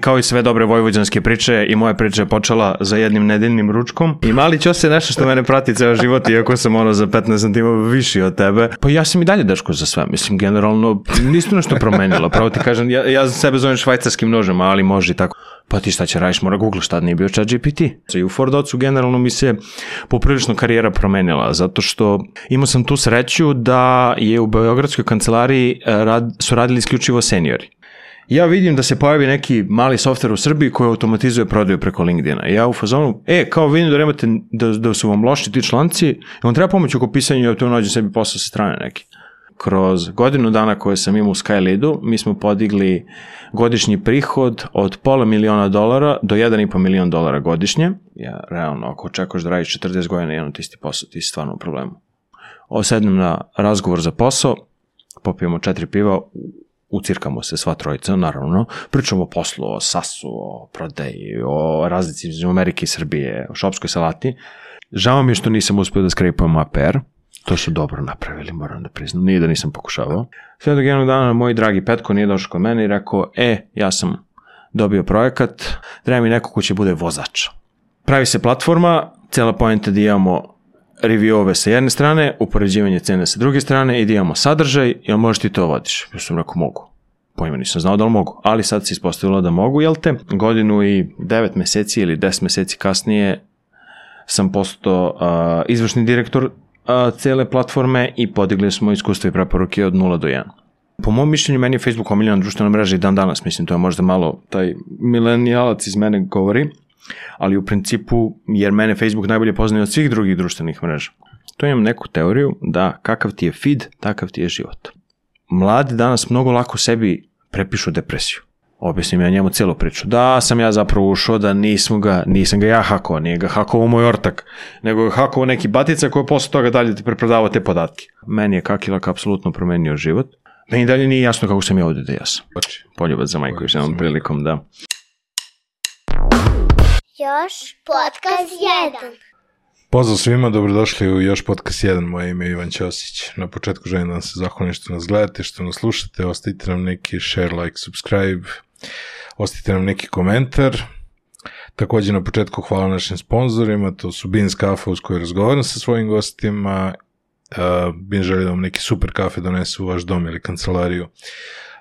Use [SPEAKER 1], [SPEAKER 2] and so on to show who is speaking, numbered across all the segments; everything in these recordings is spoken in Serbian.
[SPEAKER 1] Kao i sve dobre vojvođanske priče i moja priča je počela za jednim nedeljnim ručkom. I mali ćos je nešto što mene prati ceo život, iako sam ono za 15 cm viši od tebe. Pa ja sam i dalje dečko za sve. Mislim, generalno, nisu nešto promenilo. Pravo ti kažem, ja, ja sebe zovem švajcarskim nožem, ali može i tako. Pa ti šta će radiš, mora Google šta nije bio chat GPT. I u Fordocu generalno mi se poprilično karijera promenila, zato što imao sam tu sreću da je u Beogradskoj kancelariji eh, rad, su radili isključivo seniori ja vidim da se pojavi neki mali softver u Srbiji koji automatizuje prodaju preko LinkedIna. Ja u fazonu, e, kao vidim da nemate, da, da su vam loši ti članci, on treba pomoć oko pisanja i ja tu nađem sebi posao sa strane neki. Kroz godinu dana koje sam imao u Skyleadu, mi smo podigli godišnji prihod od pola miliona dolara do 1,5 milion dolara godišnje. Ja, realno, ako očekuješ da radiš 40 godina jedan isti posao, ti si stvarno u problemu. Osednem na razgovor za posao, popijemo četiri piva, ucirkamo se sva trojica, naravno, pričamo o poslu, o sasu, o prodeji, o razlici između Amerike i Srbije, o šopskoj salati. Žao mi je što nisam uspio da skripujem APR, to su dobro napravili, moram da priznam, nije da nisam pokušavao. Sve dok jednog dana moj dragi Petko nije došao kod mene i rekao, e, ja sam dobio projekat, treba mi neko ko će bude vozač. Pravi se platforma, cela pojenta da imamo reviewove sa jedne strane, upoređivanje cene sa druge strane i da imamo sadržaj, jel možeš ti to vodiš? Ja sam rekao mogu. Pojma nisam znao da li mogu, ali sad se ispostavilo da mogu, jel te? Godinu i devet meseci ili deset meseci kasnije sam postao uh, izvršni direktor uh, cele platforme i podigli smo iskustvo i preporuke od 0 do 1. Po mom mišljenju, meni je Facebook omiljena društvena mreža i dan danas, mislim, to je možda malo taj milenijalac iz mene govori, ali u principu, jer mene Facebook najbolje poznaje od svih drugih društvenih mreža. To imam neku teoriju da kakav ti je feed, takav ti je život. Mladi danas mnogo lako sebi prepišu depresiju. Objasnim ja njemu cijelu priču. Da sam ja zapravo ušao, da nisam ga, nisam ga ja hakovao, nije ga hakovao moj ortak, nego je hakovao neki batica koji posle toga dalje ti preprodavao te podatke. Meni je kakilak apsolutno promenio život. Meni dalje nije jasno kako sam ja ovde da ja sam. Poljubac za majku još jednom prilikom, da.
[SPEAKER 2] Još podcast 1.
[SPEAKER 3] Pozdrav svima, dobrodošli u Još podcast 1, moje ime je Ivan Ćosić. Na početku želim da vam se zahvalim što nas gledate, što nas slušate, ostavite nam neki share, like, subscribe, ostavite nam neki komentar. Takođe na početku hvala našim sponsorima, to su Beans Cafe uz koji razgovaram sa svojim gostima. Uh, Beans želi da vam neki super kafe donesu u vaš dom ili kancelariju.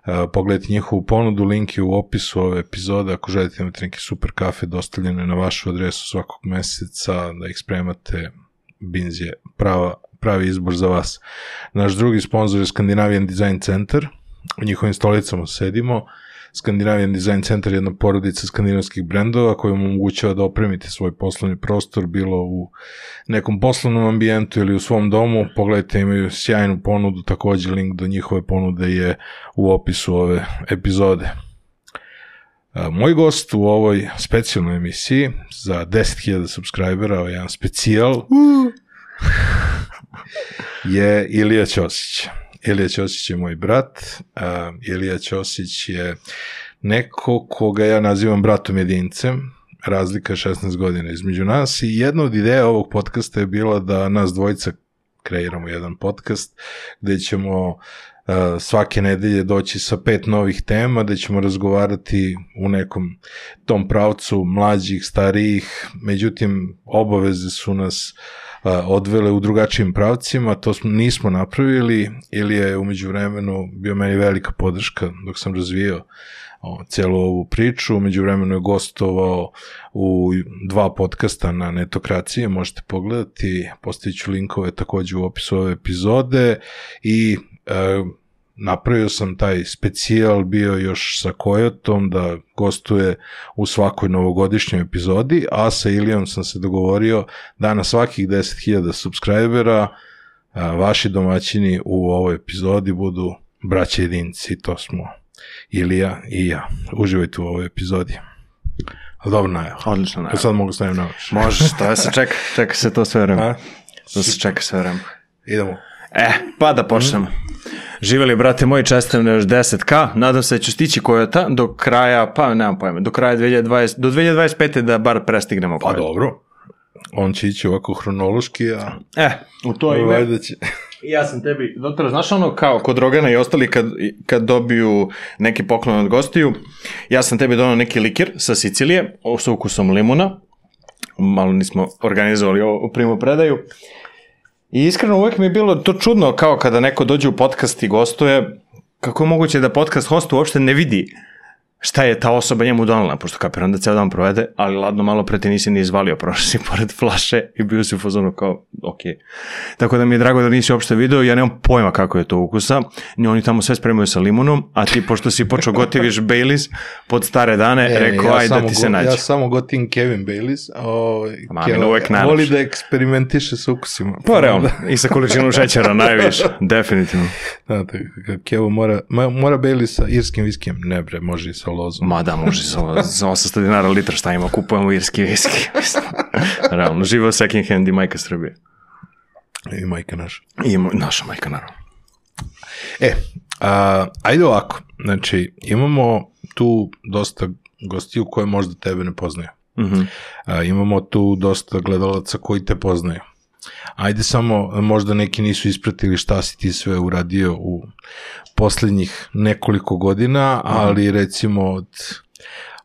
[SPEAKER 3] Uh, pogledajte njihovu ponudu, link je u opisu ove epizode, ako želite da imate neki super kafe dostavljene na vašu adresu svakog meseca, da ih spremate, Binz je prava, pravi izbor za vas. Naš drugi sponsor je Scandinavian Design Center, u njihovim stolicama sedimo, Scandinavian Design Center je jedna porodica skandinavskih brendova koja vam omogućava da opremite svoj poslovni prostor, bilo u nekom poslovnom ambijentu ili u svom domu. Pogledajte, imaju sjajnu ponudu, takođe link do njihove ponude je u opisu ove epizode. Moj gost u ovoj specijalnoj emisiji za 10.000 subscribera, ovaj jedan specijal, je Ilija Ćosić. Ilija Ćosić je moj brat, Ilija Ćosić je neko koga ja nazivam bratom jedincem, razlika je 16 godina između nas i jedna od ideja ovog podcasta je bila da nas dvojica kreiramo jedan podcast gde ćemo svake nedelje doći sa pet novih tema, da ćemo razgovarati u nekom tom pravcu mlađih, starijih, međutim obaveze su nas uh, odvele u drugačijim pravcima, to smo, nismo napravili ili je umeđu vremenu bio meni velika podrška dok sam razvijao o, celu ovu priču, umeđu vremenu je gostovao u dva podcasta na netokraciji, možete pogledati, postavit ću linkove takođe u opisu ove epizode i e, napravio sam taj specijal bio još sa Kojotom da gostuje u svakoj novogodišnjoj epizodi, a sa Ilijom sam se dogovorio da na svakih 10.000 subscribera vaši domaćini u ovoj epizodi budu braće jedinci, to smo Ilija i ja. Uživajte u ovoj epizodi. Ali dobro, najava.
[SPEAKER 1] Odlično najava.
[SPEAKER 3] Sad mogu stavim na vaš.
[SPEAKER 1] Može, to se čeka, čeka se to sve vreme. To se čeka sve vreme.
[SPEAKER 3] Idemo.
[SPEAKER 1] E, pa da počnemo. Živeli, brate moji, čestam na još 10k. Nadam se da ću stići Kojota do kraja, pa nemam pojma, do kraja 2020, do 2025. da bar prestignemo
[SPEAKER 3] Pa
[SPEAKER 1] Kojota.
[SPEAKER 3] dobro. on će ići ovako hronološki, a
[SPEAKER 1] E, u to ime,
[SPEAKER 3] valjda će...
[SPEAKER 1] ja sam tebi, doktore, znaš ono kao kod Rogana i ostali kad, kad dobiju neki poklon od gostiju, ja sam tebi donao neki likir sa Sicilije, sa ukusom limuna, malo nismo organizovali ovo primu predaju, i iskreno uvek mi je bilo to čudno kao kada neko dođe u podcast i gostuje, kako je moguće da podcast host uopšte ne vidi šta je ta osoba njemu donala, pošto kapiram da ceo dan provede, ali ladno malo pre ti nisi ni izvalio, prošao si pored flaše i bio si u fazonu kao, ok. Tako da mi je drago da nisi uopšte video, ja nemam pojma kako je to ukusa, Ni oni tamo sve spremaju sa limunom, a ti pošto si počeo gotiviš Baileys pod stare dane,
[SPEAKER 3] Ne, ne,
[SPEAKER 1] rekao,
[SPEAKER 3] ja
[SPEAKER 1] aj da ti se nađe.
[SPEAKER 3] Ja samo gotim Kevin Baileys, a ovaj, Keva-
[SPEAKER 1] uvek najlepši.
[SPEAKER 3] voli da eksperimentiše sa ukusima.
[SPEAKER 1] Pa realno, i sa količinom šećera najviše, definitivno.
[SPEAKER 3] Tako, Kevo mora, mora Baileys sa irskim viskijem. Ne bre, može i sa lozom.
[SPEAKER 1] Ma da, može za, za 800 dinara litra šta ima, kupujemo irski viski. Realno, živo second hand i majka Srbije.
[SPEAKER 3] I majka naša.
[SPEAKER 1] I naša majka, naravno.
[SPEAKER 3] E, a, ajde ovako. Znači, imamo tu dosta gostiju koje možda tebe ne poznaju.
[SPEAKER 1] Mhm.
[SPEAKER 3] A, imamo tu dosta gledalaca koji te poznaju. Ajde samo, možda neki nisu ispratili šta si ti sve uradio u poslednjih nekoliko godina, ali recimo od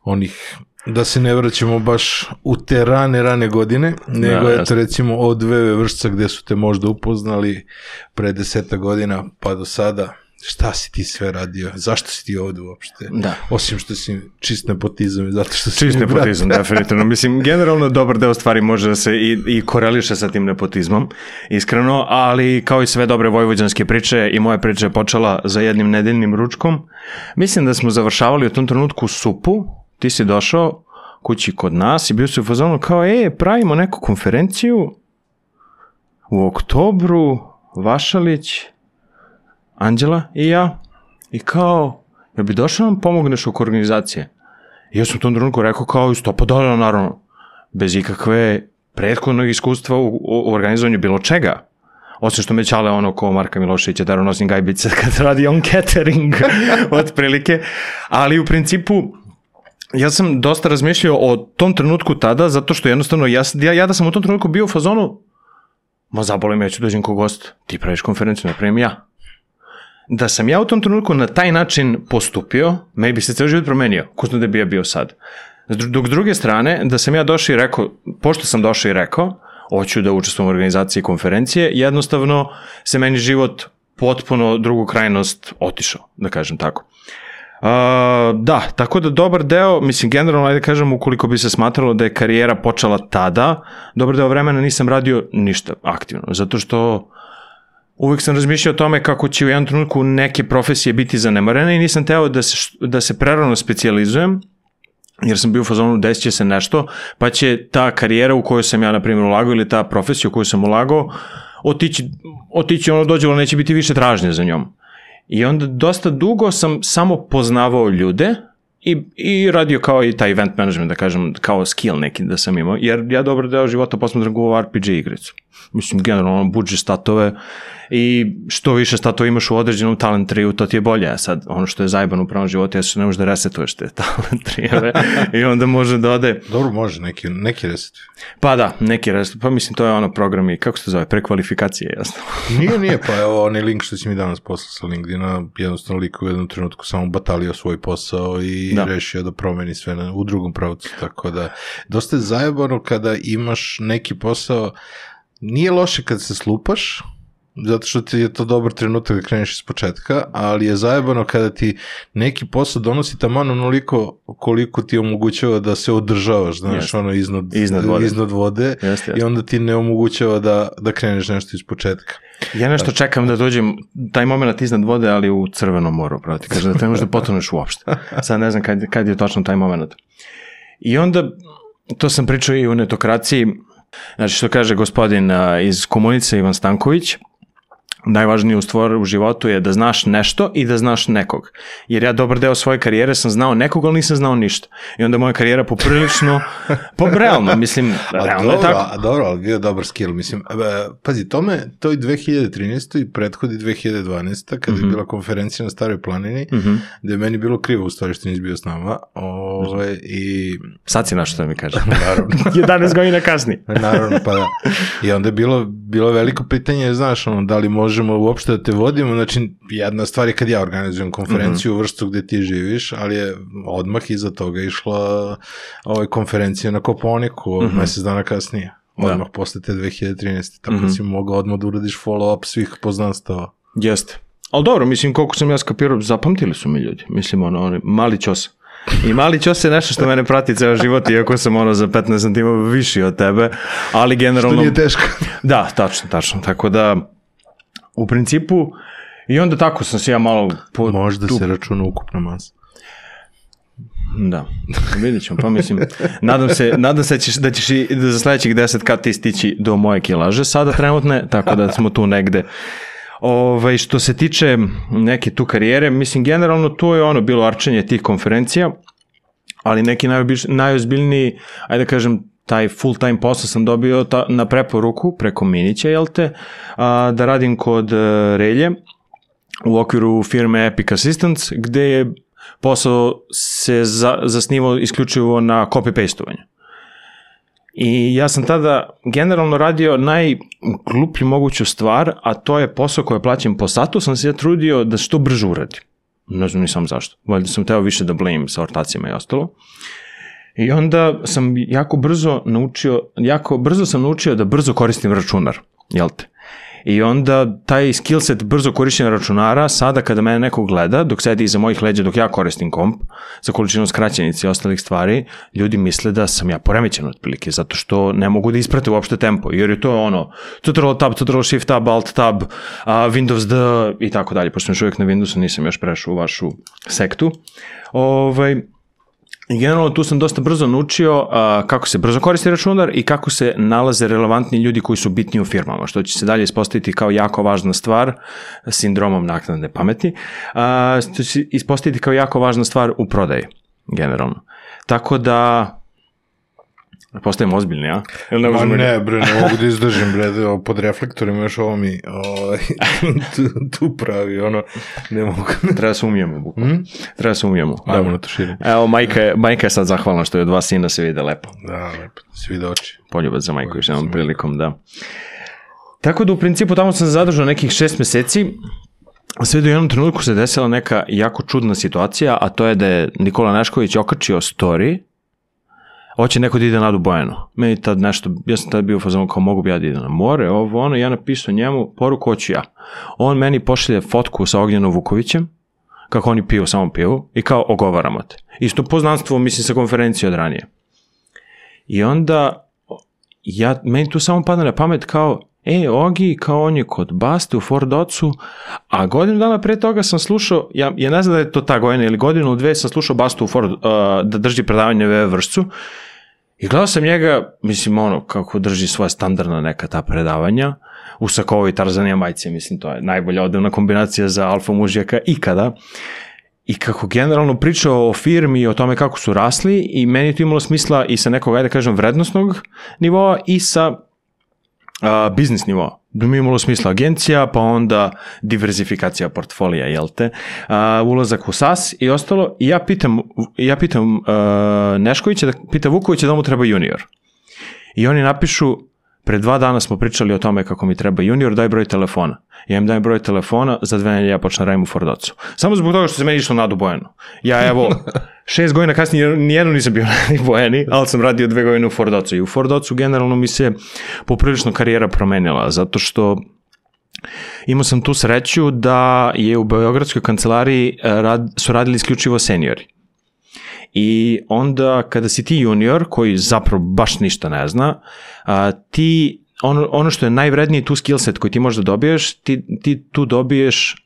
[SPEAKER 3] onih da se ne vraćamo baš u te rane, rane godine, nego eto
[SPEAKER 1] jasno.
[SPEAKER 3] recimo od VV vršca gde su te možda upoznali pre deseta godina pa do sada, šta si ti sve radio, zašto si ti ovde uopšte,
[SPEAKER 1] Da.
[SPEAKER 3] osim što si čist nepotizam i zato što si
[SPEAKER 1] Čist nepotizam, definitivno. Mislim, generalno dobar deo stvari može da se i, i koreliše sa tim nepotizmom, iskreno, ali kao i sve dobre vojvođanske priče i moja priča je počela za jednim nedeljnim ručkom. Mislim da smo završavali u tom trenutku supu, ti si došao kući kod nas i bio si u fazonu kao, e, pravimo neku konferenciju u oktobru, Vašalić, Anđela i ja, i kao, jel bi došao nam pomogneš oko organizacije? I ja sam u tom trenutku rekao kao i stopa dolara, naravno, bez ikakve prethodnog iskustva u, u, organizovanju bilo čega. Osim što me čale ono ko Marka Miloševića, da nosim gajbice kad radi on catering, otprilike. Ali u principu, ja sam dosta razmišljao o tom trenutku tada, zato što jednostavno, ja, ja, ja da sam u tom trenutku bio u fazonu, ma zaboli me, ja ću dođem ko gost, ti praviš konferenciju, ne pravim ja da sam ja u tom trenutku na taj način postupio, me bi se ceo život promenio, ko zna da bi ja bio sad. Dok s druge strane, da sam ja došao i rekao, pošto sam došao i rekao, hoću da učestvujem u organizaciji konferencije, jednostavno se meni život potpuno drugu krajnost otišao, da kažem tako. Uh, da, tako da dobar deo, mislim generalno, ajde kažem, ukoliko bi se smatralo da je karijera počela tada, dobar deo vremena nisam radio ništa aktivno, zato što uvek sam razmišljao o tome kako će u jednom trenutku neke profesije biti zanemarene i nisam teo da se, da se prerano specijalizujem, jer sam bio u fazonu desit će se nešto, pa će ta karijera u kojoj sam ja, na primjer, ulagao ili ta profesija u koju sam ulagao, otići, otići ono dođe, ali neće biti više tražnje za njom. I onda dosta dugo sam samo poznavao ljude i, i radio kao i taj event management, da kažem, kao skill neki da sam imao, jer ja dobar deo života posmatram kao RPG igricu. Mislim, generalno, ono, budžeš statove i što više statova imaš u određenom talent triju, to ti je bolje. A sad, ono što je zajeban u pravom životu, je što ne možeš da resetuješ te talent trijeve i onda može da ode
[SPEAKER 3] Dobro, može, neki, neki reset.
[SPEAKER 1] Pa da, neki reset, pa mislim to je ono programi, kako se zove, prekvalifikacije, jasno.
[SPEAKER 3] Nije, nije, pa evo onaj link što si mi danas poslao sa LinkedIna, jednostavno lik u jednom trenutku samo batalio svoj posao i
[SPEAKER 1] da.
[SPEAKER 3] rešio da promeni sve na, u drugom pravcu, tako da dosta je zajebano kada imaš neki posao, nije loše kad se slupaš, zato što ti je to dobar trenutak da kreneš iz početka, ali je zajebano kada ti neki posao donosi taman onoliko koliko ti omogućava da se održavaš, znaš,
[SPEAKER 1] Jeste.
[SPEAKER 3] ono iznad,
[SPEAKER 1] Iznad vode.
[SPEAKER 3] iznad vode
[SPEAKER 1] Jeste, jeste.
[SPEAKER 3] i onda ti ne omogućava da, da kreneš nešto iz početka.
[SPEAKER 1] Ja nešto čekam da dođem, taj moment iznad vode, ali u crvenom moru, pravo ti kažem, da te ne možeš da potoneš uopšte. Sad ne znam kad, kad je točno taj moment. I onda, to sam pričao i u netokraciji, znači što kaže gospodin iz komunice Ivan Stanković, najvažniju stvar u životu je da znaš nešto i da znaš nekog. Jer ja dobar deo svoje karijere sam znao nekog, ali nisam znao ništa. I onda moja karijera poprilično, po realno, mislim,
[SPEAKER 3] A
[SPEAKER 1] realno
[SPEAKER 3] dobro,
[SPEAKER 1] je tako.
[SPEAKER 3] a dobro, ali bio dobar skill. Mislim, e, pazi, tome, to i 2013. i prethodi 2012. kada
[SPEAKER 1] Mhm.
[SPEAKER 3] je bila konferencija na Staroj planini, gde je meni bilo krivo u stvari što nisi bio s nama. Ove, I
[SPEAKER 1] Sad si našao što mi kaže.
[SPEAKER 3] naravno,
[SPEAKER 1] 11 godina kasnije.
[SPEAKER 3] naravno, pa da. I onda je bilo, bilo veliko pitanje, znaš, ono, da li možemo uopšte da te vodimo, znači, jedna stvar je kad ja organizujem konferenciju
[SPEAKER 1] Mhm.
[SPEAKER 3] u vrstu gde ti živiš, ali je odmah iza toga išla ovaj, konferencija na Koponiku,
[SPEAKER 1] Mhm.
[SPEAKER 3] mesec dana kasnije. Odmah posle te 2013. Tako
[SPEAKER 1] Mhm.
[SPEAKER 3] si mogao odmah da uradiš follow-up svih poznanstava.
[SPEAKER 1] Jeste. Ali dobro, mislim, koliko sam ja skapirao, zapamtili su mi ljudi. Mislim, ono, oni, mali čos. I mali čos je nešto što mene prati ceo život, iako sam ono za 15 cm viši od tebe, ali generalno...
[SPEAKER 3] nije teško.
[SPEAKER 1] Da, tačno, tačno. Tako da, u principu, i onda tako sam se ja malo... Po,
[SPEAKER 3] Možda
[SPEAKER 1] tu-
[SPEAKER 3] se računa ukupna masa.
[SPEAKER 1] Da, vidjet ćemo, pa mislim, nadam se, nadam se da ćeš, da ćeš i da za sledećih 10 kad ti stići do moje kilaže sada trenutne, tako da smo tu negde. Ove, što se tiče neke tu karijere, mislim, generalno to je ono bilo arčenje tih konferencija, ali neki najobič, najozbiljniji, ajde da kažem, taj full time posao sam dobio ta, na preporuku preko Minića, jel te, a, da radim kod uh, Relje u okviru firme Epic Assistance, gde je posao se za, zasnivao isključivo na copy-pastovanju. I ja sam tada generalno radio najgluplju moguću stvar, a to je posao koji je plaćen po satu, sam se ja trudio da što brže uradim. Ne znam nisam zašto. Valjda sam teo više da blame sa ortacima i ostalo. I onda sam jako brzo naučio, jako brzo sam naučio da brzo koristim računar, jel te? I onda taj skill set brzo korišćenja računara, sada kada mene neko gleda, dok sedi iza mojih leđa dok ja koristim komp, za količinu skraćenice i ostalih stvari, ljudi misle da sam ja poremećen otprilike, zato što ne mogu da isprate uopšte tempo, jer je to ono, Ctrl tab, Ctrl shift tab, alt tab, a, Windows D i tako dalje, pošto sam još uvijek na Windowsu, nisam još prešao u vašu sektu. Ovaj, I generalno tu sam dosta brzo naučio a, kako se brzo koristi računar i kako se nalaze relevantni ljudi koji su bitni u firmama, što će se dalje ispostaviti kao jako važna stvar sindromom naknadne pameti, a, što će se ispostaviti kao jako važna stvar u prodaji, generalno. Tako da, postajem ozbiljni, a? Ili ne
[SPEAKER 3] Ma
[SPEAKER 1] možemo...
[SPEAKER 3] ne, bre, ne mogu da izdržim, bre, da pod reflektorima još ovo mi ovaj, tu, tu pravi, ono, ne mogu.
[SPEAKER 1] Treba da se umijemo, bukvalno. Treba da se umijemo.
[SPEAKER 3] Ajmo na to širim.
[SPEAKER 1] Evo, majka je, majka je sad zahvalna što je od dva sina se vide lepo.
[SPEAKER 3] Da, lepo, svi da oči.
[SPEAKER 1] poljubac za majku još jednom prilikom, da. Tako da u principu tamo sam se zadržao nekih šest meseci, sve do jednom trenutku se desila neka jako čudna situacija, a to je da je Nikola Nešković okačio story, hoće neko da ide na Adu Bojanu. Meni tad nešto, ja sam tad bio u fazonu kao mogu bi ja da idem na more, ovo ono, ja napisao njemu poruku hoću ja. On meni pošalje fotku sa Ognjenom Vukovićem, kako oni piju samo pivu i kao ogovaramo te. Isto poznanstvo, mislim, sa konferencije od ranije. I onda ja, meni tu samo pada na pamet kao, e, Ogi, kao on je kod Baste u Ford Ocu, a godinu dana pre toga sam slušao, ja, ja ne znam da je to ta godina ili godinu dve sam slušao Bastu u Ford, uh, da drži predavanje u vršcu i gledao sam njega, mislim ono, kako drži svoje standardna neka ta predavanja, u sakovoj Tarzanija majice, mislim, to je najbolja odevna kombinacija za alfa mužjaka ikada. I kako generalno pričao o firmi i o tome kako su rasli i meni je to imalo smisla i sa nekog, ajde da kažem, vrednostnog nivoa i sa a, biznis nivoa. Da mi imalo smisla agencija, pa onda diverzifikacija portfolija, jel te, a, ulazak u SAS i ostalo. I ja pitam, ja pitam a, Neškovića, da, pita Vukovića da mu treba junior. I oni napišu, pre dva dana smo pričali o tome kako mi treba junior, daj broj telefona. Ja im dajem broj telefona, za dve nelje ja počnem radim u Fordocu. Samo zbog toga što se meni išlo na Bojanu. Ja evo, šest godina kasnije nijedno nisam bio na Bojani, ali sam radio dve godine u Fordocu. I u Fordocu generalno mi se poprilično karijera promenila, zato što imao sam tu sreću da je u Beogradskoj kancelariji eh, rad, su radili isključivo seniori. I onda kada si ti junior, koji zapravo baš ništa ne zna, a, ti, ono, ono što je najvredniji tu skill set koji ti možda dobiješ, ti, ti tu dobiješ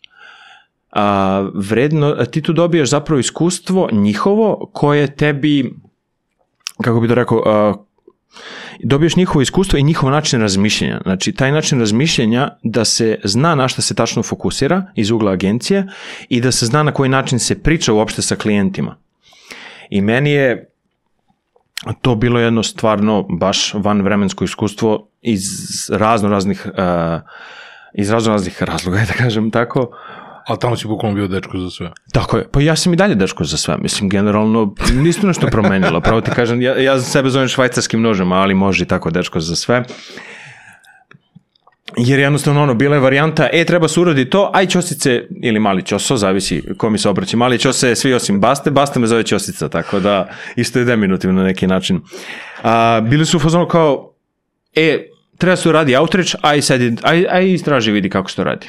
[SPEAKER 1] a, vredno, a, ti tu dobiješ zapravo iskustvo njihovo koje tebi, kako bi to rekao, a, dobiješ njihovo iskustvo i njihov način razmišljenja. Znači, taj način razmišljenja da se zna na šta se tačno fokusira iz ugla agencije i da se zna na koji način se priča uopšte sa klijentima. I meni je to bilo jedno stvarno baš van vremensko iskustvo iz razno raznih uh, iz razno raznih razloga, da kažem tako,
[SPEAKER 3] Ali tamo si bukvalno bio dečko za sve.
[SPEAKER 1] Tako je, pa ja sam i dalje dečko za sve, mislim, generalno, nisto nešto promenilo, pravo ti kažem, ja, ja sebe zovem švajcarskim nožem, ali može i tako dečko za sve. Jer jednostavno ono, bila je varijanta, e, treba se uradi to, aj ćosice, ili mali ćoso, zavisi ko mi se obraći, mali ćose, svi osim Baste, Baste me zove ćosica, tako da isto je deminutivno na neki način. A, bili su u fazonu kao, e, treba se uradi outreach, aj, sedi, aj, aj istraži vidi kako se to radi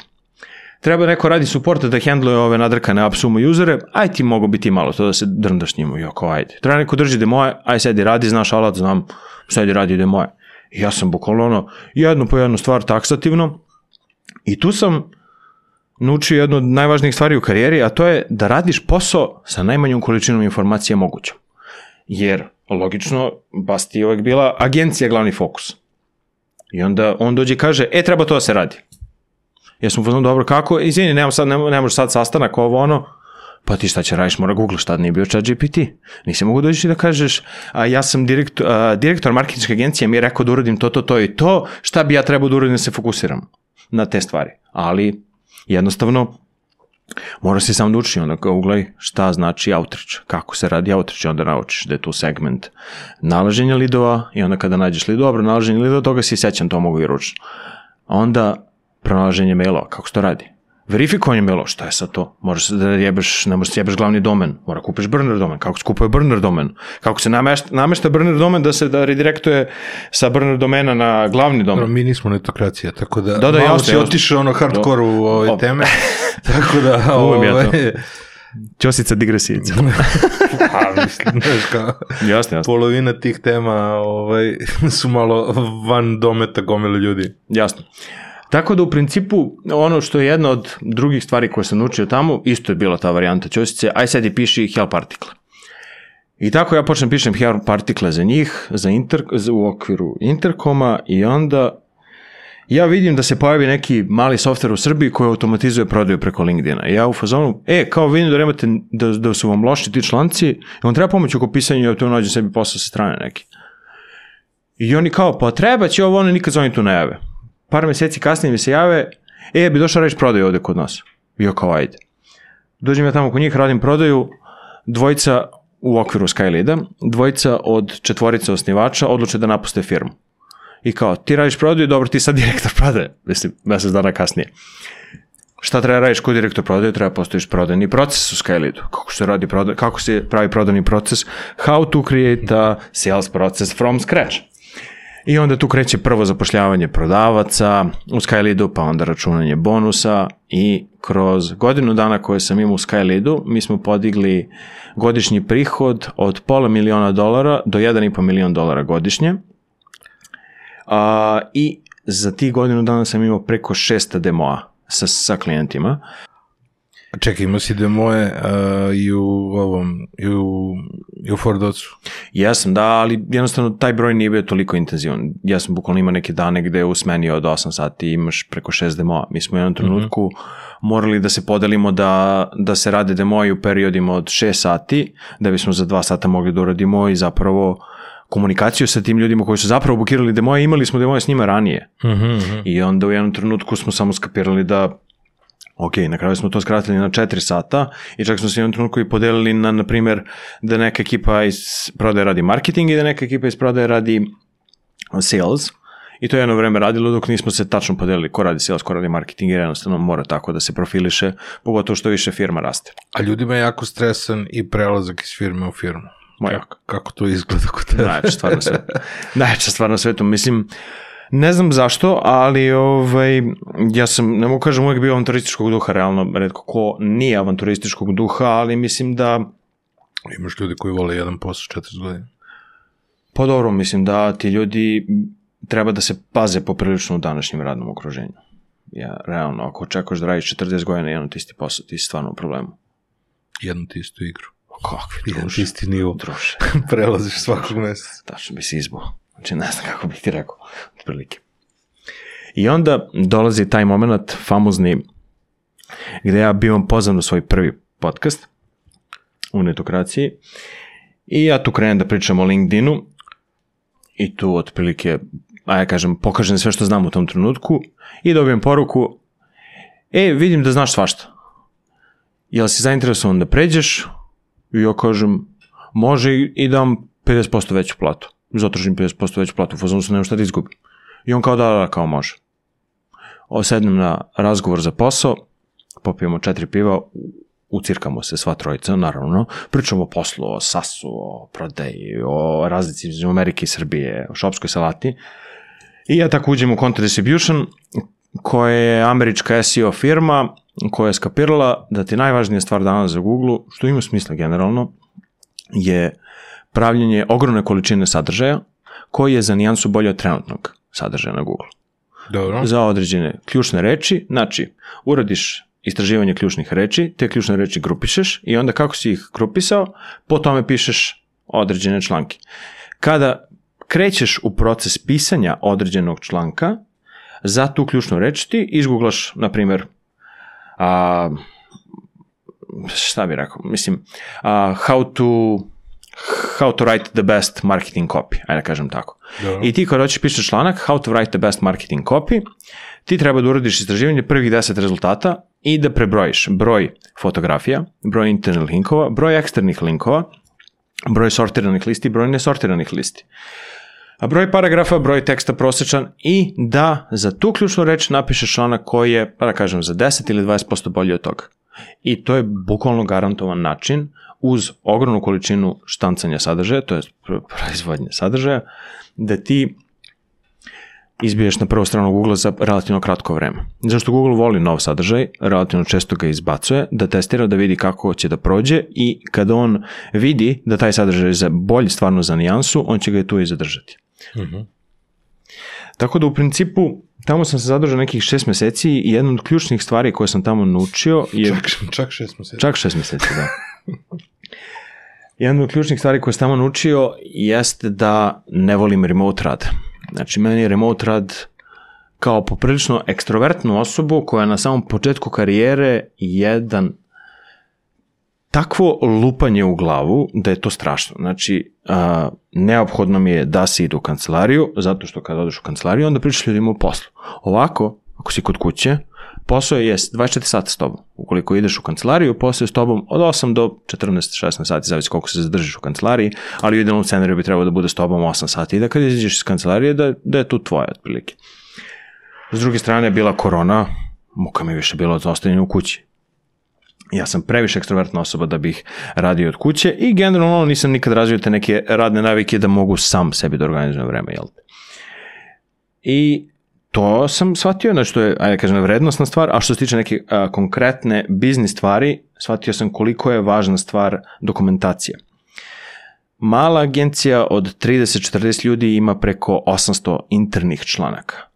[SPEAKER 1] treba neko radi suporta da hendluje ove nadrkane apsumo usere, aj ti mogu biti malo to da se drndaš njemu i oko ajde. Treba neko drži demoje, aj sedi radi, znaš alat, znam, sedi radi demoje. I ja sam bukvalno ono, jednu po jednu stvar taksativno i tu sam naučio jednu od najvažnijih stvari u karijeri, a to je da radiš posao sa najmanjom količinom informacija mogućom. Jer, logično, Basti je uvek bila agencija glavni fokus. I onda on dođe i kaže, e, treba to da se radi. Ja sam fazon, dobro, kako? Izvini, nemam sad, ne, ne može sad sastanak, ovo ono. Pa ti šta će radiš, mora Google, šta nije bio chat GPT. Nisi mogu doći da kažeš, a, ja sam direktor, a, direktor marketinške agencije, mi je rekao da uradim to, to, to i to, šta bi ja trebao da uradim da se fokusiram na te stvari. Ali, jednostavno, mora si sam da uči, onda uglaj šta znači outreach, kako se radi outreach, onda naučiš da je tu segment nalaženja lidova i onda kada nađeš lidova, dobro, nalaženje lidova, toga si sećam, to mogu i ručno. Onda pronalaženje mailova, kako se to radi? Verifikovanje mailova, šta je sad to? Možeš da jebeš, ne možeš da jebeš glavni domen, mora kupiš burner domen, kako se kupuje burner domen, kako se namešta, namešta burner domen da se da redirektuje sa burner domena na glavni domen.
[SPEAKER 3] No, mi nismo netokracija, tako da,
[SPEAKER 1] Da, da,
[SPEAKER 3] malo si otišao ono hardcore u ove teme, tako da...
[SPEAKER 1] Umem ja to.
[SPEAKER 3] ovaj,
[SPEAKER 1] Ćosica digresijica.
[SPEAKER 3] Pa, mislim, znaš kao,
[SPEAKER 1] jasno, jasno.
[SPEAKER 3] polovina tih tema ovaj, su malo van dometa gomile ljudi.
[SPEAKER 1] Jasno. Tako da u principu ono što je jedna od drugih stvari koje sam naučio tamo, isto je bila ta varijanta ćosice, aj sad i piši help artikle. I tako ja počnem pišem help artikle za njih, za inter, u okviru interkoma i onda ja vidim da se pojavi neki mali softver u Srbiji koji automatizuje prodaju preko LinkedIna. I ja u fazonu, e, kao vidim da nemate, da, da su vam loši ti članci, on treba pomoć oko pisanja i ja tu nađem sebi posao sa strane neki. I oni kao, pa treba će ovo, oni nikad za oni tu ne jave. Par meseci kasnije mi se jave, e, bi došao reći prodaju ovde kod nas. I ja kao, ajde. Dođem ja tamo kod njih, radim prodaju, dvojica u okviru Skylida, dvojica od četvorica osnivača odluče da napuste firmu. I kao, ti radiš prodaju, dobro, ti sad direktor prodaje, mislim, mesec dana kasnije. Šta treba radiš kod direktor prodaje? Treba postojiš prodajni proces u Skylidu. Kako se radi prodaj, kako se pravi prodajni proces? How to create a sales process from scratch. I onda tu kreće prvo zapošljavanje prodavaca u Skylidu, pa onda računanje bonusa i kroz godinu dana koje sam imao u Skylidu, mi smo podigli godišnji prihod od pola miliona dolara do 1,5 milion dolara godišnje. A, I za tih godinu dana sam imao preko 600 demoa sa, sa klijentima.
[SPEAKER 3] Čekaj, imao si demoje uh, i u ovom, i u, i u Fordocu.
[SPEAKER 1] Jesam, da, ali jednostavno taj broj nije bio toliko intenzivan. Ja sam bukvalno imao neke dane gde u smeni od 8 sati imaš preko 6 demoa. Mi smo u jednom trenutku mm -hmm. morali da se podelimo da, da se rade demoji u periodima od 6 sati, da bismo za 2 sata mogli da uradimo i zapravo komunikaciju sa tim ljudima koji su zapravo bukirali demoje, imali smo demoje s njima ranije.
[SPEAKER 3] Mm -hmm.
[SPEAKER 1] I onda u jednom trenutku smo samo skapirali da Ok, na kraju smo to skratili na 4 sata i čak smo se u jednom trenutku i podelili na, na primjer, da neka ekipa iz prodaje radi marketing i da neka ekipa iz prodaje radi sales. I to je jedno vreme radilo dok nismo se tačno podelili ko radi sales, ko radi marketing jer jednostavno mora tako da se profiliše, pogotovo što više firma raste.
[SPEAKER 3] A ljudima je jako stresan i prelazak iz firme u firmu.
[SPEAKER 1] Ma
[SPEAKER 3] Kako, kako to izgleda kod tebe?
[SPEAKER 1] Najjača stvar na svetu. Najjača stvar na svetu. Mislim, Ne znam zašto, ali ovaj, ja sam, ne mogu kažem, uvek bio avanturističkog duha, realno, redko ko nije avanturističkog duha, ali mislim da,
[SPEAKER 3] Imaš ljudi koji vole jedan posao 40 godina.
[SPEAKER 1] pa dobro, mislim da ti ljudi treba da se paze poprilično u današnjem radnom okruženju. Ja, realno, ako očekuješ da radiš 40 godina jedan ti isti posao, ti si stvarno u problemu.
[SPEAKER 3] Jednu ti istu igru.
[SPEAKER 1] Kakvi
[SPEAKER 3] Jedan
[SPEAKER 1] druže,
[SPEAKER 3] isti nivo.
[SPEAKER 1] druže,
[SPEAKER 3] Prelaziš svakog meseca.
[SPEAKER 1] tačno bi si. Znači, ne znam kako bih ti rekao, otprilike. I onda dolazi taj moment famozni gde ja bivam pozvan u svoj prvi podcast u netokraciji i ja tu krenem da pričam o LinkedInu i tu otprilike, a ja kažem, pokažem sve što znam u tom trenutku i dobijem poruku, e, vidim da znaš svašta. Jel si zainteresovan da pređeš? I ja kažem, može i dam 50% veću platu. Zatražim 50% veću platu, u fazonu sam nema šta da izgubim. I on kao da, da, kao može. Osednem na razgovor za posao, popijemo četiri piva, ucirkamo se sva trojica, naravno, pričamo o poslu, o sasu, o prodeji, o razlici između Amerike i Srbije, o šopskoj salati. I ja tako uđem u Content Distribution, koja je američka SEO firma koja je skapirala da ti najvažnija stvar danas za Google, što ima smisla generalno, je pravljenje ogromne količine sadržaja koji je za nijansu bolje od trenutnog sadržaja na Google.
[SPEAKER 3] Dobro.
[SPEAKER 1] Za određene ključne reči, znači uradiš istraživanje ključnih reči, te ključne reči grupišeš i onda kako si ih grupisao, po tome pišeš određene članke. Kada krećeš u proces pisanja određenog članka, za tu ključnu reč ti izgooglaš, na primjer, a, šta bih rekao, mislim, a, how to how to write the best marketing copy, ajde da kažem tako.
[SPEAKER 3] Dobro.
[SPEAKER 1] I ti kada hoćeš pišeš članak how to write the best marketing copy, ti treba da uradiš istraživanje prvih 10 rezultata i da prebrojiš broj fotografija, broj internih linkova, broj eksternih linkova, broj sortiranih listi, broj nesortiranih listi. A broj paragrafa, broj teksta prosečan i da za tu ključnu reč napišeš članak koji je, pa da kažem, za 10 ili 20% bolji od toga. I to je bukvalno garantovan način uz ogromnu količinu štancanja sadržaja, to je proizvodnje sadržaja, da ti izbiješ na prvu stranu Google za relativno kratko vreme. Zašto Google voli nov sadržaj, relativno često ga izbacuje, da testira da vidi kako će da prođe i kada on vidi da taj sadržaj je bolji stvarno za nijansu, on će ga i tu i zadržati.
[SPEAKER 3] Uh -huh.
[SPEAKER 1] Tako da u principu tamo sam se zadržao nekih šest meseci i jedna od ključnih stvari koje sam tamo naučio je...
[SPEAKER 3] Čak, čak šest meseci.
[SPEAKER 1] Čak šest meseci, da. Jedna od ključnih stvari koje sam tamo naučio jeste da ne volim remote rad. Znači, meni je remote rad kao poprilično ekstrovertnu osobu koja na samom početku karijere jedan takvo lupanje u glavu da je to strašno. Znači, a, neophodno mi je da se ide u kancelariju, zato što kada odeš u kancelariju, onda pričaš ljudima o poslu. Ovako, ako si kod kuće, posao je 24 sata s tobom. Ukoliko ideš u kancelariju, posao je s tobom od 8 do 14-16 sati, zavisi koliko se zadržiš u kancelariji, ali u idealnom scenariju bi trebalo da bude s tobom 8 sati i da kad izađeš iz kancelarije, da, da je tu tvoje otprilike. S druge strane je bila korona, muka mi više bilo od ostavljanja u kući. Ja sam previše ekstrovertna osoba da bih radio od kuće i generalno nisam nikad razvio te neke radne navike da mogu sam sebi da organizujem vreme, jel te? I to sam shvatio, znači to je, ajde da kažem, vrednostna stvar, a što se tiče neke a, konkretne biznis stvari, shvatio sam koliko je važna stvar dokumentacija. Mala agencija od 30-40 ljudi ima preko 800 internih članaka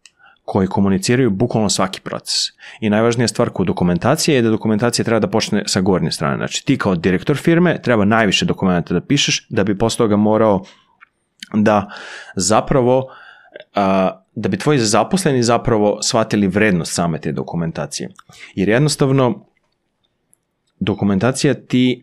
[SPEAKER 1] koji komuniciraju bukvalno svaki proces. I najvažnija stvar kod dokumentacije je da dokumentacija treba da počne sa gornje strane. Znači ti kao direktor firme treba najviše dokumenta da pišeš da bi posle toga morao da zapravo da bi tvoji zaposleni zapravo shvatili vrednost same te dokumentacije. Jer jednostavno dokumentacija ti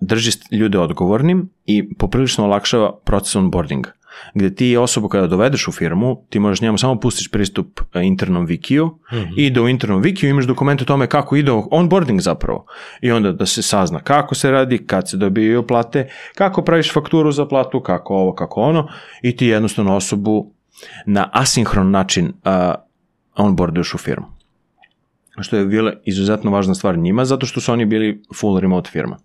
[SPEAKER 1] drži ljude odgovornim i poprilično olakšava proces onboardinga gde ti osobu kada dovedeš u firmu, ti možeš njemu samo pustiš pristup internom wikiju mm -hmm. i da u internom wikiju imaš dokumente o tome kako ide onboarding zapravo. I onda da se sazna kako se radi, kad se dobijaju plate, kako praviš fakturu za platu, kako ovo, kako ono i ti jednostavno osobu na asinhron način uh, onboarduješ u firmu. Što je bila izuzetno važna stvar njima, zato što su oni bili full remote firma.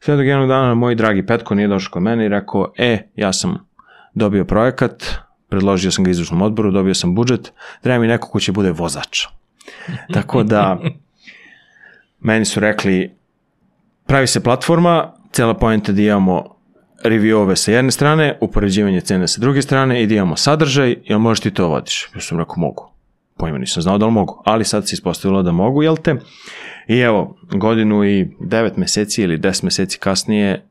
[SPEAKER 1] Sve dok jednog dana moj dragi Petko nije došao kod mene i rekao, e, ja sam dobio projekat, predložio sam ga izvršnom odboru, dobio sam budžet, treba mi neko ko će bude vozač. Tako da, meni su rekli, pravi se platforma, cela pojenta da imamo reviewove sa jedne strane, upoređivanje cene sa druge strane i da imamo sadržaj, jel možeš ti to vodiš? Ja sam rekao, mogu. Pojma nisam znao da li mogu, ali sad se ispostavilo da mogu, jel te? I evo, godinu i devet meseci ili deset meseci kasnije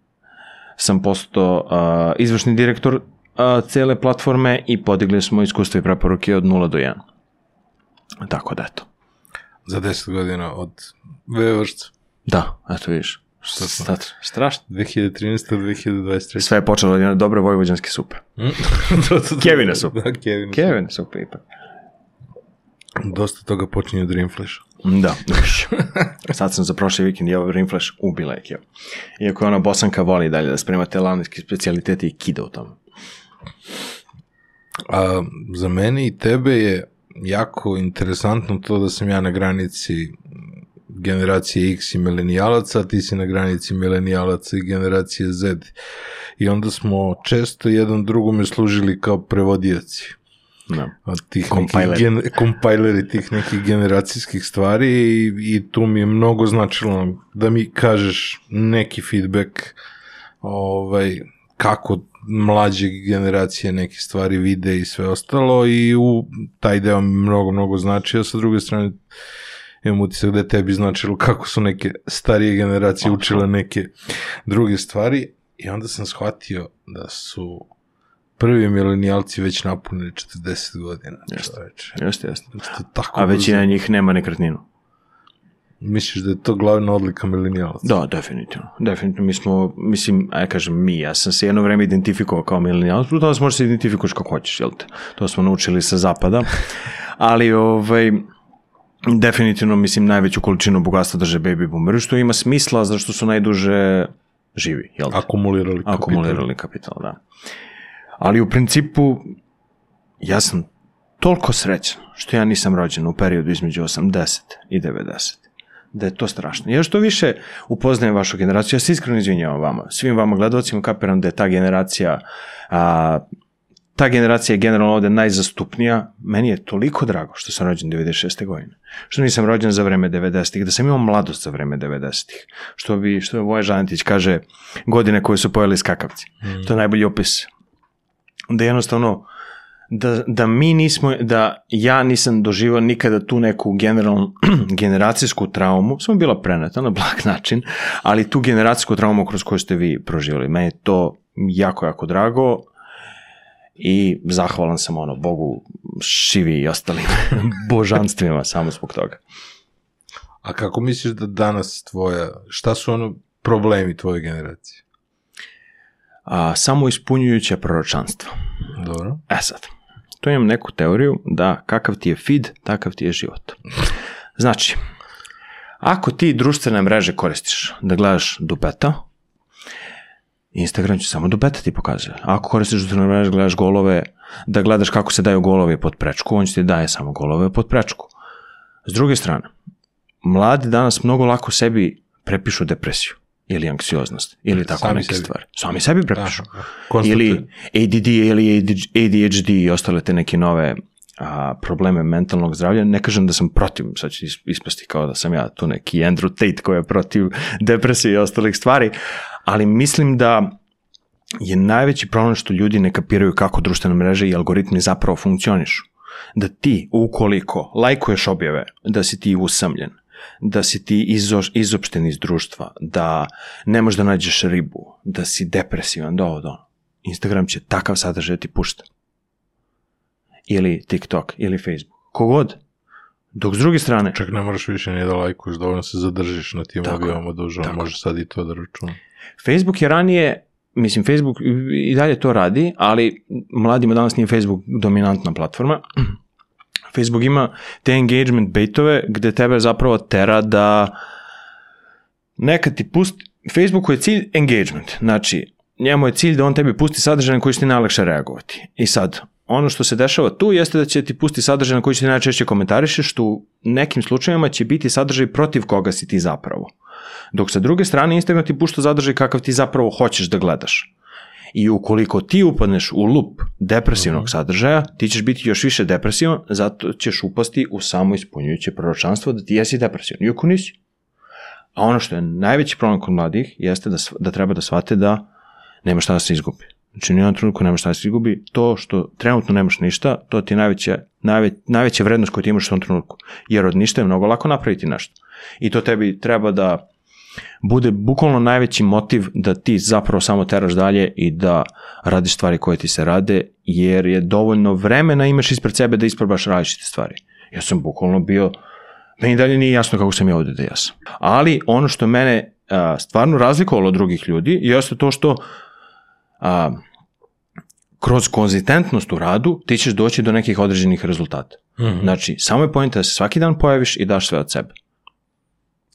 [SPEAKER 1] sam postao uh, izvršni direktor a, cele platforme i podigli smo iskustvo i preporuke od 0 do 1. Tako da, eto.
[SPEAKER 3] Za 10 godina od Vevrca.
[SPEAKER 1] Da, eto vidiš. Šta, strašno.
[SPEAKER 3] 2013. do 2023.
[SPEAKER 1] Sve je počelo od jedne dobre vojvođanske supe.
[SPEAKER 3] to, to, to,
[SPEAKER 1] Kevina supe.
[SPEAKER 3] Da, Kevina supe.
[SPEAKER 1] Kevin supe ipak.
[SPEAKER 3] Dosta toga počinje od Dreamflasha.
[SPEAKER 1] Da. Sad sam za prošli vikend jeo Rimflash u Bilekiju. Iako ona bosanka voli dalje da sprema te lavničke specialitete i kida u tome.
[SPEAKER 3] A za mene i tebe je jako interesantno to da sam ja na granici generacije X i milenijalaca, ti si na granici milenijalaca i generacije Z. I onda smo često jedan drugome služili kao prevodioci
[SPEAKER 1] Da.
[SPEAKER 3] od tih
[SPEAKER 1] Compiler.
[SPEAKER 3] nekih gen, kompajleri tih nekih generacijskih stvari i, i tu mi je mnogo značilo da mi kažeš neki feedback ovaj, kako mlađe generacije neke stvari vide i sve ostalo i u taj deo mi mnogo, mnogo znači, a sa druge strane imam utisak da je tebi značilo kako su neke starije generacije učile neke druge stvari i onda sam shvatio da su prvi milenijalci već napunili 40 godina.
[SPEAKER 1] Jeste, jeste.
[SPEAKER 3] Da ste tako
[SPEAKER 1] A većina njih nema nekretninu.
[SPEAKER 3] Misliš da je to glavna odlika milenijalaca?
[SPEAKER 1] Da, definitivno. Definitivno mi smo, mislim, aj kažem mi, ja sam se jedno vreme identifikovao kao milenijalac, to vas možeš se identifikuješ kako hoćeš, jel te? To smo naučili sa zapada. Ali, ovaj, definitivno, mislim, najveću količinu bogatstva drže baby boomeri, što ima smisla, zašto su najduže živi, jel te?
[SPEAKER 3] Akumulirali kapital.
[SPEAKER 1] akumulirali kapital, da. Ali u principu, ja sam toliko srećan što ja nisam rođen u periodu između 80 i 90. Da je to strašno. Ja što više upoznajem vašu generaciju, ja se iskreno izvinjavam vama, svim vama gledalcima kapiram da je ta generacija a, ta generacija je generalno ovde najzastupnija. Meni je toliko drago što sam rođen 96. godine. Što nisam rođen za vreme 90-ih, da sam imao mladost za vreme 90-ih. Što bi, što je Voja Žanetić kaže, godine koje su pojeli skakavci. To je najbolji opis. Da jednostavno, da, da mi nismo, da ja nisam doživao nikada tu neku generalnu generacijsku traumu, samo bila preneta na blag način, ali tu generacijsku traumu kroz koju ste vi proživjeli. Meni je to jako, jako drago i zahvalan sam ono Bogu Šivi i ostalim božanstvima samo zbog toga.
[SPEAKER 3] A kako misliš da danas tvoja, šta su ono problemi tvoje generacije?
[SPEAKER 1] A, samo ispunjujuće proročanstvo.
[SPEAKER 3] Dobro.
[SPEAKER 1] E sad, tu imam neku teoriju da kakav ti je feed, takav ti je život. Znači, ako ti društvene mreže koristiš da gledaš dupeta, Instagram će samo dupeta ti pokazuje. Ako koristiš društvene mreže, gledaš golove, da gledaš kako se daju golovi pod prečku, on će ti daje samo golove pod prečku. S druge strane, mladi danas mnogo lako sebi prepišu depresiju ili anksioznost ili tako
[SPEAKER 3] Sami
[SPEAKER 1] neke
[SPEAKER 3] sebi.
[SPEAKER 1] stvari. Sami sebi prepišu.
[SPEAKER 3] Aha, konstatujem.
[SPEAKER 1] ili ADD ili ADHD i ostale te neke nove a, probleme mentalnog zdravlja. Ne kažem da sam protiv, sad is- ispasti kao da sam ja tu neki Andrew Tate koji je protiv depresije i ostalih stvari, ali mislim da je najveći problem što ljudi ne kapiraju kako društvene mreže i algoritmi zapravo funkcionišu. Da ti, ukoliko lajkuješ objave, da si ti usamljen, da si ti izo, izopšten iz društva, da ne možeš da nađeš ribu, da si depresivan, da ovo, da ono. Instagram će takav sadržaj da ti pušta. Ili TikTok, ili Facebook. Kogod. Dok s druge strane,
[SPEAKER 3] Čak ne moraš više ni da lajkuješ, dovoljno se zadržiš na tim objavama
[SPEAKER 1] Tako
[SPEAKER 3] može sad i to da računa.
[SPEAKER 1] Facebook je ranije, mislim Facebook i dalje to radi, ali mladima danas nije Facebook dominantna platforma. Facebook ima te engagement baitove gde tebe zapravo tera da nekad ti pusti, Facebooku je cilj engagement, znači njemu je cilj da on tebi pusti sadržaj na koji će ti najlakše reagovati. I sad, ono što se dešava tu jeste da će ti pusti sadržaj na koji će ti najčešće komentarišeš, što u nekim slučajevima će biti sadržaj protiv koga si ti zapravo. Dok sa druge strane Instagram ti pušta zadržaj kakav ti zapravo hoćeš da gledaš. I ukoliko ti upadneš u lup depresivnog sadržaja, ti ćeš biti još više depresivan, zato ćeš upasti u samo ispunjujuće proročanstvo da ti jesi depresivan. Iako nisi. A ono što je najveći problem kod mladih jeste da, da treba da shvate da nema šta da se izgubi. Znači, ni u jednom trenutku nema šta da se izgubi. To što trenutno nemaš ništa, to ti je najveća, najve, najveća vrednost koju ti imaš u tom trenutku. Jer od ništa je mnogo lako napraviti nešto. I to tebi treba da bude bukvalno najveći motiv da ti zapravo samo teraš dalje i da radiš stvari koje ti se rade, jer je dovoljno vremena imaš ispred sebe da isprobaš različite stvari. Ja sam bukvalno bio, meni dalje nije jasno kako sam ja ovde da jesam. Ali ono što mene a, stvarno razlikovalo od drugih ljudi jeste to što a, kroz konzistentnost u radu ti ćeš doći do nekih određenih rezultata. Mm -hmm. Znači, samo je pojenta da se svaki dan pojaviš i daš sve od sebe.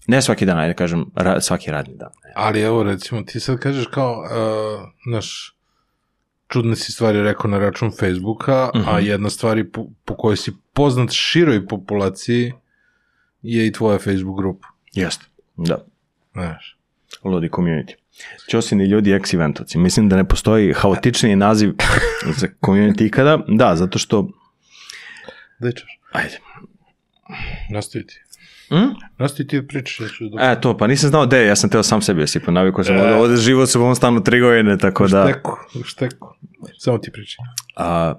[SPEAKER 1] Ne svaki dan, ajde kažem, ra, svaki radni dan.
[SPEAKER 3] Ali evo, recimo, ti sad kažeš kao, uh, naš, čudne si stvari rekao na račun Facebooka, mm -hmm. a jedna stvari po, po kojoj si poznat široj populaciji je i tvoja Facebook grupa.
[SPEAKER 1] Jeste, da.
[SPEAKER 3] Znaš.
[SPEAKER 1] Ludi community. Ćosini ljudi ex eventovci. Mislim da ne postoji haotičniji naziv za community ikada. Da, zato što...
[SPEAKER 3] Da ćeš.
[SPEAKER 1] Ajde.
[SPEAKER 3] Nastavi ti.
[SPEAKER 1] Mm?
[SPEAKER 3] Nastavi ti da pričaš. Ja ću da...
[SPEAKER 1] E, to, pa nisam znao gde, ja sam teo sam sebi osipao, navikao sam, e. ovde živo sam u ovom stanu tri godine, tako da...
[SPEAKER 3] šteku, šteku. Samo ti pričaj.
[SPEAKER 1] A,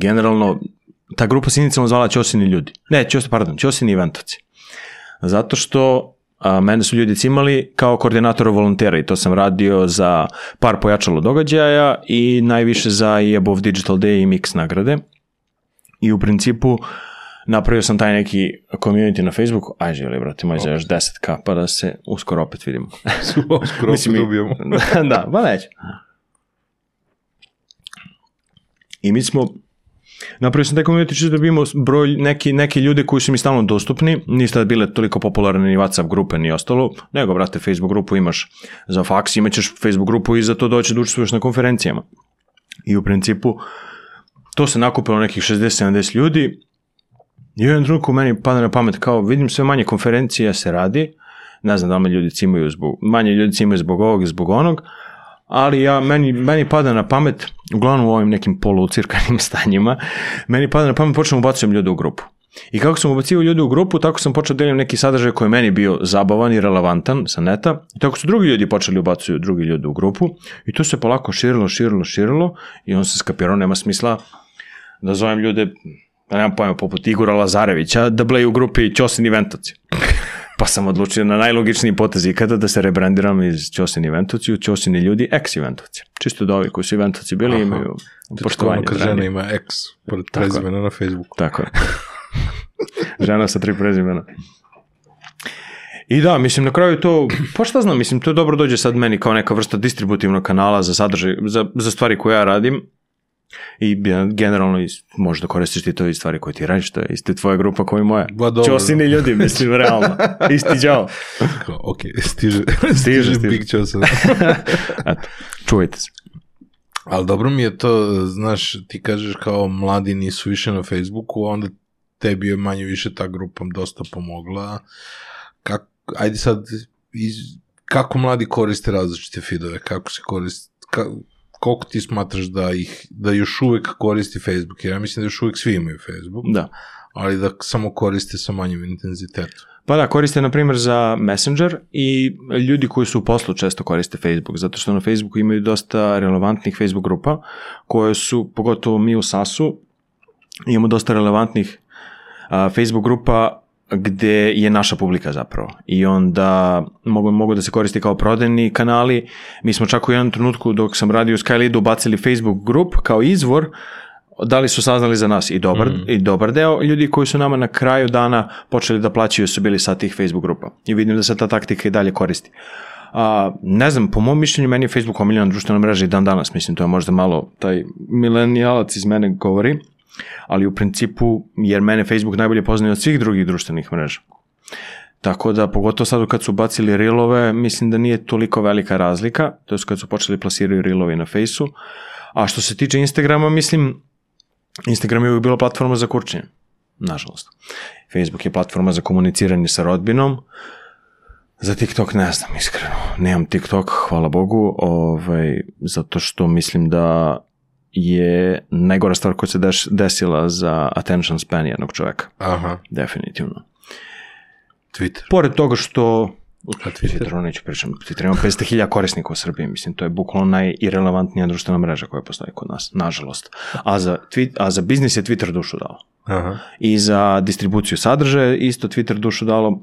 [SPEAKER 1] generalno, ta grupa se inicijalno zvala Ćosini ljudi. Ne, Ćos, pardon, Ćosini eventovci. Zato što a, mene su ljudi cimali kao koordinatora volontera i to sam radio za par pojačalo događaja i najviše za i Above Digital Day i Mix nagrade. I u principu napravio sam taj neki community na Facebooku, aj želi, brate moj, za još 10k, pa da se uskoro opet vidimo.
[SPEAKER 3] Skoro opet dobijemo.
[SPEAKER 1] da, pa neće. I mi smo Napravio sam taj community čisto da vidimo broj neki, neki ljude koji su mi stalno dostupni, nisu tada bile toliko popularne ni WhatsApp grupe ni ostalo, nego, brate, Facebook grupu imaš za faks, imaćeš Facebook grupu i za to doći da učestvuješ na konferencijama. I u principu, to se nakupilo nekih 60-70 ljudi i u jednom trenutku meni pada na pamet kao vidim sve manje konferencija se radi, ne znam da li ljudi cimaju zbog, manje ljudi cimaju zbog ovog i zbog onog, ali ja, meni, meni pada na pamet, uglavnom u ovim nekim polucirkanim stanjima, meni pada na pamet počnem ubacujem ljude u grupu. I kako sam ubacio ljude u grupu, tako sam počeo da delim neki sadržaj koji je meni bio zabavan i relevantan sa neta. I tako su drugi ljudi počeli ubacuju drugi ljudi u grupu. I to se polako širilo, širilo, širilo. I on se skapirao, nema smisla da zovem ljude, da nemam pojma, poput Igora Lazarevića, da bleju u grupi Ćosin Eventovci. Pa sam odlučio na najlogičniji potez ikada da se rebrandiram iz Ćosin Eventovci u Ćosini ljudi ex Eventovci. Čisto da ovi koji su Eventovci bili Aha. imaju poštovanje.
[SPEAKER 3] Kad žena ima ex pored prezimena na Facebooku.
[SPEAKER 1] Tako je. žena sa tri prezimena. I da, mislim, na kraju to, pa šta znam, mislim, to dobro dođe sad meni kao neka vrsta distributivnog kanala za sadržaj, za, za stvari koje ja radim, I generalno možeš da koristiš ti to i stvari koje ti radiš, to je isti tvoja grupa kao i moja.
[SPEAKER 3] Ba, dobro.
[SPEAKER 1] Ćosini ljudi, mislim, realno. Isti džao.
[SPEAKER 3] ok, stiže, stiže, stiže Big.
[SPEAKER 1] Eto, čuvajte se.
[SPEAKER 3] Ali dobro mi je to, znaš, ti kažeš kao mladi nisu više na Facebooku, onda tebi je manje više ta grupa dosta pomogla. Kak, ajde sad, iz, kako mladi koriste različite feedove, kako se koriste, ka, koliko ti smatraš da ih, da još uvek koristi Facebook, jer ja mislim da još uvek svi imaju Facebook,
[SPEAKER 1] Da.
[SPEAKER 3] ali da samo koriste sa manjim intenzitetom.
[SPEAKER 1] Pa da, koriste na primjer za Messenger i ljudi koji su u poslu često koriste Facebook, zato što na Facebooku imaju dosta relevantnih Facebook grupa koje su, pogotovo mi u SAS-u, imamo dosta relevantnih a, Facebook grupa gde je naša publika zapravo. I onda mogu, mogu da se koristi kao prodajni kanali. Mi smo čak u jednom trenutku dok sam radio u Skyleadu ubacili Facebook grup kao izvor da li su saznali za nas i dobar, mm. i dobar deo ljudi koji su nama na kraju dana počeli da plaćaju su bili sa tih Facebook grupa. I vidim da se ta taktika i dalje koristi. A, ne znam, po mom mišljenju meni je Facebook omiljena društvena mreža i dan danas, mislim, to je možda malo taj milenijalac iz mene govori, ali u principu, jer mene Facebook najbolje poznaje od svih drugih društvenih mreža. Tako da, pogotovo sad kad su bacili rilove, mislim da nije toliko velika razlika, to je kad su počeli plasiraju rilovi na fejsu. A što se tiče Instagrama, mislim, Instagram je uvijek bila platforma za kurčenje, nažalost. Facebook je platforma za komuniciranje sa rodbinom, Za TikTok ne znam, iskreno. Nemam TikTok, hvala Bogu, ovaj, zato što mislim da je najgora stvar koja se deš, desila za attention span jednog čoveka.
[SPEAKER 3] Aha.
[SPEAKER 1] Definitivno.
[SPEAKER 3] Twitter.
[SPEAKER 1] Pored toga što
[SPEAKER 3] A Twitter?
[SPEAKER 1] Twitteru neću pričam, Twitter ima 500.000 korisnika u Srbiji, mislim, to je bukvalno najirelevantnija društvena mreža koja postoji kod nas, nažalost. A za, tweet, a za biznis je Twitter dušu dao.
[SPEAKER 3] Aha.
[SPEAKER 1] I za distribuciju sadržaja isto Twitter dušu dalo,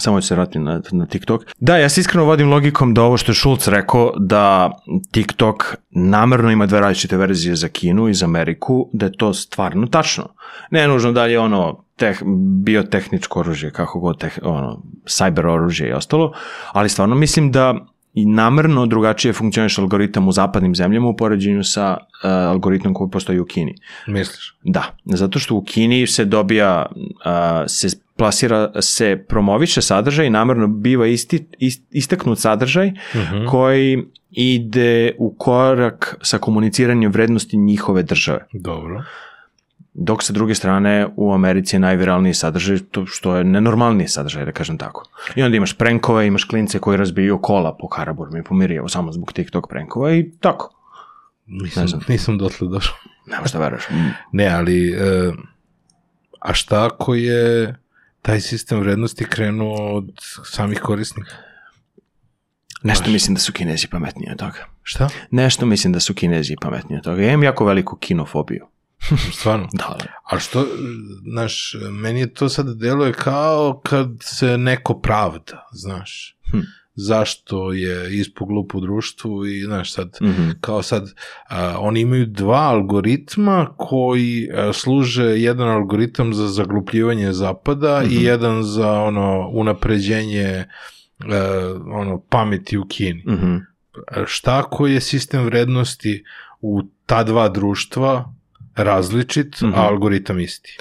[SPEAKER 1] Samo ću se vratiti na, na TikTok. Da, ja se iskreno vodim logikom da ovo što je Šulc rekao, da TikTok namerno ima dve različite verzije za Kinu i za Ameriku, da je to stvarno tačno. Ne nužno da je ono teh, biotehničko oružje, kako god, teh, ono, cyber oružje i ostalo, ali stvarno mislim da i namerno drugačije funkcioniš algoritam u zapadnim zemljama u poređenju sa uh, algoritmom koji postoji u Kini.
[SPEAKER 3] Misliš?
[SPEAKER 1] Da, zato što u Kini se dobija, uh, se plasira, se promoviše sadržaj i namerno biva isti, ist, istaknut sadržaj uh -huh. koji ide u korak sa komuniciranjem vrednosti njihove države.
[SPEAKER 3] Dobro.
[SPEAKER 1] Dok sa druge strane u Americi je najviralniji sadržaj, to što je nenormalniji sadržaj, da kažem tako. I onda imaš prenkove, imaš klince koji razbiju kola po Karaburmi i po Mirjevu samo zbog TikTok prenkova i tako.
[SPEAKER 3] Nisam, nisam dotle došao.
[SPEAKER 1] Nemo šta veruješ.
[SPEAKER 3] Ne, ali e, a šta ako je taj sistem vrednosti krenuo od samih korisnika?
[SPEAKER 1] Nešto Baš. mislim da su kinezi pametniji od toga.
[SPEAKER 3] Šta?
[SPEAKER 1] Nešto mislim da su kinezi pametniji od toga. Ja imam jako veliku kinofobiju.
[SPEAKER 3] Stvarno?
[SPEAKER 1] da, da.
[SPEAKER 3] A što, znaš, meni je to sad deluje kao kad se neko pravda, znaš. Hm zašto je ispog lup u društvu i znaš sad, mm -hmm. kao sad a, oni imaju dva algoritma koji a, služe jedan algoritam za zaglupljivanje zapada mm -hmm. i jedan za ono unapređenje a, ono pameti u Kini. Mm -hmm. Šta ako je sistem vrednosti u ta dva društva različit, mm -hmm. a algoritam isti?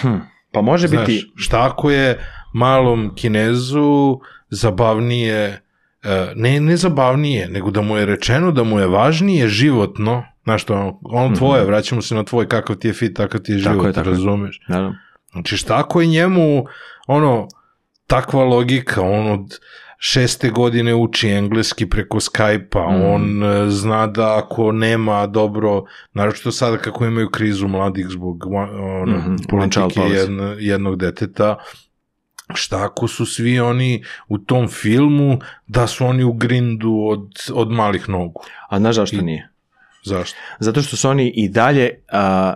[SPEAKER 1] Hm. Pa može Znaš, biti...
[SPEAKER 3] Šta ako je malom kinezu zabavnije, e, ne, ne zabavnije, nego da mu je rečeno da mu je važnije životno, znaš što, ono tvoje, mm -hmm. vraćamo se na tvoj, kakav ti je fit, takav ti je život, tako je, tako razumeš? Znači šta ako je njemu, ono, takva logika, on od šeste godine uči engleski preko Skype-a, mm. on e, zna da ako nema dobro, naročito sada kako imaju krizu mladih zbog ono, mm -hmm. politike jedno, jednog deteta, šta ako su svi oni u tom filmu da su oni u grindu od, od malih nogu.
[SPEAKER 1] A znaš zašto I, nije?
[SPEAKER 3] Zašto?
[SPEAKER 1] Zato što su oni i dalje, a,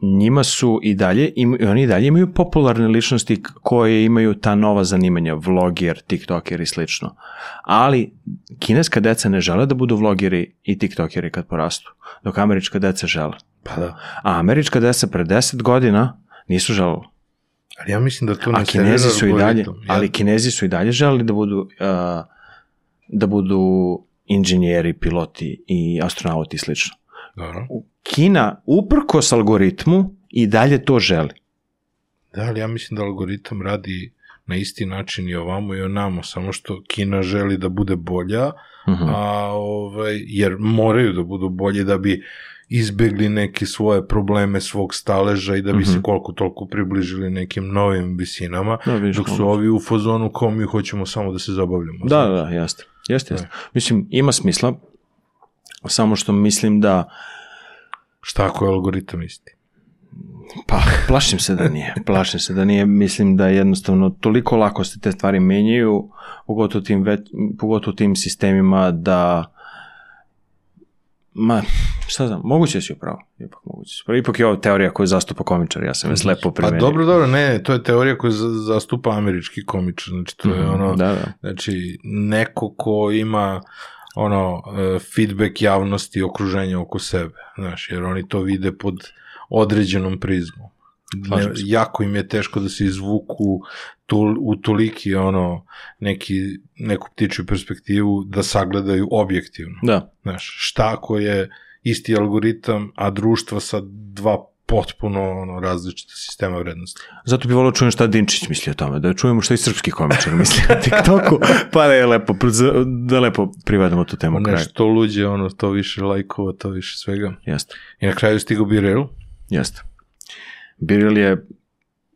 [SPEAKER 1] njima su i dalje, im, oni i dalje imaju popularne ličnosti koje imaju ta nova zanimanja, vloger, tiktoker i slično. Ali kineska deca ne žele da budu vlogeri i tiktokeri kad porastu, dok američka deca žele.
[SPEAKER 3] Pa da.
[SPEAKER 1] A američka deca pre 10 godina nisu želeli.
[SPEAKER 3] Ali ja mislim da to ne
[SPEAKER 1] A kinezi su i dalje, ali kinezi su i dalje želeli da budu uh, da budu inženjeri, piloti i astronauti i slično.
[SPEAKER 3] Dobro.
[SPEAKER 1] Kina, uprkos algoritmu, i dalje to želi.
[SPEAKER 3] Da, ali ja mislim da algoritam radi na isti način i ovamo i onamo, samo što Kina želi da bude bolja, uh mhm. -huh. a, ovaj, jer moraju da budu bolje da bi izbegli neke svoje probleme svog staleža i da bi mm -hmm. se mhm. koliko toliko približili nekim novim visinama, da, viš, dok su ovi u fazonu kao mi hoćemo samo da se zabavljamo.
[SPEAKER 1] Da, znači. da, jeste. Jeste, jeste. Mislim, ima smisla, samo što mislim da...
[SPEAKER 3] Šta ako je algoritam isti?
[SPEAKER 1] Pa, plašim se da nije. Plašim se da nije. Mislim da jednostavno toliko lako se te stvari menjaju, pogotovo tim, pogotovo tim sistemima da Ma, šta znam, moguće si upravo. Ipak moguće si upravo. Ipak je ovo teorija koju zastupa komičar, ja sam je slepo primenio.
[SPEAKER 3] Pa dobro, dobro, ne, to je teorija koju zastupa američki komičar, znači to je mm, ono,
[SPEAKER 1] da, da.
[SPEAKER 3] znači neko ko ima ono, e, feedback javnosti i okruženja oko sebe, znaš, jer oni to vide pod određenom prizmom. Ne, jako im je teško da se izvuku tu, u toliki ono, neki, neku ptičju perspektivu da sagledaju objektivno.
[SPEAKER 1] Da.
[SPEAKER 3] Znaš, šta ako je isti algoritam, a društva sa dva potpuno ono, različite sistema vrednosti.
[SPEAKER 1] Zato bi volio da čujem šta Dinčić misli o tome, da čujemo šta i srpski komičar misli na TikToku, pa da je lepo, da lepo privedemo tu temu.
[SPEAKER 3] Nešto što luđe, ono, to više lajkova, to više svega.
[SPEAKER 1] Jeste.
[SPEAKER 3] I na kraju stigo Birel.
[SPEAKER 1] Jeste. Biril je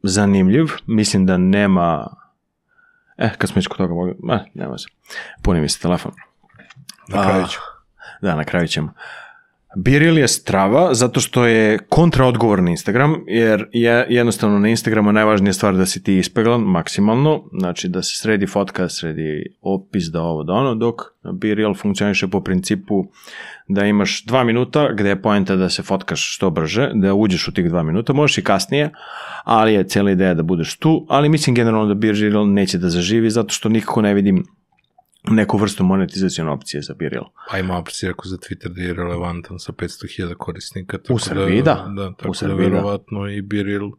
[SPEAKER 1] zanimljiv, mislim da nema eh, kad smo već kod toga mogli, eh, nema se, puni mi se telefon.
[SPEAKER 3] Na kraju ću.
[SPEAKER 1] da, na kraju ćemo. Biril je strava zato što je kontraodgovor na Instagram, jer je jednostavno na Instagramu najvažnija stvar da si ti ispeglan maksimalno, znači da se sredi fotka, sredi opis, da ovo, da ono, dok Biril funkcioniše po principu da imaš dva minuta gde je poenta da se fotkaš što brže, da uđeš u tih dva minuta, možeš i kasnije, ali je cijela ideja da budeš tu, ali mislim generalno da Biril neće da zaživi zato što nikako ne vidim neku vrstu monetizacijone opcije za Biril.
[SPEAKER 3] Pa ima opcija ako za Twitter da je relevantan sa 500.000 korisnika. Tako
[SPEAKER 1] U Srbiji, da.
[SPEAKER 3] da tako
[SPEAKER 1] U Srbiji,
[SPEAKER 3] da
[SPEAKER 1] da.
[SPEAKER 3] verovatno i Biril.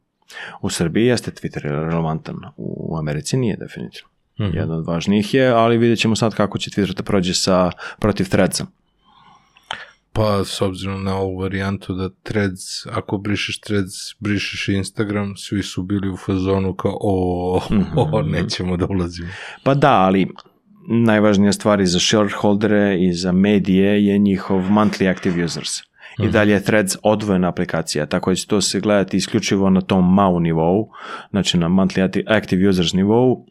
[SPEAKER 1] U Srbiji jeste Twitter relevantan, u Americi nije definitivno.
[SPEAKER 3] Mhm.
[SPEAKER 1] Jedan od važnijih je, ali vidjet ćemo sad kako će Twitter da prođe sa, protiv Threadsa.
[SPEAKER 3] Pa s obzirom na ovu varijantu da threads, ako brišeš threads, brišeš Instagram, svi su bili u fazonu kao o, o,
[SPEAKER 1] Mhm.
[SPEAKER 3] nećemo da ulazimo.
[SPEAKER 1] Pa da, ali najvažnija stvar i za shareholdere i za medije je njihov monthly active users. I dalje je Threads odvojena aplikacija, tako da će to se gledati isključivo na tom MAU nivou, znači na monthly acti- active users nivou,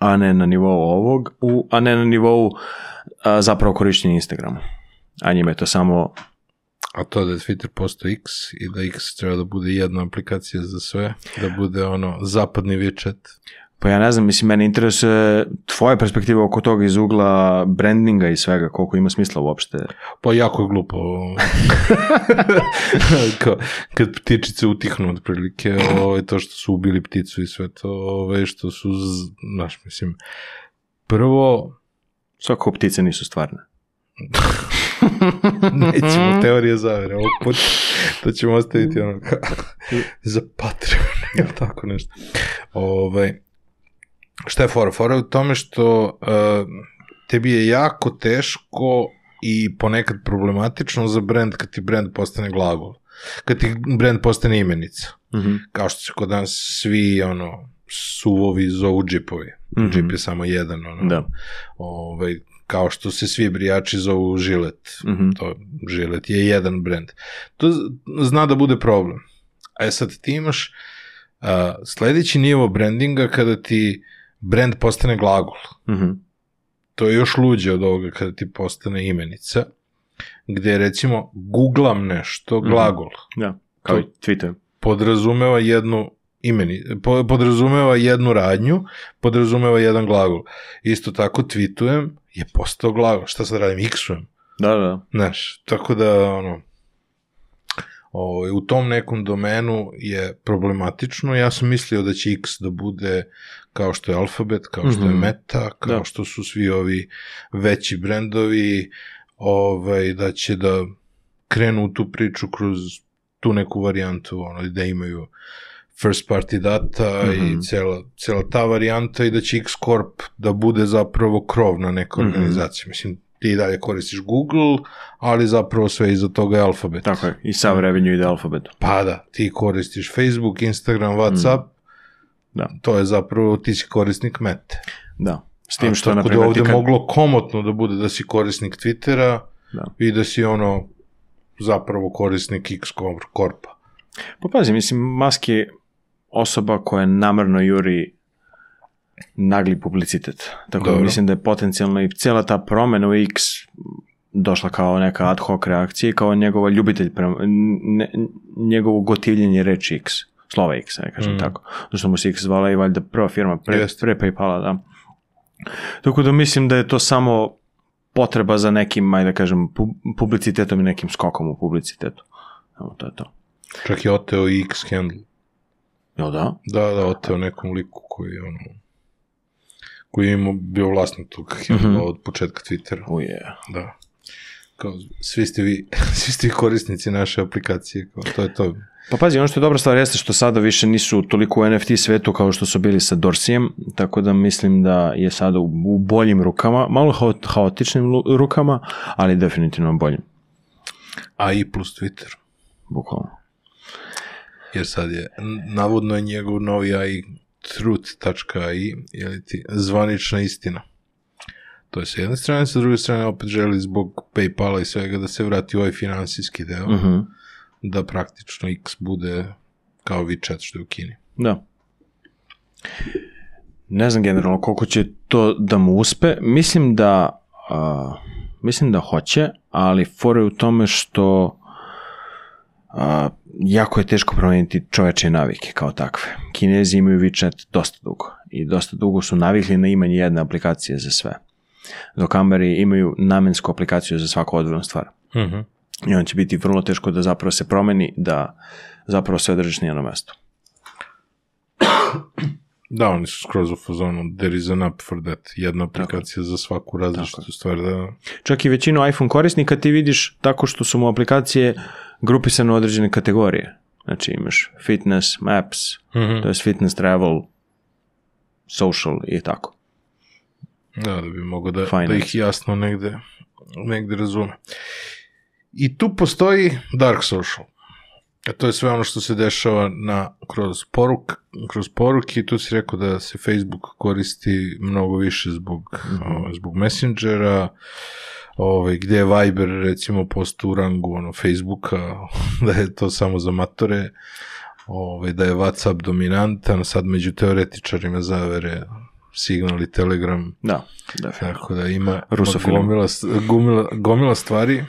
[SPEAKER 1] a ne na nivou ovog, u, a ne na nivou a, zapravo korišćenja Instagrama. A njima je to samo
[SPEAKER 3] A to da je Twitter postao X i da X treba da bude jedna aplikacija za sve, da bude ono zapadni WeChat.
[SPEAKER 1] Pa ja ne znam, mislim, mene interesuje tvoja perspektiva oko toga iz ugla brandinga i svega, koliko ima smisla uopšte.
[SPEAKER 3] Pa jako je glupo. Kao, kad ptičice utihnu otprilike, ovaj, to što su ubili pticu i sve to, ovaj, što su, znaš, mislim, prvo,
[SPEAKER 1] Svako ptice nisu stvarne.
[SPEAKER 3] nećemo teorije zavere, ovog puta, to ćemo ostaviti ono kao, za Patreon, ili tako nešto. Ovaj, šta je fora? Fora je u tome što uh, tebi je jako teško i ponekad problematično za brand kad ti brand postane glagol. Kad ti brand postane imenica.
[SPEAKER 1] Mhm.
[SPEAKER 3] Kao što se kod nas svi ono suvovi zovu džipovi.
[SPEAKER 1] Mhm.
[SPEAKER 3] Džip je samo jedan. Ono,
[SPEAKER 1] Da.
[SPEAKER 3] ovaj, kao što se svi brijači zovu žilet.
[SPEAKER 1] Mhm.
[SPEAKER 3] To, žilet je jedan brand. To zna da bude problem. A je sad ti imaš uh, sledeći nivo brandinga kada ti brand postane glagol.
[SPEAKER 1] Mhm.
[SPEAKER 3] To je još luđe od ovoga kada ti postane imenica, gde recimo googlam nešto,
[SPEAKER 1] Mhm.
[SPEAKER 3] glagol,
[SPEAKER 1] Da, kao i Twitter.
[SPEAKER 3] podrazumeva jednu imeni, po- podrazumeva jednu radnju, podrazumeva jedan glagol. Isto tako tweetujem je postao glagol. Šta sad radim? X-ujem.
[SPEAKER 1] Da, da.
[SPEAKER 3] Znaš, tako da, ono, ovaj, u tom nekom domenu je problematično. Ja sam mislio da će X da bude kao što je Alphabet, kao što je
[SPEAKER 1] Mhm.
[SPEAKER 3] Meta, kao
[SPEAKER 1] Da.
[SPEAKER 3] što su svi ovi veći brendovi, ovaj, da će da krenu u tu priču kroz tu neku varijantu, ono, da imaju first party data
[SPEAKER 1] Mhm.
[SPEAKER 3] i cela, cela ta varijanta i da će X Corp da bude zapravo krov na neka
[SPEAKER 1] Mhm.
[SPEAKER 3] organizacija. Mislim, ti i dalje koristiš Google, ali zapravo sve iza toga je alfabet.
[SPEAKER 1] Tako je. I sav revenue ide alfabetu.
[SPEAKER 3] Pa da, ti koristiš Facebook, Instagram, Whatsapp,
[SPEAKER 1] Da.
[SPEAKER 3] to je zapravo, ti si korisnik Mete.
[SPEAKER 1] Da. S tim što, na
[SPEAKER 3] da
[SPEAKER 1] primjer,
[SPEAKER 3] ovde
[SPEAKER 1] kad...
[SPEAKER 3] moglo komotno da bude da si korisnik Twittera
[SPEAKER 1] Da.
[SPEAKER 3] i da si ono zapravo korisnik X Corpa.
[SPEAKER 1] Pa pazi, mislim, Musk je osoba koja namerno juri nagli publicitet. Tako da
[SPEAKER 3] Dobro.
[SPEAKER 1] mislim da je potencijalno i cijela ta promena u X došla kao neka ad hoc reakcija i kao njegova ljubitelj prema, ne, njegovo gotivljenje reči X. Slova X, ne kažem
[SPEAKER 3] Mm.
[SPEAKER 1] tako. Zašto mu se X zvala i valjda prva firma pre, pre Paypala, da. Tako da mislim da je to samo potreba za nekim, ajde da kažem, pu- publicitetom i nekim skokom u publicitetu. Evo, to je to.
[SPEAKER 3] Čak je oteo i X handle.
[SPEAKER 1] Jel da?
[SPEAKER 3] Da, da, oteo nekom liku koji je ono koji je imao, bio vlasnik tog handla
[SPEAKER 1] Mhm.
[SPEAKER 3] od početka Twittera.
[SPEAKER 1] Uje.
[SPEAKER 3] Da. Kao, svi ste vi, svi ste vi korisnici naše aplikacije, kao, to je to.
[SPEAKER 1] Pa pazi, ono što je dobra stvar jeste što sada više nisu toliko u NFT svetu kao što su bili sa Dorsijem, tako da mislim da je sada u, boljim rukama, malo hao- haotičnim rukama, ali definitivno boljim,
[SPEAKER 3] AI plus Twitter.
[SPEAKER 1] bukvalno.
[SPEAKER 3] Jer sad je, navodno je njegov novi AI truth.ai, ili ti zvanična istina. To je sa jedne strane, sa druge strane opet želi zbog Paypala i svega da se vrati u ovaj finansijski deo,
[SPEAKER 1] Mhm.
[SPEAKER 3] Da praktično X bude kao WeChat što je u Kini.
[SPEAKER 1] Da. Ne znam generalno koliko će to da mu uspe. Mislim da, a, mislim da hoće, ali fora je u tome što a, jako je teško promeniti čoveče navike kao takve. Kinezi imaju WeChat dosta dugo i dosta dugo su navikli na imanje jedne aplikacije za sve. Dok Ameri imaju namensku aplikaciju za svaku odvojnu stvar.
[SPEAKER 3] Mhm.
[SPEAKER 1] I on će biti vrlo teško da zapravo se promeni, da zapravo sve držiš na jednom mestu.
[SPEAKER 3] Da, oni su skroz u fazonu, there is an app for that. Jedna aplikacija za svaku različitu stvar. Da,
[SPEAKER 1] Čak i većinu iPhone korisnika ti vidiš tako što su mu aplikacije grupisane u određene kategorije. Znači imaš fitness, maps,
[SPEAKER 3] Mhm.
[SPEAKER 1] to je fitness, travel, social i tako.
[SPEAKER 3] da, da bi mogo da,
[SPEAKER 1] Finance.
[SPEAKER 3] da ih jasno negde, negde razume. I tu postoji dark social. A to je sve ono što se dešava na, kroz, poruk, kroz poruke tu si rekao da se Facebook koristi mnogo više zbog, ovaj, zbog Messengera, ovaj, gde je Viber recimo postao u rangu ono, Facebooka, da je to samo za matore, ovaj, da je Whatsapp dominantan, sad među teoretičarima zavere Signal i Telegram,
[SPEAKER 1] Da, definitivno.
[SPEAKER 3] tako da ima, gomila, gomila, gomila stvari.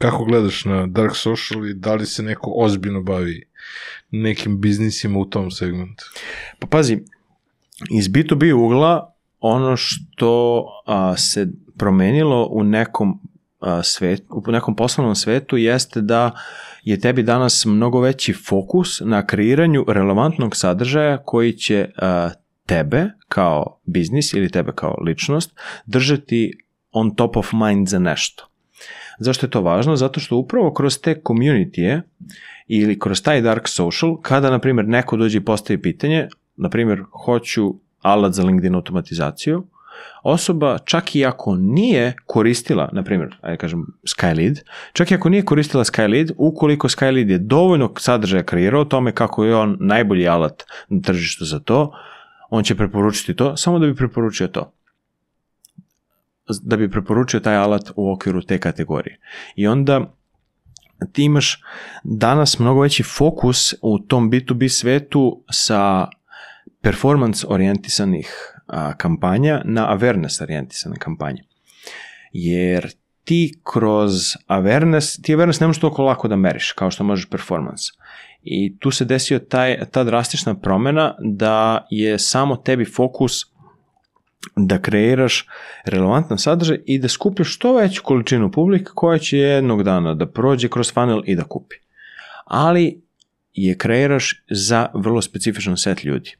[SPEAKER 3] Kako gledaš na Dark Social i da li se neko ozbiljno bavi nekim biznisima u tom segmentu?
[SPEAKER 1] Pa pazi, iz B2B ugla ono što a, se promenilo u nekom a, svet, u nekom poslovnom svetu jeste da je tebi danas mnogo veći fokus na kreiranju relevantnog sadržaja koji će a, tebe kao biznis ili tebe kao ličnost držati on top of mind za nešto. Zašto je to važno? Zato što upravo kroz te community ili kroz taj dark social, kada, na primjer, neko dođe i postavi pitanje, na primjer, hoću alat za LinkedIn automatizaciju, osoba, čak i ako nije koristila, na primjer, ajde kažem, Skylead, čak i ako nije koristila Skylead, ukoliko Skylead je dovoljno sadržaja kreirao o tome kako je on najbolji alat na tržištu za to, on će preporučiti to, samo da bi preporučio to da bi preporučio taj alat u okviru te kategorije. I onda ti imaš danas mnogo veći fokus u tom B2B svetu sa performance orijentisanih kampanja na awareness orijentisane kampanje. Jer ti kroz awareness, ti awareness ne možeš toliko lako da meriš kao što možeš performance. I tu se desio taj, ta drastična promena da je samo tebi fokus da kreiraš relevantan sadržaj i da skupljaš što veću količinu publike koja će jednog dana da prođe kroz funnel i da kupi. Ali je kreiraš za vrlo specifičan set ljudi.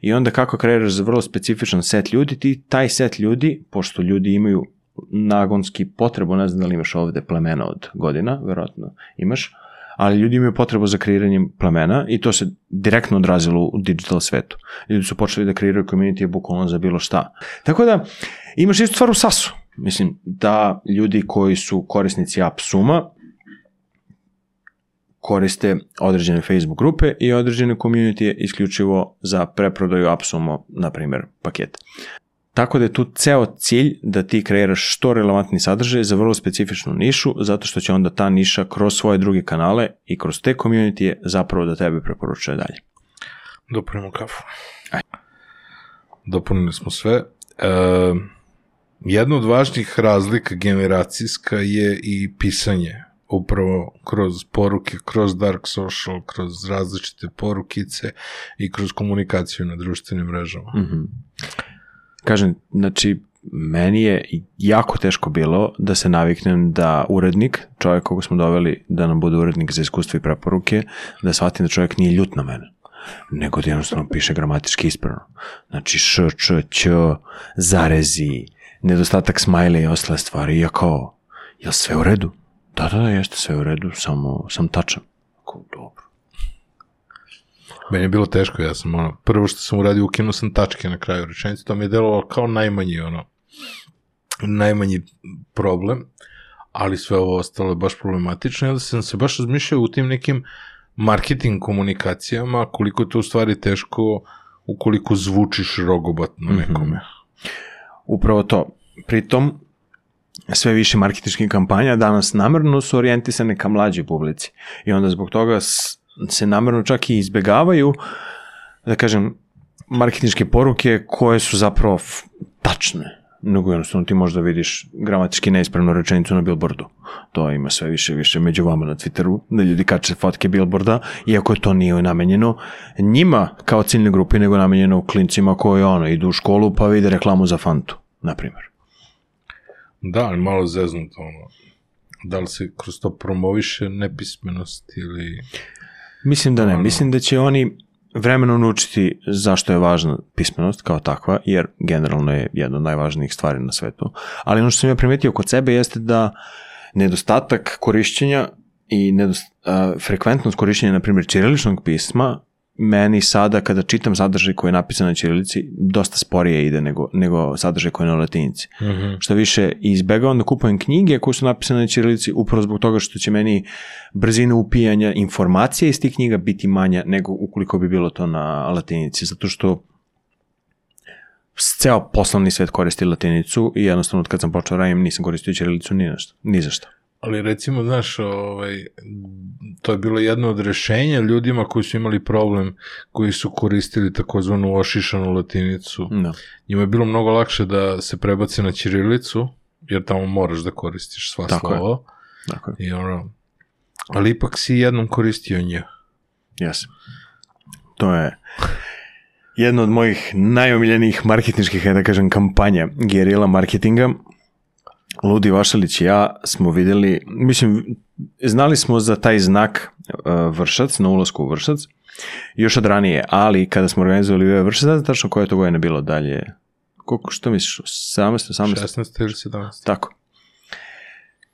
[SPEAKER 1] I onda kako kreiraš za vrlo specifičan set ljudi, ti taj set ljudi, pošto ljudi imaju nagonski potrebu, ne znam da li imaš ovde plemena od godina, verovatno imaš, ali ljudi imaju potrebu za kreiranjem plemena i to se direktno odrazilo u digital svetu. Ljudi su počeli da kreiraju community bukvalno za bilo šta. Tako da, imaš istu stvar u SAS-u. Mislim, da ljudi koji su korisnici AppSuma koriste određene Facebook grupe i određene community isključivo za preprodaju AppSuma, na primjer, paketa. Tako da je tu ceo cilj da ti kreiraš što relevantni sadržaj za vrlo specifičnu nišu, zato što će onda ta niša kroz svoje druge kanale i kroz te community zapravo da tebe preporučuje dalje.
[SPEAKER 3] Dopunimo kafu.
[SPEAKER 1] Aj.
[SPEAKER 3] Dopunili smo sve. E, jedna od važnijih razlika generacijska je i pisanje upravo kroz poruke, kroz dark social, kroz različite porukice i kroz komunikaciju na društvenim mrežama.
[SPEAKER 1] Mhm. Kažem, znači, meni je jako teško bilo da se naviknem da urednik, čovjek koga smo doveli da nam bude urednik za iskustvo i preporuke, da shvatim da čovjek nije ljut na mene nego da jednostavno piše gramatički ispravno. Znači š, č, ć, zarezi, nedostatak smajle i ostale stvari. Ja kao, jel sve u redu? Da, da, da, jeste sve u redu, samo sam tačan. Kao, dobro.
[SPEAKER 3] Meni je bilo teško, ja sam ono, prvo što sam uradio, ukinuo sam tačke na kraju rečenice, to mi je delovalo kao najmanji, ono, najmanji problem, ali sve ovo ostalo je baš problematično i onda sam se baš razmišljao u tim nekim marketing komunikacijama, koliko je to u stvari teško ukoliko zvučiš rogobatno nekome.
[SPEAKER 1] Upravo to. Pritom, sve više marketinških kampanja danas namerno su orijentisane ka mlađoj publici. I onda zbog toga se namerno čak i izbegavaju, da kažem, marketinške poruke koje su zapravo tačne. nego jednostavno ti možda vidiš gramatički neispravnu rečenicu na billboardu. To ima sve više više među vama na Twitteru, da ljudi kače fotke billboarda, iako to nije namenjeno njima kao ciljne grupi, nego namenjeno klincima koji ono, idu u školu pa vide reklamu za Fantu, na primjer.
[SPEAKER 3] Da, ali malo zeznuto ono. Da li se kroz to promoviše nepismenost ili...
[SPEAKER 1] Mislim da ne. Mislim da će oni vremenom naučiti zašto je važna pismenost kao takva, jer generalno je jedna od najvažnijih stvari na svetu. Ali ono što sam ja primetio kod sebe jeste da nedostatak korišćenja i nedost, a, frekventnost korišćenja, na primjer, ćiriličnog pisma meni sada kada čitam sadržaj koji je napisan na ćirilici dosta sporije ide nego, nego sadržaj koji je na latinici. Mm -hmm. Što više izbegavam da kupujem knjige koje su napisane na ćirilici upravo zbog toga što će meni brzina upijanja informacija iz tih knjiga biti manja nego ukoliko bi bilo to na latinici. Zato što ceo poslovni svet koristi latinicu i jednostavno od kad sam počeo radim nisam koristio ćirilicu ni, nešto, ni za što.
[SPEAKER 3] Ali recimo, znaš, ovaj, to je bilo jedno od rešenja ljudima koji su imali problem, koji su koristili takozvanu ošišanu latinicu.
[SPEAKER 1] Da.
[SPEAKER 3] Njima je bilo mnogo lakše da se prebaci na ćirilicu, jer tamo moraš da koristiš sva
[SPEAKER 1] Tako je.
[SPEAKER 3] slova.
[SPEAKER 1] Tako je.
[SPEAKER 3] I ono, ali ipak si jednom koristio nje.
[SPEAKER 1] Jes. To je jedna od mojih najomiljenijih marketinških, da kažem, kampanja gerila marketinga. Ludi Vašalić i ja smo videli, mislim, znali smo za taj znak uh, vršac, na ulasku u vršac, još od ranije, ali kada smo organizovali ovaj vršac, znate tačno koje je to godine bilo dalje? Koliko, što misliš, 17, 18?
[SPEAKER 3] 16 ili 17.
[SPEAKER 1] Tako.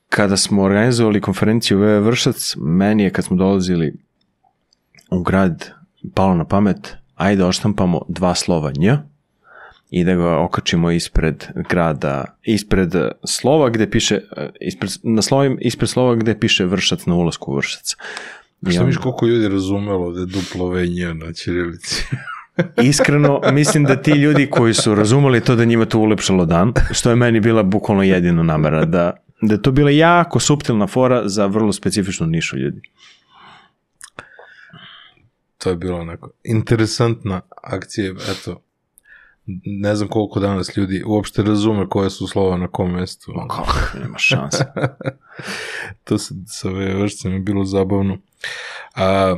[SPEAKER 1] Kada smo organizovali konferenciju VV Vršac, meni je kad smo dolazili u grad palo na pamet, ajde oštampamo dva slova nj i da ga okačimo ispred grada, ispred slova gde piše, ispred, na slovim, ispred slova gde piše Vršac na ulasku Vršac. I
[SPEAKER 3] Šta
[SPEAKER 1] onda-
[SPEAKER 3] miš koliko ljudi razumelo da je duplo V nje na ćirilici?
[SPEAKER 1] Iskreno, mislim da ti ljudi koji su razumeli to da njima to ulepšalo dan, što je meni bila bukvalno jedina namera, da, da je to bila jako suptilna fora za vrlo specifičnu nišu ljudi.
[SPEAKER 3] to je bilo onako interesantna akcija, eto, ne znam koliko danas ljudi uopšte razume koje su slova na kom mestu.
[SPEAKER 1] Kako, nema šanse.
[SPEAKER 3] to se sa vršcem je bilo zabavno. A,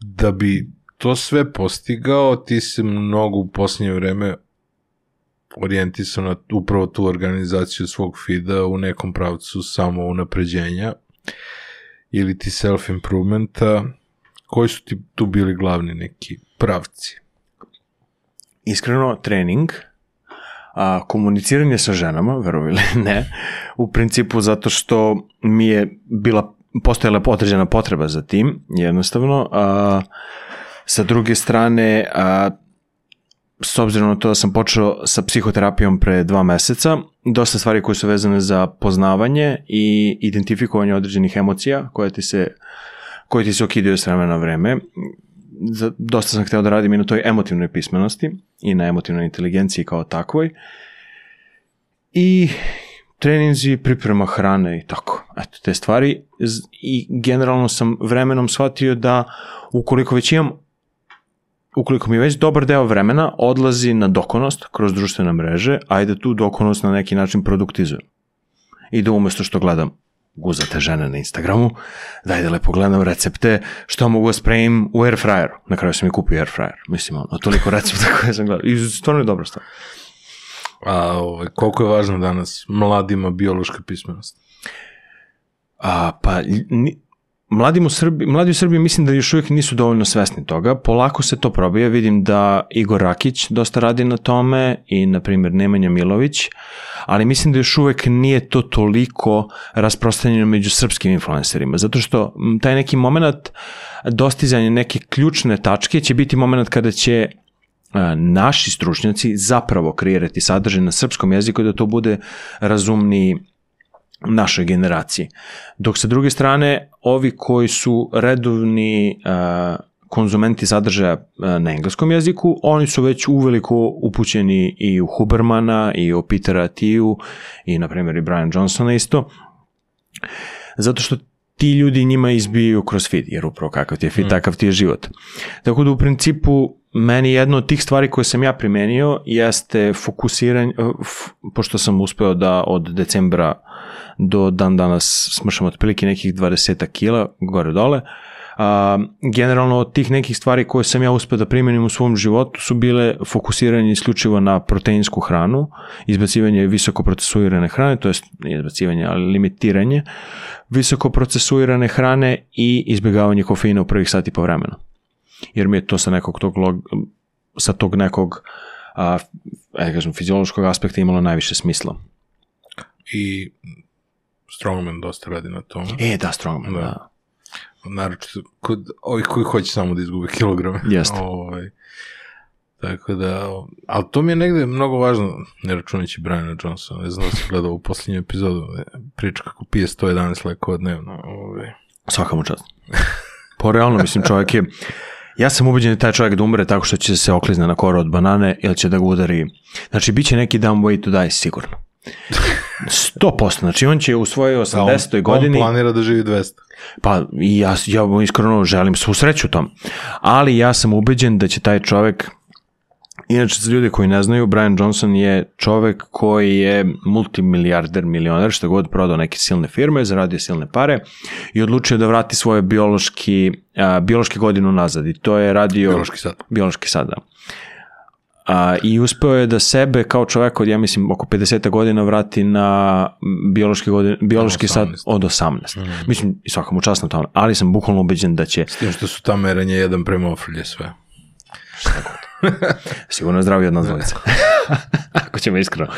[SPEAKER 3] da bi to sve postigao, ti se mnogo u posljednje vreme orijentisao na upravo tu organizaciju svog feeda u nekom pravcu samo unapređenja ili ti self-improvementa. Koji su ti tu bili glavni neki pravci?
[SPEAKER 1] Iskreno, trening, a komuniciranje sa ženama, verovi ili ne, u principu zato što mi je bila postojala određena potreba za tim, jednostavno. A, sa druge strane, a, s obzirom na to da sam počeo sa psihoterapijom pre dva meseca, dosta stvari koje su vezane za poznavanje i identifikovanje određenih emocija koje ti se koje ti se okidaju s vremena na vreme. Za- Dosta sam hteo da radim i na toj emotivnoj pismenosti i na emotivnoj inteligenciji kao takvoj. I treninzi, priprema hrane i tako. Eto, te stvari. I generalno sam vremenom shvatio da ukoliko već imam ukoliko mi već dobar deo vremena odlazi na dokonost kroz društvene mreže, ajde tu dokonost na neki način produktizujem. I da umesto što gledam guzate žene na Instagramu, daj da lepo gledam recepte što mogu da spremim u air fryeru. Na kraju sam i kupio air fryer. Mislim, ono, toliko recepta koje sam gledao. I stvarno je dobra stvar.
[SPEAKER 3] A ovaj, koliko je važno danas mladima biološka pismenost?
[SPEAKER 1] A, pa, ni, mladim u Srbiji, mladi u Srbiji mislim da još uvijek nisu dovoljno svesni toga. Polako se to probija. Vidim da Igor Rakić dosta radi na tome i, na primjer, Nemanja Milović, ali mislim da još uvijek nije to toliko rasprostranjeno među srpskim influencerima, zato što taj neki moment dostizanja neke ključne tačke će biti moment kada će a, naši stručnjaci zapravo kreirati sadržaj na srpskom jeziku da to bude razumniji našoj generaciji. Dok sa druge strane, ovi koji su redovni uh, konzumenti sadržaja uh, na engleskom jeziku, oni su već uveliko upućeni i u Hubermana i u Petera Tiju i na primjer i Brian Johnsona isto. Zato što ti ljudi njima izbiju kroz feed, jer upravo kakav ti je feed, takav ti je život. Tako da u principu meni jedna od tih stvari koje sam ja primenio jeste fokusiranje, uh, pošto sam uspeo da od decembra do dan danas smršam otprilike nekih 20 kila gore dole, a, generalno od tih nekih stvari koje sam ja uspeo da primenim u svom životu su bile fokusiranje isključivo na proteinsku hranu, izbacivanje visoko procesuirane hrane, to jest izbacivanje, ali limitiranje visoko procesuirane hrane i izbjegavanje kofeina u prvih sati po vremenu. Jer mi je to sa nekog tog, log, sa tog nekog a, ajde kažem, fiziološkog aspekta imalo najviše smisla.
[SPEAKER 3] I Strongman dosta radi na tome.
[SPEAKER 1] E, da, strongman, da.
[SPEAKER 3] Da. Naročito kod ovih koji hoće samo da izgube kilograme.
[SPEAKER 1] Jeste.
[SPEAKER 3] Ovaj, tako da, ali to mi je negde mnogo važno, ne računajući Briana Johnsona, ne znam da si gledao u posljednju epizodu, priča kako pije 111 lekova dnevno. Ovaj.
[SPEAKER 1] Svaka mu čast. Po realno, mislim, čovjek je... Ja sam ubeđen da taj čovjek da umre tako što će se oklizne na koru od banane ili će da ga udari. Znači, bit će neki dumb way to die, sigurno. 100%. Znači, on će u svojoj 80.
[SPEAKER 3] on,
[SPEAKER 1] godini...
[SPEAKER 3] On planira da živi 200.
[SPEAKER 1] Pa i ja, ja iskreno želim svu sreću tom. Ali ja sam ubeđen da će taj čovek Inače, za ljude koji ne znaju, Brian Johnson je čovek koji je multimilijarder, milioner, što god prodao neke silne firme, zaradio silne pare i odlučio da vrati svoje biološki, a, biološki godinu nazad. I to je radio...
[SPEAKER 3] Biološki sad.
[SPEAKER 1] Biološki sad, da. A, I uspeo je da sebe kao čovek od, ja mislim, oko 50 godina vrati na biološki, godin, biološki sad
[SPEAKER 3] 18.
[SPEAKER 1] od 18. Mm. Mislim, i čast na tome, ali sam bukvalno ubeđen da će
[SPEAKER 3] S tim što su ta merenja jedan prema ofrlje sve.
[SPEAKER 1] sigurno zdravi od nas dvojica. Ako ćemo iskreno.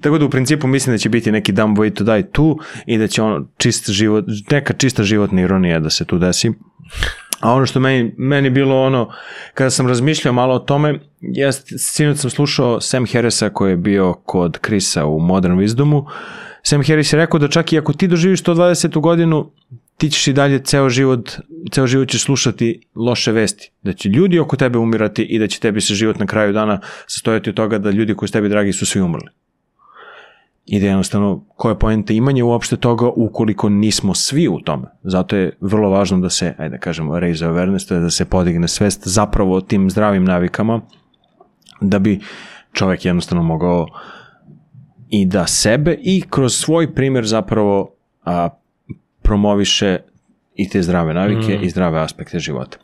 [SPEAKER 1] Tako da u principu mislim da će biti neki dumb way to die tu i da će ono čist život, neka čista životna ironija da se tu desi. A ono što meni, meni bilo ono, kada sam razmišljao malo o tome, jest, sinoć sam slušao Sam Harrisa koji je bio kod Krisa u Modern Wisdomu. Sam Harris je rekao da čak i ako ti doživiš 120. godinu, ti ćeš i dalje ceo život, ceo život ćeš slušati loše vesti. Da će ljudi oko tebe umirati i da će tebi se život na kraju dana sastojati od toga da ljudi koji su tebi dragi su svi umrli. I da jednostavno, koja je poenta imanje uopšte toga ukoliko nismo svi u tome. Zato je vrlo važno da se, ajde da kažemo, raise awareness, to je da se podigne svest zapravo o tim zdravim navikama, da bi čovek jednostavno mogao i da sebe i kroz svoj primjer zapravo a, promoviše i te zdrave navike mm. i zdrave aspekte života.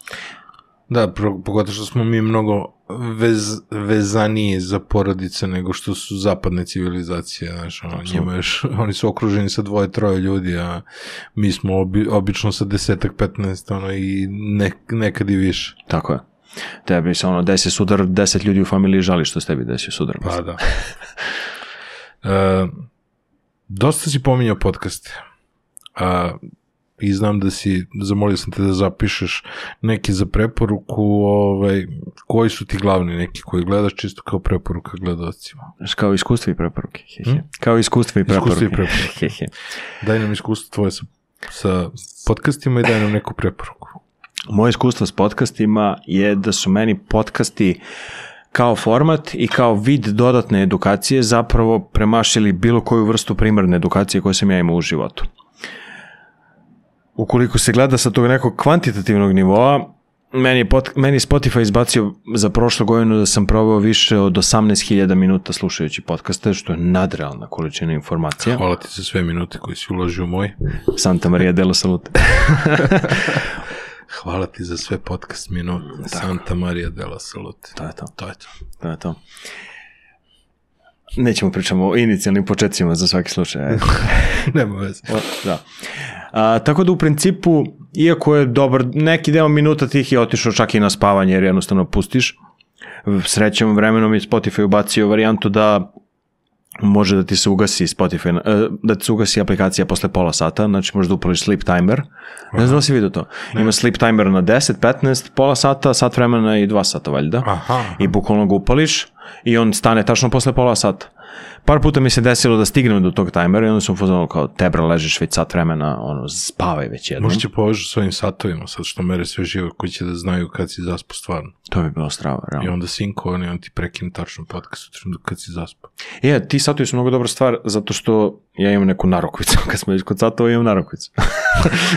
[SPEAKER 3] Da, pogotovo što smo mi mnogo vez, vezaniji za porodice nego što su zapadne civilizacije, znaš, ono, njima još, oni su okruženi sa dvoje, troje ljudi, a mi smo obi, obično sa desetak, petnaest, ono, i ne, nekad i više.
[SPEAKER 1] Tako je. Tebi se ono, desi sudar, deset ljudi u familiji žali što se tebi desio sudar.
[SPEAKER 3] Pa da. e, dosta si pominjao podcaste. A, i znam da si, zamolio sam te da zapišeš neki za preporuku, ovaj, koji su ti glavni neki koji gledaš čisto kao preporuka gledalcima?
[SPEAKER 1] Kao iskustva i preporuke. He, he. Kao iskustva i preporuke.
[SPEAKER 3] Iskustva i preporuke.
[SPEAKER 1] He, he.
[SPEAKER 3] Daj nam iskustvo tvoje sa, sa podcastima i daj nam neku preporuku.
[SPEAKER 1] Moje iskustvo s podcastima je da su meni podcasti kao format i kao vid dodatne edukacije zapravo premašili bilo koju vrstu primarne edukacije koju sam ja imao u životu. Ukoliko se gleda sa tog nekog kvantitativnog nivoa, meni je, pot, meni je Spotify izbacio za prošlu godinu da sam probao više od 18.000 minuta slušajući podcaste, što je nadrealna količina informacija.
[SPEAKER 3] Hvala ti za sve minute koje si uložio u moj.
[SPEAKER 1] Santa Maria della Salute.
[SPEAKER 3] Hvala ti za sve podcast minute. Santa Maria della Salute.
[SPEAKER 1] to je to.
[SPEAKER 3] To je to.
[SPEAKER 1] To je to. Nećemo pričamo o inicijalnim početcima za svaki slučaj.
[SPEAKER 3] Nema veze.
[SPEAKER 1] O, da. A, tako da u principu, iako je dobar, neki deo minuta tih je otišao čak i na spavanje jer jednostavno pustiš. Srećem vremenom je Spotify ubacio varijantu da može da ti se ugasi Spotify, e, da ti se ugasi aplikacija posle pola sata, znači možeš da upališ sleep timer. Ne znam da si vidio to. Ima sleep timer na 10, 15, pola sata, sat vremena i 2 sata valjda.
[SPEAKER 3] Aha.
[SPEAKER 1] I bukvalno ga upališ i on stane tačno posle pola sata. Par puta mi se desilo da stignem do tog tajmera i onda sam fuzonu kao tebra ležiš već sat vremena, ono, spavaj već jednom.
[SPEAKER 3] Možda će povežu svojim satovima, sad što mere sve živo, koji će da znaju kad si zaspo stvarno.
[SPEAKER 1] To bi bilo strava,
[SPEAKER 3] I
[SPEAKER 1] realno.
[SPEAKER 3] onda sinkovan i on ti prekine tačno podcast u trenutku kad si zaspo.
[SPEAKER 1] Je, ti satovi su mnogo dobra stvar zato što ja imam neku narokvicu. Kad smo već kod satova imam narokvicu.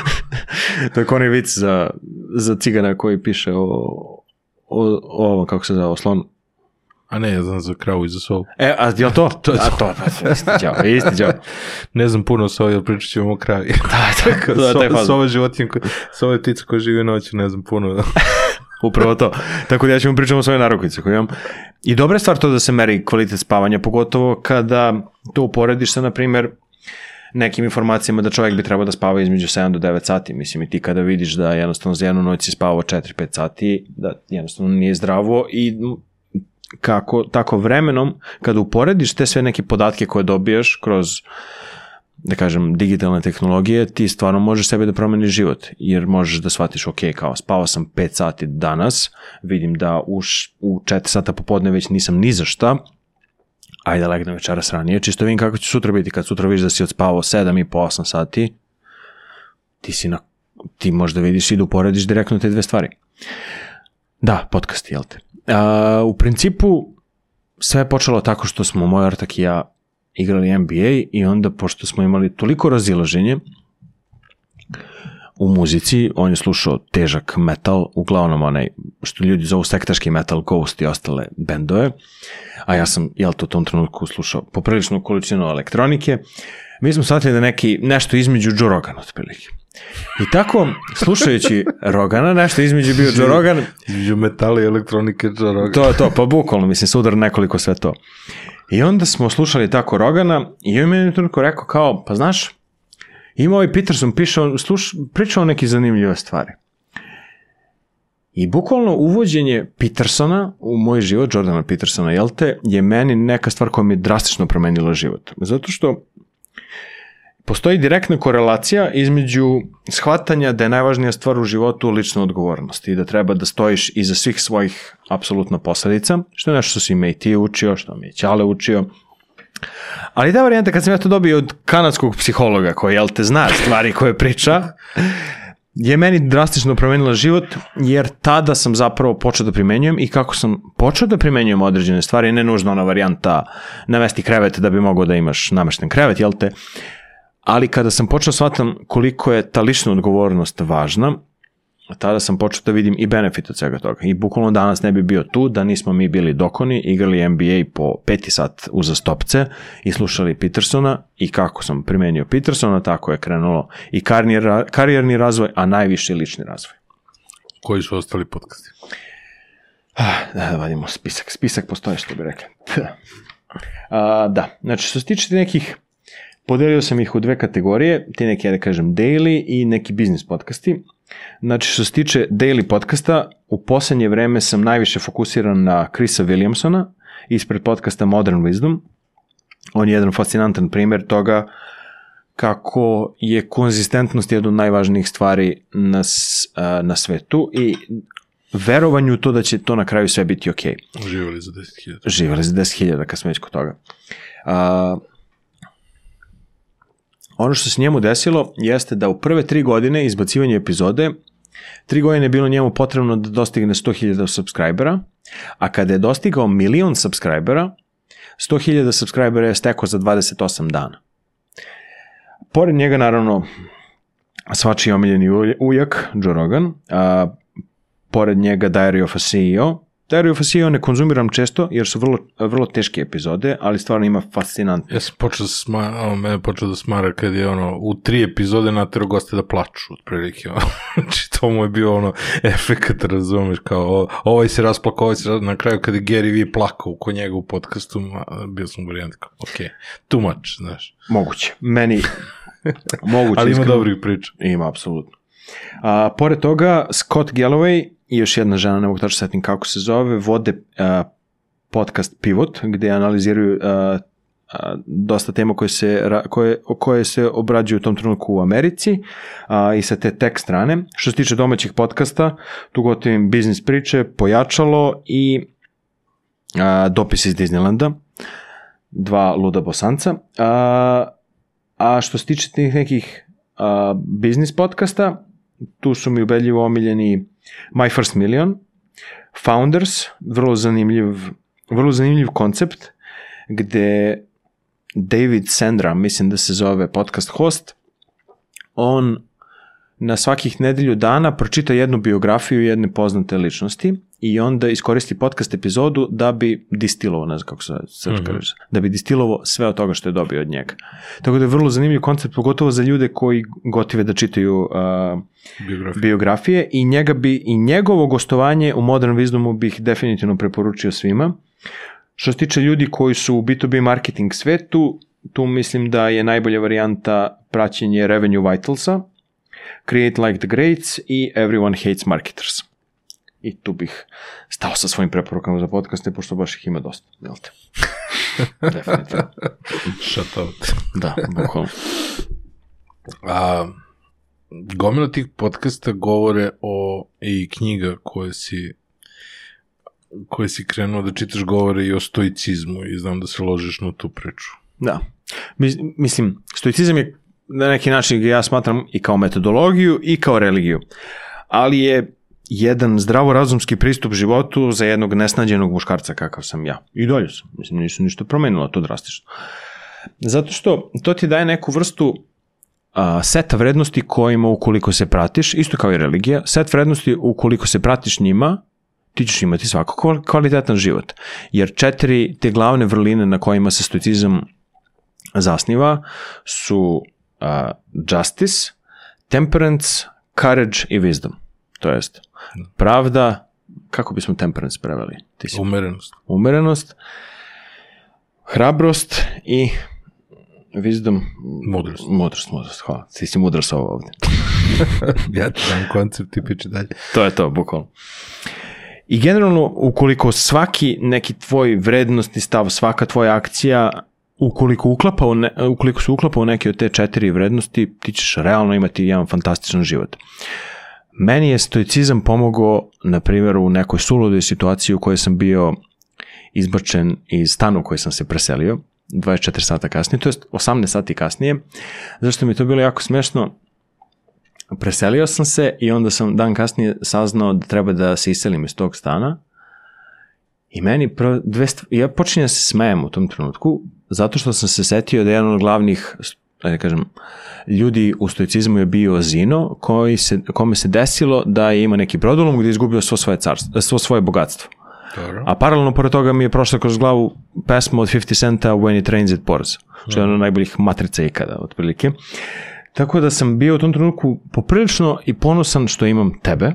[SPEAKER 1] to je onaj vic za, za cigana koji piše o, o, ovo, kako se zove, slon,
[SPEAKER 3] A ne, ja znam za kravu i za sovu.
[SPEAKER 1] E, a je to? to a to, pa, isti đavo, isti.
[SPEAKER 3] Ne znam puno o sovi, ali pričat ćemo o kravi.
[SPEAKER 1] Da, da, da,
[SPEAKER 3] so,
[SPEAKER 1] fazon.
[SPEAKER 3] sova životinja, sova ptica koja živi noću, ne znam puno.
[SPEAKER 1] Upravo to. Tako da ja ćemo pričamo o svoje narukvice koje imam. I dobra je stvar to da se meri kvalitet spavanja, pogotovo kada to uporediš sa, na primjer, nekim informacijama da čovjek bi trebao da spava između 7 do 9 sati. Mislim, i ti kada vidiš da jednostavno za jednu noć si spavao 4-5 sati, da jednostavno nije zdravo i kako, tako vremenom, kada uporediš te sve neke podatke koje dobijaš kroz da kažem, digitalne tehnologije, ti stvarno možeš sebi da promeniš život, jer možeš da shvatiš, ok, kao spavao sam 5 sati danas, vidim da u, u 4 sata popodne već nisam ni za šta, ajde legnem večeras ranije, čisto vidim kako će sutra biti, kad sutra vidiš da si odspavao 7 i po 8 sati, ti si na, ti možda vidiš i da uporediš direktno te dve stvari. Da, podcast, jel te? A, u principu, sve je počelo tako što smo moj ortak i ja igrali NBA i onda, pošto smo imali toliko razilaženje u muzici, on je slušao težak metal, uglavnom onaj, što ljudi zovu sektaški metal, Ghost i ostale bendove, a ja sam, jel to u tom trenutku slušao popriličnu količinu elektronike, mi smo shvatili da neki, nešto između Joe Rogan, otprilike. I tako, slušajući Rogana, nešto između bio Joe Rogan,
[SPEAKER 3] Između metala i elektronike čaroga.
[SPEAKER 1] To je to, pa bukvalno, mislim, se udar nekoliko sve to. I onda smo slušali tako Rogana i on meni je trenutku rekao kao, pa znaš, ima ovaj Peterson pišao, sluš, pričao neke zanimljive stvari. I bukvalno uvođenje Petersona u moj život, Jordana Petersona, jel te, je meni neka stvar koja mi je drastično promenila život. Zato što postoji direktna korelacija između shvatanja da je najvažnija stvar u životu lična odgovornost i da treba da stojiš iza svih svojih apsolutno posledica, što je nešto što si me i ti učio, što mi je Ćale učio. Ali ta varijanta kad sam ja to dobio od kanadskog psihologa koji, jel te, zna stvari koje priča, je meni drastično promenila život, jer tada sam zapravo počeo da primenjujem i kako sam počeo da primenjujem određene stvari, ne nužno ona varijanta navesti krevet da bi mogao da imaš namešten krevet, jel te, ali kada sam počeo shvatam koliko je ta lična odgovornost važna, tada sam počeo da vidim i benefit od svega toga. I bukvalno danas ne bi bio tu da nismo mi bili dokoni, igrali NBA po peti sat uzastopce i slušali Petersona i kako sam primenio Petersona, tako je krenulo i karijerni, karijerni razvoj, a najviše lični razvoj.
[SPEAKER 3] Koji su ostali podcasti?
[SPEAKER 1] Ah, Da, da vadimo spisak. Spisak postoje, što bi rekli. A, da, znači što se tiče nekih, podelio sam ih u dve kategorije, ti neki, ja da kažem, daily i neki business podcasti. Znači što se tiče daily podcasta, u poslednje vreme sam najviše fokusiran na Chrisa Williamsona ispred podcasta Modern Wisdom. On je jedan fascinantan primer toga kako je konzistentnost jedna od najvažnijih stvari na, na svetu i verovanju to da će to na kraju sve biti okej.
[SPEAKER 3] Uživali za 10.000.
[SPEAKER 1] Živjeli za 10.000 kad smo već kod toga. A, ono što se njemu desilo jeste da u prve tri godine izbacivanja epizode, tri godine je bilo njemu potrebno da dostigne 100.000 subscribera, a kada je dostigao milion subscribera, 100.000 subscribera je stekao za 28 dana. Pored njega, naravno, svačiji omiljeni uj- ujak, Joe Rogan, a, pored njega Diary of a CEO. Diary of a CEO ne konzumiram često, jer su vrlo, vrlo teške epizode, ali stvarno ima fascinantno.
[SPEAKER 3] Ja sam počeo da sma, ono, mene počeo da smara kad je ono, u tri epizode natero goste da plaču, otprilike. ono. Znači, to mu je bio ono, efekat, razumeš, kao, ovaj se rasplakao, ovaj se ras- na kraju kad je Gary Vee plakao kod njega u podcastu, bio sam varijant kao, ok, too much, znaš.
[SPEAKER 1] Moguće. Meni, moguće.
[SPEAKER 3] Ali ima
[SPEAKER 1] iskreno.
[SPEAKER 3] dobrih priča.
[SPEAKER 1] Ima, apsolutno. A, pored toga, Scott Galloway i još jedna žena, ne mogu tačno setim kako se zove, vode a, podcast Pivot, gde analiziraju a, dosta tema koje se, koje, koje se obrađuju u tom trenutku u Americi a, i sa te tek strane. Što se tiče domaćih podcasta, tu gotovim biznis priče, pojačalo i a, dopis iz Disneylanda, dva luda bosanca. A, a što se tiče tih nekih a, biznis podcasta, tu su mi ubedljivo omiljeni My First Million, Founders, vrlo zanimljiv, vrlo zanimljiv koncept, gde David Sandra, mislim da se zove podcast host, on na svakih nedelju dana pročita jednu biografiju jedne poznate ličnosti i onda iskoristi podcast epizodu da bi distilovao, ne znam kako se srpska reč, da bi distilovao sve od toga što je dobio od njega. Tako da je vrlo zanimljiv koncept, pogotovo za ljude koji gotive da čitaju uh,
[SPEAKER 3] Biografija.
[SPEAKER 1] biografije i njega bi i njegovo gostovanje u Modern Wisdomu bih definitivno preporučio svima. Što se tiče ljudi koji su u B2B marketing svetu, tu mislim da je najbolja varijanta praćenje Revenue Vitalsa, Create Like the Greats i Everyone Hates Marketers. I tu bih stao sa svojim preporukama za podcaste, pošto baš ih ima dosta, jel te? Definitivno.
[SPEAKER 3] Shut out.
[SPEAKER 1] Da, bukvalno.
[SPEAKER 3] A, gomila tih podcasta govore o i knjiga koje si koje si krenuo da čitaš govore i o stoicizmu i znam da se ložiš na tu priču.
[SPEAKER 1] Da. Mis- Mislim, stoicizam je na neki način ga ja smatram i kao metodologiju i kao religiju. Ali je jedan zdravorazumski pristup životu za jednog nesnađenog muškarca kakav sam ja. I dalje sam. Mislim, nisu ništa promenilo to drastično. Zato što to ti daje neku vrstu a, seta vrednosti kojima ukoliko se pratiš, isto kao i religija, set vrednosti ukoliko se pratiš njima, ti ćeš imati svako kval- kvalitetan život. Jer četiri te glavne vrline na kojima se stoicizam zasniva su uh, justice, temperance, courage i wisdom. To jest pravda, kako bismo temperance preveli? Ti si
[SPEAKER 3] Umerenost.
[SPEAKER 1] umerenost, hrabrost i wisdom.
[SPEAKER 3] Mudrost.
[SPEAKER 1] Mudrost, mudrost, hvala. Ti si mudrost ovo ovde.
[SPEAKER 3] Ja ti dam koncept i piče dalje.
[SPEAKER 1] To je to, bukvalno. I generalno, ukoliko svaki neki tvoj vrednostni stav, svaka tvoja akcija, ukoliko, uklapa u ne, ukoliko se uklapa u neke od te četiri vrednosti, ti ćeš realno imati jedan fantastičan život. Meni je stoicizam pomogao, na primjer, u nekoj suludoj situaciji u kojoj sam bio izbačen iz stana u koji sam se preselio, 24 sata kasnije, to jest 18 sati kasnije, zašto mi je to bilo jako smešno, preselio sam se i onda sam dan kasnije saznao da treba da se iselim iz tog stana i meni prvo dve stv... ja počinjem da se smejem u tom trenutku zato što sam se setio da je jedan od glavnih ajde da kažem, ljudi u stoicizmu je bio Zino, koji se, kome se desilo da je imao neki brodolom gdje je izgubio svo svoje, carstvo, svo svoje bogatstvo.
[SPEAKER 3] Dobro.
[SPEAKER 1] A paralelno pored toga mi je prošla kroz glavu pesma od 50 Centa When it rains it pours, što je ono najboljih matrica ikada, otprilike. Tako da sam bio u tom trenutku poprilično i ponosan što imam tebe,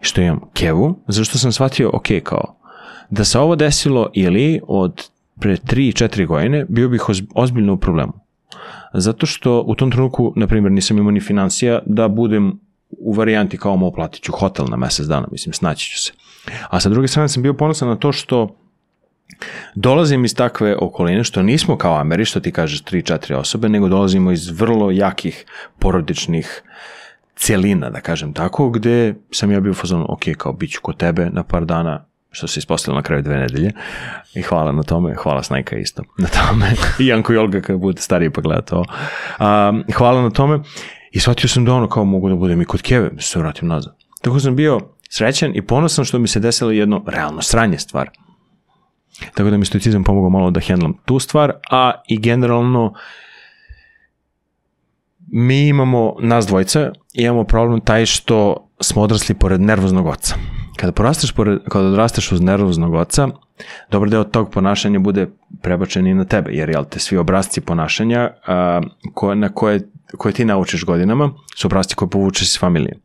[SPEAKER 1] što imam Kevu, zašto sam shvatio, ok, kao, da se ovo desilo ili od pre 3-4 godine, bio bih oz- ozbiljno u problemu. Zato što u tom trenutku, na primjer, nisam imao ni financija da budem u varijanti kao mo platit ću hotel na mesec dana, mislim, snaći ću se. A sa druge strane sam bio ponosan na to što dolazim iz takve okoline, što nismo kao Ameri, što ti kažeš 3-4 osobe, nego dolazimo iz vrlo jakih porodičnih celina, da kažem tako, gde sam ja bio u fazonu, ok, kao bit ću kod tebe na par dana, što se ispostavilo na kraju dve nedelje. I hvala na tome, hvala Snajka isto na tome. I Janko i Olga kada bude stariji pa gleda to. A, hvala na tome. I shvatio sam da ono kao mogu da budem i kod Keve, da se vratim nazad. Tako sam bio srećan i ponosan što mi se desilo jedno realno sranje stvar. Tako da mi stoicizam pomogao malo da hendlam tu stvar, a i generalno mi imamo, nas dvojica, imamo problem taj što smo odrasli pored nervoznog oca. Kada porasteš pored, kada odrasteš uz nervoznog oca, dobar deo tog ponašanja bude prebačen i na tebe, jer jel te svi obrazci ponašanja a, koje, na koje, koje ti naučiš godinama su obrazci koje povučeš iz familije.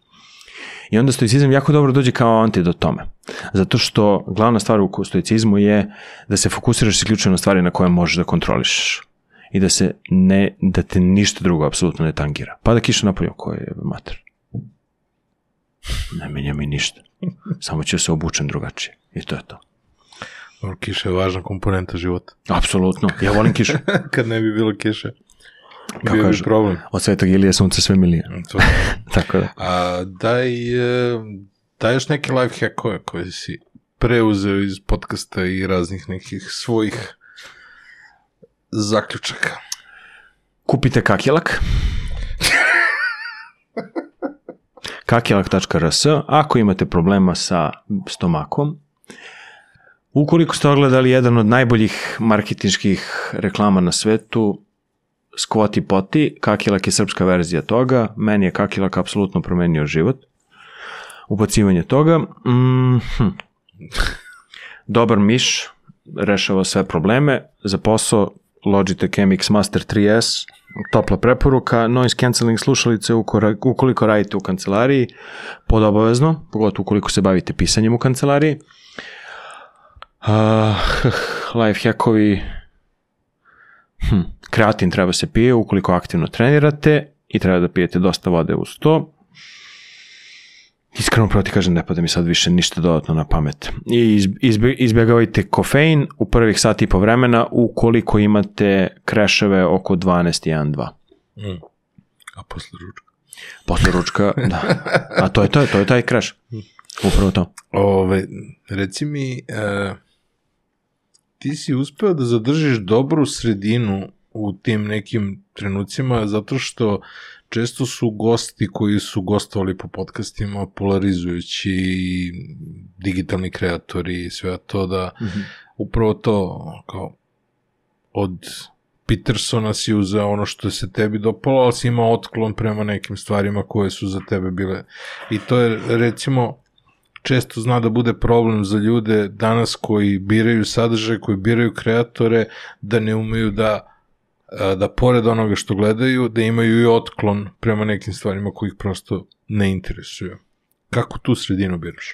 [SPEAKER 1] I onda stoicizam jako dobro dođe kao antidot tome. Zato što glavna stvar u stoicizmu je da se fokusiraš isključivo na stvari na koje možeš da kontrolišeš. I da se ne, da te ništa drugo apsolutno ne tangira. Pada kiša napolje, koje je mater. Ne menja mi ništa. Samo ću se obučem drugačije. I to je to.
[SPEAKER 3] Dobro, Kiša je važna komponenta života.
[SPEAKER 1] Apsolutno. Ja volim kišu.
[SPEAKER 3] Kad ne bi bilo kiše,
[SPEAKER 1] Kako
[SPEAKER 3] bio bi
[SPEAKER 1] kažu?
[SPEAKER 3] problem.
[SPEAKER 1] Od svetog Ilije sunce sve milije.
[SPEAKER 3] To.
[SPEAKER 1] Tako da.
[SPEAKER 3] A daj, e, daj još neke life hackove koje si preuzeo iz podcasta i raznih nekih svojih zaključaka.
[SPEAKER 1] Kupite kakjelak. kakjelak.rs Ako imate problema sa stomakom, ukoliko ste ogledali jedan od najboljih marketinških reklama na svetu, Squatty Potty, kakjelak je srpska verzija toga, meni je kakjelak apsolutno promenio život. Ubacivanje toga, mm, hm, Dobar miš, rešava sve probleme. Za posao Logitech MX Master 3S, topla preporuka, noise cancelling slušalice ukoliko radite u kancelariji, pod obavezno, pogotovo ukoliko se bavite pisanjem u kancelariji. Uh, life hackovi, hm, kreatin treba se pije ukoliko aktivno trenirate i treba da pijete dosta vode uz to. Iskreno proti kažem, ne pada mi sad više ništa dodatno na pamet. I izbjegavajte kofein u prvih sat i po vremena ukoliko imate kreševe oko 12.1.2.
[SPEAKER 3] A posle ručka?
[SPEAKER 1] Posle ručka, da. A to je to, to je taj kreš. Upravo to.
[SPEAKER 3] Ove, reci mi, e, ti si uspeo da zadržiš dobru sredinu u tim nekim trenucima, zato što često su gosti koji su gostovali po podcastima polarizujući i digitalni kreatori i sve to da upravo to kao od Petersona si uzeo ono što se tebi dopalo, ali si imao otklon prema nekim stvarima koje su za tebe bile. I to je recimo često zna da bude problem za ljude danas koji biraju sadržaj, koji biraju kreatore, da ne umeju da da pored onoga što gledaju, da imaju i otklon prema nekim stvarima koji ih prosto ne interesuju. Kako tu sredinu biraš?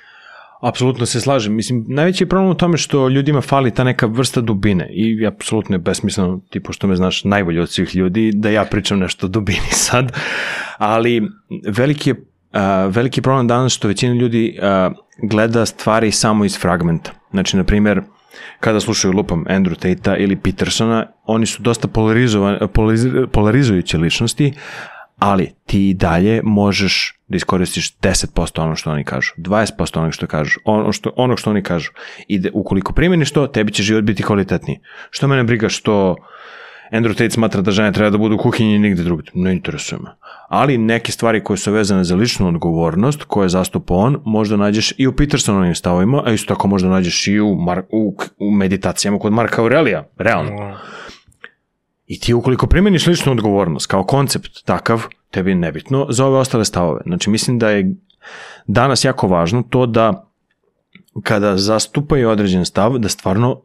[SPEAKER 1] Apsolutno se slažem. Mislim, najveći je problem u tome što ljudima fali ta neka vrsta dubine i apsolutno je besmisleno, ti pošto me znaš najbolje od svih ljudi, da ja pričam nešto o dubini sad, ali veliki je uh, veliki problem danas što većina ljudi uh, gleda stvari samo iz fragmenta. Znači, na primjer, kada slušaju lupam Andrew Tate-a ili Petersona, oni su dosta polarizujuće ličnosti, ali ti i dalje možeš da iskoristiš 10% ono što oni kažu, 20% onog što kažu, ono što, onog što oni kažu. I da, ukoliko primjeniš to, tebi će život biti kvalitetniji. Što mene briga što Andrew Tate smatra da žene treba da budu u kuhinji i nigde drugde. Ne interesuje me. Ali neke stvari koje su vezane za ličnu odgovornost, koje zastupa on, možda nađeš i u Petersonovim stavovima, a isto tako možda nađeš i u, Mar u, u meditacijama kod Marka Aurelija, realno. I ti ukoliko primjeniš ličnu odgovornost kao koncept takav, tebi je nebitno za ove ostale stavove. Znači mislim da je danas jako važno to da kada zastupaju određen stav, da stvarno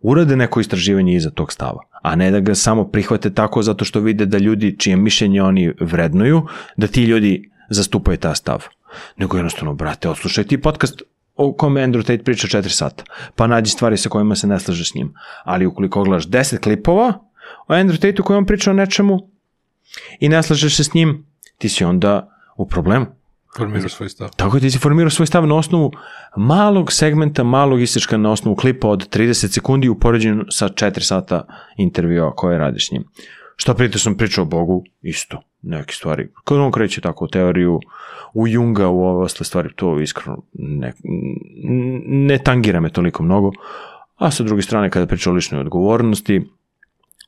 [SPEAKER 1] urade neko istraživanje iza tog stava, a ne da ga samo prihvate tako zato što vide da ljudi čije mišljenje oni vrednuju, da ti ljudi zastupaju ta stav. Nego jednostavno, brate, odslušaj ti podcast o kome Andrew Tate priča 4 sata, pa nađi stvari sa kojima se ne slažeš s njim. Ali ukoliko gledaš 10 klipova o Andrew Tate-u koji on priča o nečemu i ne slažeš se s njim, ti si onda u problemu.
[SPEAKER 3] Formirao svoj stav.
[SPEAKER 1] Tako ti si formirao svoj stav na osnovu malog segmenta, malog isečka na osnovu klipa od 30 sekundi u poređenju sa 4 sata intervjua koje radiš s njim. Šta prije sam pričao o Bogu, isto, neke stvari. Kad on kreće tako u teoriju, u Junga, u ove ostale stvari, to iskreno ne, ne tangira me toliko mnogo. A sa druge strane, kada priča o ličnoj odgovornosti,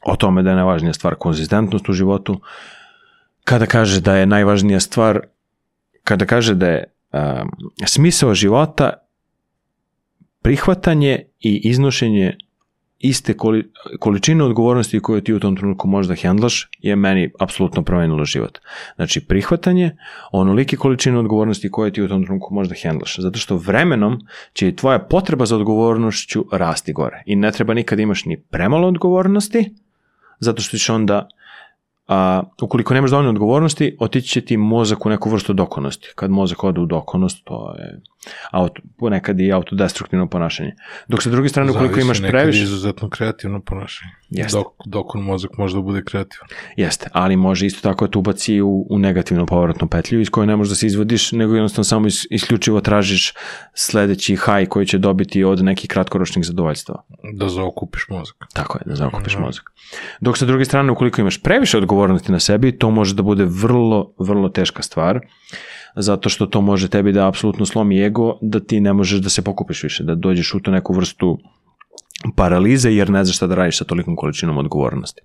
[SPEAKER 1] o tome da je najvažnija stvar konzistentnost u životu, kada kaže da je najvažnija stvar kada kaže da je um, smisao života prihvatanje i iznošenje iste koli, količine odgovornosti koje ti u tom trenutku možeš da hendlaš je meni apsolutno promenilo život. Znači prihvatanje onolike količine odgovornosti koje ti u tom trenutku možeš da hendlaš. Zato što vremenom će i tvoja potreba za odgovornošću rasti gore. I ne treba nikad imaš ni premalo odgovornosti, zato što ćeš onda a, ukoliko nemaš dovoljno odgovornosti, otići će ti mozak u neku vrstu dokonosti. Kad mozak ode u dokonost, to je auto, ponekad i autodestruktivno ponašanje. Dok sa druge strane, ukoliko
[SPEAKER 3] Zavisi,
[SPEAKER 1] imaš
[SPEAKER 3] nekad
[SPEAKER 1] previše...
[SPEAKER 3] izuzetno kreativno ponašanje.
[SPEAKER 1] Jeste.
[SPEAKER 3] Dok, dok on mozak može da bude kreativan.
[SPEAKER 1] Jeste, ali može isto tako da te ubaci u, u negativnu povratnu petlju iz koje ne možeš da se izvodiš, nego jednostavno samo is, isključivo tražiš sledeći haj koji će dobiti od nekih kratkoročnih zadovoljstava.
[SPEAKER 3] Da zaokupiš mozak.
[SPEAKER 1] Tako je, da zaokupiš mozak. Dok sa druge strane, ukoliko imaš previše odgovornosti na sebi, to može da bude vrlo, vrlo teška stvar, zato što to može tebi da apsolutno slomi ego, da ti ne možeš da se pokupiš više, da dođeš u tu neku vrstu paralize, jer ne znaš šta da radiš sa tolikom količinom odgovornosti.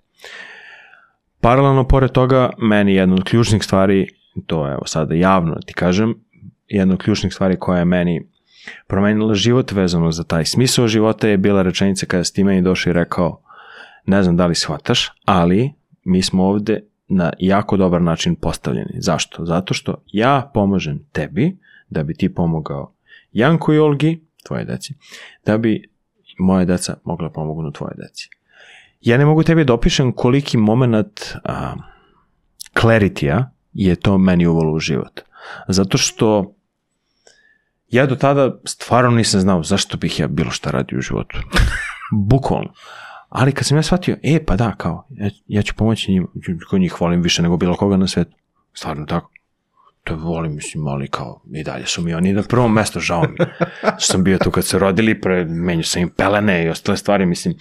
[SPEAKER 1] Paralelno, pored toga, meni jedna od ključnih stvari, to je evo sada javno ti kažem, jedna od ključnih stvari koja je meni promenila život vezano za taj smisao života je bila rečenica kada si ti meni došao i rekao ne znam da li shvataš, ali mi smo ovde na jako dobar način postavljeni. Zašto? Zato što ja pomažem tebi da bi ti pomogao Janku i Olgi, tvoje deci, da bi moje deca mogla pomognu tvoje deci. Ja ne mogu tebi da opišem koliki moment a, je to meni uvalo u život. Zato što ja do tada stvarno nisam znao zašto bih ja bilo šta radio u životu. Bukvalno. Ali kad sam ja shvatio, e, pa da, kao, ja, ja ću pomoći njima, ko njih volim više nego bilo koga na svetu. Stvarno tako. To volim, mislim, ali kao, i dalje su mi oni na prvom mestu, žao mi. Što sam bio tu kad se rodili, pre, menju sam im pelene i ostale stvari, mislim.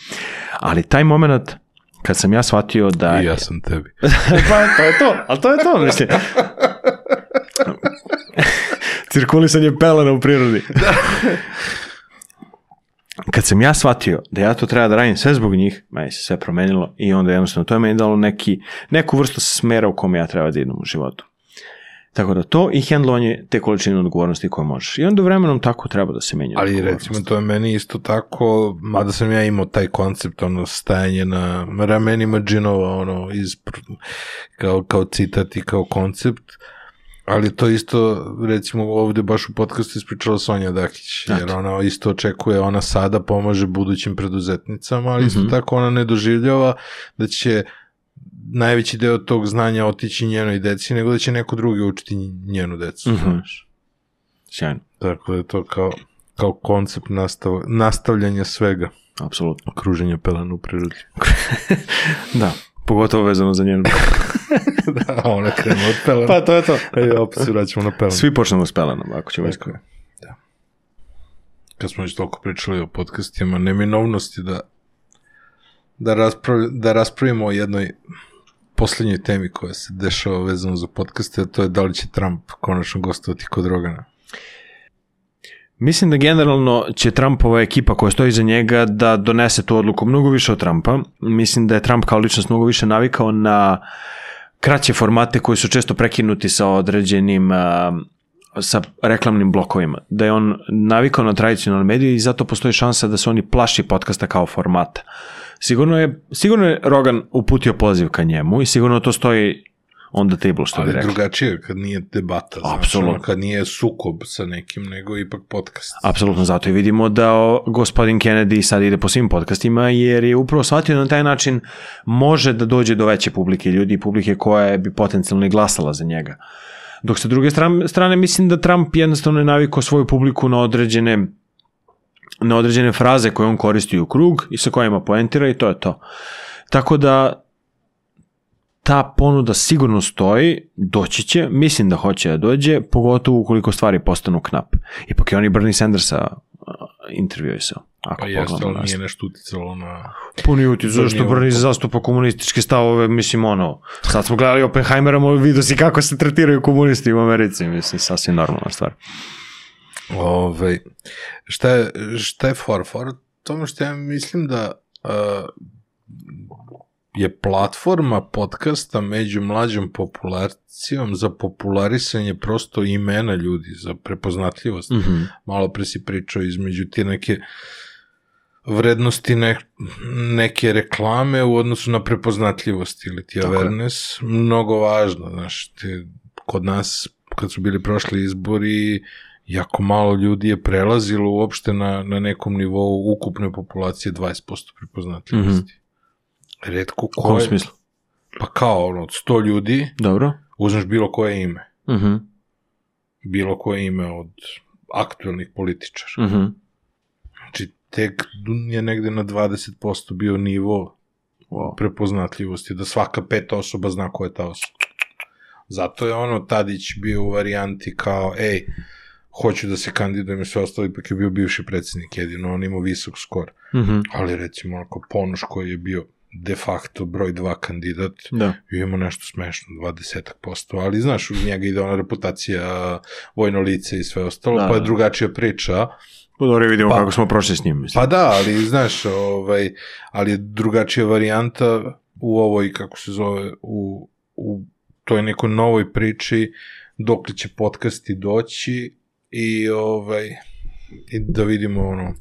[SPEAKER 1] Ali taj moment, kad sam ja shvatio da...
[SPEAKER 3] I ja sam tebi.
[SPEAKER 1] pa to je to, ali to je to, mislim. Cirkulisanje pelena u prirodi. Kad sam ja shvatio da ja to treba da radim sve zbog njih, meni se sve promenilo i onda jednostavno to je meni dalo neki, neku vrstu smera u kome ja treba da idem u životu. Tako da to i hendlovanje te količine odgovornosti koje možeš. I onda vremenom tako treba da se menja.
[SPEAKER 3] Ali recimo to je meni isto tako, mada sam ja imao taj koncept, ono, stajanje na ramenima džinova, ono, iz, kao, kao citat i kao koncept, ali to isto, recimo ovde baš u podcastu ispričala Sonja Dakić, jer ona isto očekuje, ona sada pomaže budućim preduzetnicama, ali isto
[SPEAKER 1] Mhm.
[SPEAKER 3] tako ona ne doživljava da će najveći deo tog znanja otići njenoj deci, nego da će neko drugi učiti njenu decu.
[SPEAKER 1] Mhm.
[SPEAKER 3] znaš.
[SPEAKER 1] Sjajno,
[SPEAKER 3] Tako da je to kao, kao koncept nastav, nastavljanja svega,
[SPEAKER 1] apsolutno.
[SPEAKER 3] kruženja pelena u prirodi.
[SPEAKER 1] da, pogotovo vezano za njenu.
[SPEAKER 3] da, ona krenu od pelena.
[SPEAKER 1] pa to je to.
[SPEAKER 3] E, opet se vraćamo na pelena.
[SPEAKER 1] Svi počnemo s pelenom, ako ćemo iskreno.
[SPEAKER 3] da. Kad smo već toliko pričali o podcastima, neminovnosti da da, rasprav, da raspravimo o jednoj poslednjoj temi koja se dešava vezano za podcaste, a to je da li će Trump konačno gostovati kod Rogana.
[SPEAKER 1] Mislim da generalno će Trumpova ekipa koja stoji za njega da donese tu odluku mnogo više od Trumpa. Mislim da je Trump kao ličnost mnogo više navikao na kraće formate koji su često prekinuti sa određenim sa reklamnim blokovima. Da je on navikao na tradicionalne medije i zato postoji šansa da se oni plaši podcasta kao formata. Sigurno je, sigurno je Rogan uputio poziv ka njemu i sigurno to stoji on the table, što bi
[SPEAKER 3] Ali
[SPEAKER 1] rekli.
[SPEAKER 3] drugačije kad nije debata, znaš,
[SPEAKER 1] Apsolutno.
[SPEAKER 3] ono, kad nije sukob sa nekim, nego ipak podcast.
[SPEAKER 1] Apsolutno, zato i vidimo da o, gospodin Kennedy sad ide po svim podcastima, jer je upravo shvatio da na taj način može da dođe do veće publike ljudi, publike koja bi potencijalno i glasala za njega. Dok sa druge strane, strane mislim da Trump jednostavno je navikao svoju publiku na određene na određene fraze koje on koristi u krug i sa kojima poentira i to je to. Tako da ta ponuda sigurno stoji, doći će, mislim da hoće da dođe, pogotovo ukoliko stvari postanu knap. Ipak je on i Bernie Sandersa intervjuisao. Ako
[SPEAKER 3] Pa jeste, ali nije nešto uticalo na...
[SPEAKER 1] Puni uti, zašto
[SPEAKER 3] Bernie
[SPEAKER 1] Bernie
[SPEAKER 3] Oko.
[SPEAKER 1] zastupa komunističke stavove, mislim ono, sad smo gledali Oppenheimera, mo vidio si kako se tretiraju komunisti u Americi, mislim, sasvim normalna stvar.
[SPEAKER 3] Ove, šta, je, šta je for? For tome što ja mislim da uh, je platforma podcasta među mlađom populacijom za popularisanje prosto imena ljudi, za prepoznatljivost.
[SPEAKER 1] Mhm.
[SPEAKER 3] Malo pre si pričao između ti neke vrednosti ne, neke reklame u odnosu na prepoznatljivost ili ti awareness, mnogo važno, znaš, te, kod nas kad su bili prošli izbori, jako malo ljudi je prelazilo uopšte na, na nekom nivou ukupne populacije 20% prepoznatljivosti. Redko
[SPEAKER 1] U
[SPEAKER 3] ko
[SPEAKER 1] kom
[SPEAKER 3] je,
[SPEAKER 1] smislu?
[SPEAKER 3] pa kao ono, od 100 ljudi
[SPEAKER 1] Dobro.
[SPEAKER 3] uzmeš bilo koje ime,
[SPEAKER 1] Mhm.
[SPEAKER 3] bilo koje ime od aktualnih političara.
[SPEAKER 1] Mhm.
[SPEAKER 3] Znači, tek je negde na 20% bio nivo
[SPEAKER 1] Wow.
[SPEAKER 3] prepoznatljivosti, da svaka peta osoba zna ko je ta osoba. Zato je ono Tadić bio u varijanti kao, ej, hoću da se kandidujem i sve ostalo, ipak je bio bivši predsednik, jedino on imao visok skor.
[SPEAKER 1] Mhm.
[SPEAKER 3] Ali recimo, onako, Ponoš koji je bio de facto broj dva kandidat,
[SPEAKER 1] Da.
[SPEAKER 3] bio ima nešto smešno, 20%, ali znaš, uz njega ide ona reputacija, vojno lice i sve ostalo,
[SPEAKER 1] Da,
[SPEAKER 3] pa je
[SPEAKER 1] da.
[SPEAKER 3] drugačija priča,
[SPEAKER 1] Pa dobro, vidimo
[SPEAKER 3] Pa-
[SPEAKER 1] kako smo prošli s njim. Mislim.
[SPEAKER 3] Pa da, ali znaš, ovaj, ali je drugačija varijanta u ovoj, kako se zove, u, u toj nekoj novoj priči, dok li će podcasti doći i ovaj, i da vidimo ono,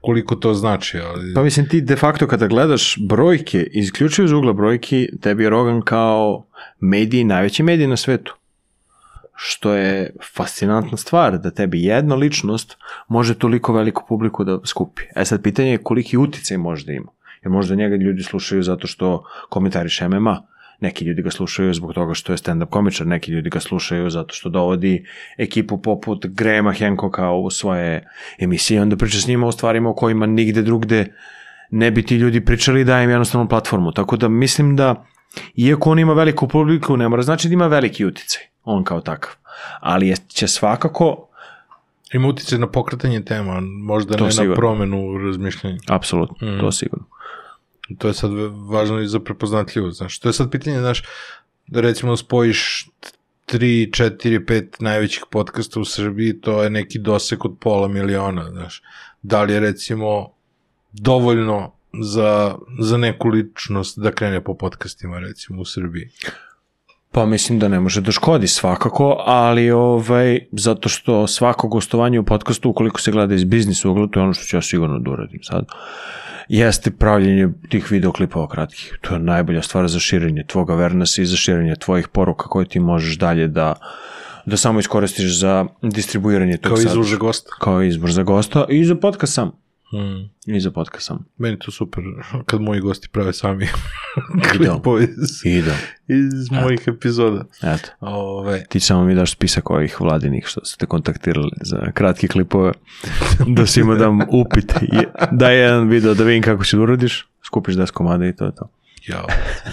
[SPEAKER 3] koliko to znači, ali...
[SPEAKER 1] Pa mislim ti de facto kada gledaš brojke, isključivo iz ugla brojki, tebi je Rogan kao mediji, najveći mediji na svetu. što je fascinantna stvar da tebi jedna ličnost može toliko veliku publiku da skupi. E sad, pitanje je koliki uticaj može da ima. Jer možda njega ljudi slušaju zato što komentariše MMA, neki ljudi ga slušaju zbog toga što je stand-up komičar, neki ljudi ga slušaju zato što dovodi ekipu poput Grahama Hancocka u svoje emisije, onda priča s njima o stvarima o kojima nigde drugde ne bi ti ljudi pričali da im jednostavno platformu. Tako da mislim da, iako on ima veliku publiku, ne mora znači da ima veliki uticaj, on kao takav. Ali je, će svakako,
[SPEAKER 3] Ima utjecaj na pokretanje tema, možda
[SPEAKER 1] To
[SPEAKER 3] ne
[SPEAKER 1] sigurno.
[SPEAKER 3] na promenu razmišljanja.
[SPEAKER 1] apsolutno, mm. to sigurno.
[SPEAKER 3] To je sad važno i za prepoznatljivost, znaš. To je sad pitanje, znaš, da recimo spojiš 3, 4, 5 najvećih podcasta u Srbiji, to je neki dosek od pola miliona, znaš. Da li je recimo dovoljno za, za neku ličnost da krene po podcastima, recimo, u Srbiji?
[SPEAKER 1] Pa mislim da ne može da škodi svakako, ali ovaj, zato što svako gostovanje u podcastu, ukoliko se gleda iz biznis ugla, to je ono što ću ja sigurno da uradim sad, jeste pravljenje tih videoklipova kratkih. To je najbolja stvar za širenje tvog awarenessa i za širenje tvojih poruka koje ti možeš dalje da da samo iskoristiš za distribuiranje tog
[SPEAKER 3] Kao izvor za gosta.
[SPEAKER 1] Kao izbor za gosta i za podcast sam.
[SPEAKER 3] Hmm.
[SPEAKER 1] I za podcast sam.
[SPEAKER 3] Meni to super, kad moji gosti prave sami
[SPEAKER 1] Video.
[SPEAKER 3] klipove iz,
[SPEAKER 1] I da.
[SPEAKER 3] iz mojih epizoda.
[SPEAKER 1] Eto.
[SPEAKER 3] Ove,
[SPEAKER 1] Ti samo mi daš spisak ovih vladinih što su te kontaktirali za kratke klipove, da si ima dam upit. Je- Daj jedan video da vidim kako će da uradiš, skupiš 10 komada i to je to.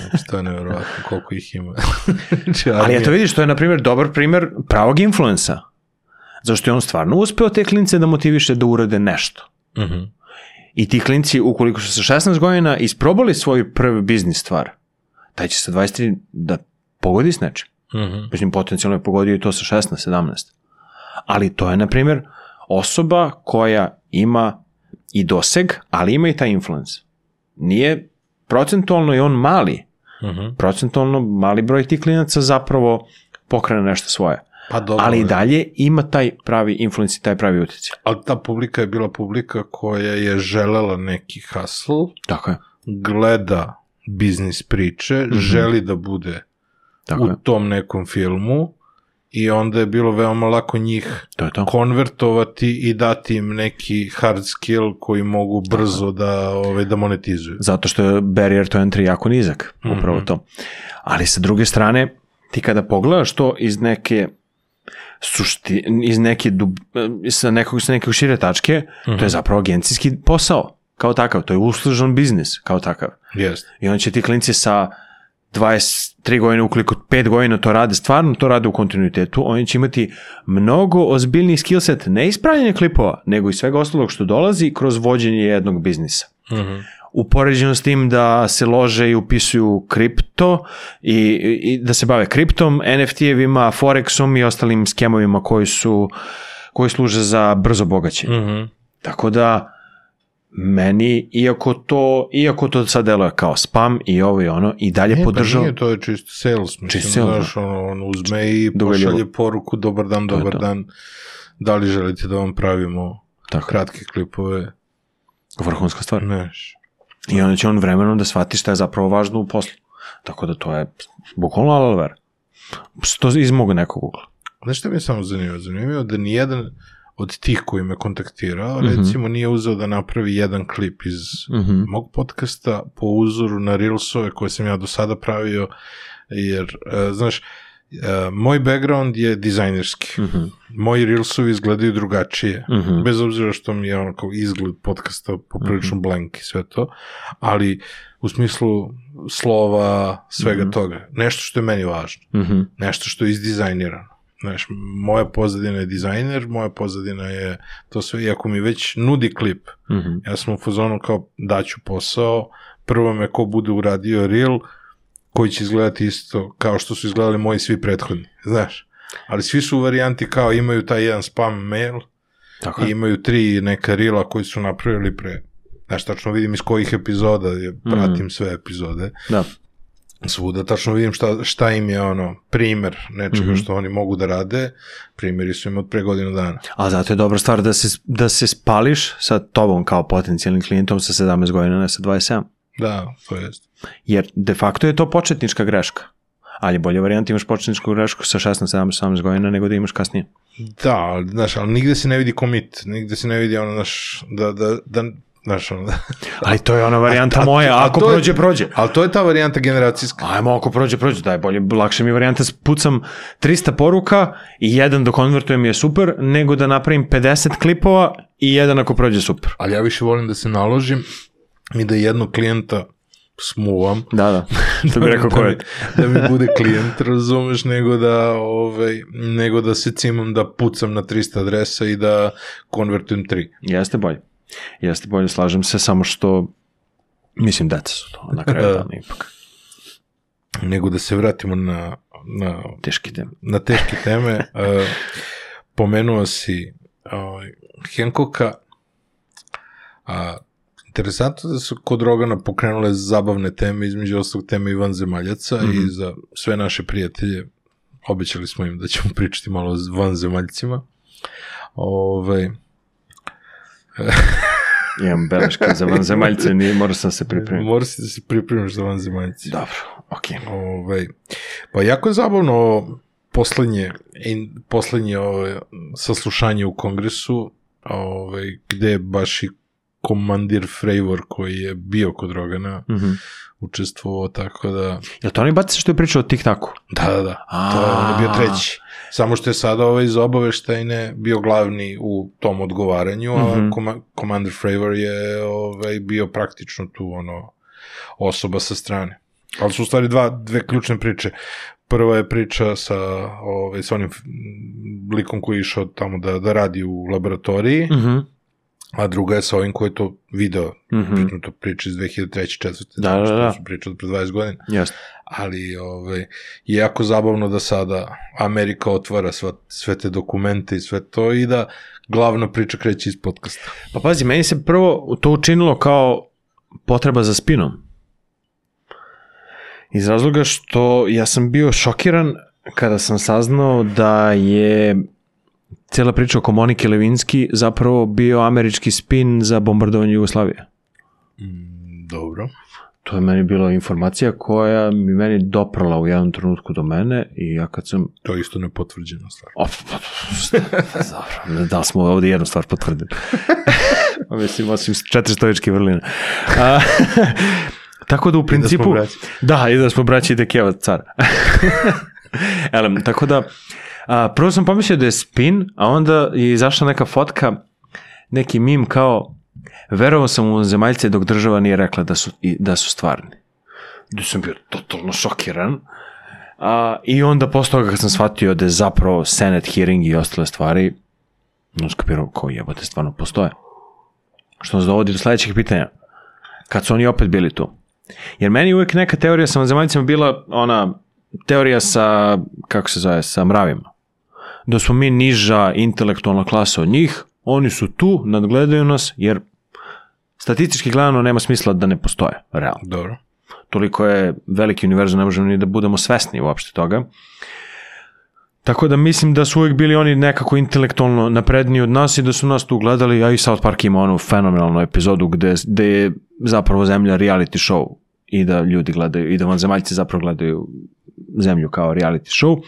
[SPEAKER 3] Znači, to je nevjerovatno koliko ih ima. Znači,
[SPEAKER 1] Ali eto vidiš, to je na primjer dobar primjer pravog influensa. Zašto je on stvarno uspeo te klince da motiviše da urade nešto.
[SPEAKER 3] Mhm.
[SPEAKER 1] I ti klinci, ukoliko su sa 16 godina isprobali svoju prvi biznis stvar, taj će sa 23 da pogodi s nečim.
[SPEAKER 3] Mhm.
[SPEAKER 1] Mislim, potencijalno je pogodio i to sa 16, 17. Ali to je, na primjer, osoba koja ima i doseg, ali ima i taj influence. Nije procentualno i on mali.
[SPEAKER 3] Mhm.
[SPEAKER 1] Procentualno mali broj tih klinaca zapravo pokrene nešto svoje.
[SPEAKER 3] Pa dobro.
[SPEAKER 1] Ali i
[SPEAKER 3] je.
[SPEAKER 1] dalje ima taj pravi influence i taj pravi utjecaj.
[SPEAKER 3] Ali ta publika je bila publika koja je želela neki hustle,
[SPEAKER 1] Tako je.
[SPEAKER 3] gleda biznis priče, želi da bude
[SPEAKER 1] Tako
[SPEAKER 3] u
[SPEAKER 1] je.
[SPEAKER 3] tom nekom filmu i onda je bilo veoma lako njih
[SPEAKER 1] To je to.
[SPEAKER 3] konvertovati i dati im neki hard skill koji mogu brzo da, ovaj, da monetizuju.
[SPEAKER 1] Zato što je barrier to entry jako nizak, upravo to. Ali sa druge strane, ti kada pogledaš to iz neke sušti, iz neke dub, sa nekog, sa nekog šire tačke, to je zapravo agencijski posao, kao takav, to je uslužan biznis, kao takav.
[SPEAKER 3] Jeste.
[SPEAKER 1] I onda će ti klinci sa 23 godine, ukoliko 5 godina to rade, stvarno to rade u kontinuitetu, oni će imati mnogo ozbiljniji skillset, ne ispravljanje klipova, nego i svega ostalog što dolazi kroz vođenje jednog biznisa.
[SPEAKER 3] Mhm.
[SPEAKER 1] Upoređeno s tim da se lože i upisuju kripto i, i da se bave kriptom, NFT-evima, Forexom i ostalim skemovima koji su koji služe za brzo bogaćenje.
[SPEAKER 3] Mhm.
[SPEAKER 1] Tako da meni, iako to, iako to sad deluje kao spam i ovo i ono, i dalje
[SPEAKER 3] E, pa
[SPEAKER 1] podržavam.
[SPEAKER 3] nije, to je čisto sales. Mislim,
[SPEAKER 1] Čisto sales,
[SPEAKER 3] znaš, ono, on uzme i pošalje poruku, dobar dan,
[SPEAKER 1] To
[SPEAKER 3] dobar dan. Da li želite da vam pravimo
[SPEAKER 1] Tako,
[SPEAKER 3] kratke klipove?
[SPEAKER 1] vrhunska stvar.
[SPEAKER 3] Neš.
[SPEAKER 1] I onda će on vremenom da shvati šta je zapravo važno u poslu. Tako da to je bukvalno alver. To iz mog nekog ugla.
[SPEAKER 3] Znaš što mi je samo zanimljivo? Zanimljivo da nijedan od tih koji me kontaktirao,
[SPEAKER 1] Mhm.
[SPEAKER 3] recimo, nije uzeo da napravi jedan klip iz
[SPEAKER 1] Mhm.
[SPEAKER 3] mog podcasta po uzoru na Reelsove koje sam ja do sada pravio, jer, e, znaš, e, moj background je dizajnerski.
[SPEAKER 1] Mhm.
[SPEAKER 3] Moji Reelsovi izgledaju drugačije.
[SPEAKER 1] Mhm.
[SPEAKER 3] Bez obzira što mi je ono kao izgled podcasta poprilično blank i sve to, ali u smislu slova, svega toga. Nešto što je meni važno.
[SPEAKER 1] Mhm.
[SPEAKER 3] Nešto što je izdizajnirano. Znaš, moja pozadina je dizajner, moja pozadina je to sve, i ako mi već nudi klip,
[SPEAKER 1] Mhm.
[SPEAKER 3] ja sam u fazonu kao daću posao, prvo me ko bude uradio reel, koji će izgledati isto kao što su izgledali moji svi prethodni, znaš. Ali svi su u varijanti kao imaju taj jedan spam mail
[SPEAKER 1] Tako
[SPEAKER 3] i imaju tri neka reela koji su napravili pre Znaš, tačno vidim iz kojih epizoda, je, pratim sve epizode,
[SPEAKER 1] Da.
[SPEAKER 3] svuda, tačno vidim šta, šta im je ono, primer nečega što oni mogu da rade, primjeri su im od pre godinu dana.
[SPEAKER 1] A zato je dobra stvar da se, da se spališ sa tobom kao potencijalnim klijentom sa 17 godina, ne sa 27.
[SPEAKER 3] Da, to jest.
[SPEAKER 1] Jer de facto je to početnička greška. Ali je bolja varijanta imaš početničku grešku sa 16, 17, 18 godina nego da imaš kasnije.
[SPEAKER 3] Da, ali, znaš, ali nigde se ne vidi commit, nigde se ne vidi ono, znaš, da, da, da, znaš, ono, da,
[SPEAKER 1] Ali to je ona varijanta
[SPEAKER 3] A-
[SPEAKER 1] moja,
[SPEAKER 3] a
[SPEAKER 1] ako
[SPEAKER 3] to je-
[SPEAKER 1] prođe, prođe.
[SPEAKER 3] ali to je ta varijanta generacijska.
[SPEAKER 1] Ajmo, ako prođe, prođe, daj bolje, lakše mi varijanta, pucam 300 poruka i jedan da konvertujem je super, nego da napravim 50 klipova i jedan ako prođe super.
[SPEAKER 3] Ali ja više volim da se naložim i da jednog klijenta smuvam.
[SPEAKER 1] Da, da, to bi rekao ko je.
[SPEAKER 3] da, mi, da mi bude klijent, razumeš, nego da, ovaj, nego da se cimam da pucam na 300 adresa i da konvertujem 3.
[SPEAKER 1] Jeste bolje. Jeste bolje, slažem se, samo što, mislim, deca su to, na kraju
[SPEAKER 3] Da.
[SPEAKER 1] dana ipak.
[SPEAKER 3] Nego da se vratimo na, na,
[SPEAKER 1] Teški tem.
[SPEAKER 3] na teške teme. Uh, pomenuo si ovaj, Hancocka, a interesantno da su kod Rogana pokrenule zabavne teme, između ostalog teme i vanzemaljaca mm -hmm. i za sve naše prijatelje obećali smo im da ćemo pričati malo o vanzemaljcima. Ove,
[SPEAKER 1] Imam beleške za vanzemaljce, nije, morao sam se pripremiti.
[SPEAKER 3] mora se da se pripremiš za vanzemaljci.
[SPEAKER 1] Dobro, okej.
[SPEAKER 3] Ovaj, pa jako je zabavno poslednje, in, poslednje ove, saslušanje u kongresu, ovaj, gde baš i komandir Frejvor koji je bio kod Rogana
[SPEAKER 1] Mm -hmm.
[SPEAKER 3] učestvovao, tako da...
[SPEAKER 1] Je to onaj baci što je pričao o TikToku?
[SPEAKER 3] Da, da, da. To je, on je bio treći. Samo što je sada ovaj iz obaveštajne bio glavni u tom odgovaranju, a
[SPEAKER 1] Mhm.
[SPEAKER 3] koma, Commander Fravor je ovaj, bio praktično tu ono osoba sa strane. Ali su u stvari dva, dve ključne priče. Prva je priča sa, ovaj, sa onim likom koji je išao tamo da, da radi u laboratoriji,
[SPEAKER 1] Mm -hmm.
[SPEAKER 3] A druga je sa ovim koji je to video. Mm to priča iz 2003. 4.
[SPEAKER 1] Da, da, da.
[SPEAKER 3] su priča od pre 20 godina
[SPEAKER 1] Jeste.
[SPEAKER 3] ali ovaj, je jako zabavno da sada Amerika otvara sva, sve te dokumente i sve to i da glavna priča kreće iz podcasta.
[SPEAKER 1] Pa pazi, meni se prvo to učinilo kao potreba za spinom. Iz razloga što ja sam bio šokiran kada sam saznao da je cijela priča oko Monike Levinski zapravo bio američki spin za bombardovanje Jugoslavije.
[SPEAKER 3] Mm, dobro.
[SPEAKER 1] To je meni bila informacija koja mi meni doprala u jednom trenutku do mene i ja kad sam...
[SPEAKER 3] To je isto nepotvrđena stvar.
[SPEAKER 1] O, dobro, da li smo ovdje jednu stvar potvrdili. Mislim, osim četiri stojičke vrline. A, tako da u principu...
[SPEAKER 3] braća.
[SPEAKER 1] da, i da smo braći i da kjeva car. Elem, tako da, a, prvo sam pomislio da je spin, a onda je izašla neka fotka, neki mim kao verovao sam u zemaljce dok država nije rekla da su, da su stvarni. Da sam bio totalno šokiran. A, I onda posle toga kad sam shvatio da je zapravo Senate hearing i ostale stvari, no skapirao ko jebote stvarno postoje. Što nas dovodi do sledećeg pitanja. Kad su oni opet bili tu? Jer meni uvek neka teorija sa vanzemaljcima bila ona teorija sa, kako se zove, sa mravima. Da smo mi niža intelektualna klasa od njih, oni su tu, nadgledaju nas, jer statistički gledano nema smisla da ne postoje, realno
[SPEAKER 3] Dobro.
[SPEAKER 1] toliko je veliki univerzum, ne možemo ni da budemo svesni uopšte toga. Tako da mislim da su uvijek bili oni nekako intelektualno napredniji od nas i da su nas tu gledali, a i South Park ima onu fenomenalnu epizodu gde, gde je zapravo zemlja reality show i da ljudi gledaju, i da vanzemaljci zapravo gledaju zemlju kao reality show.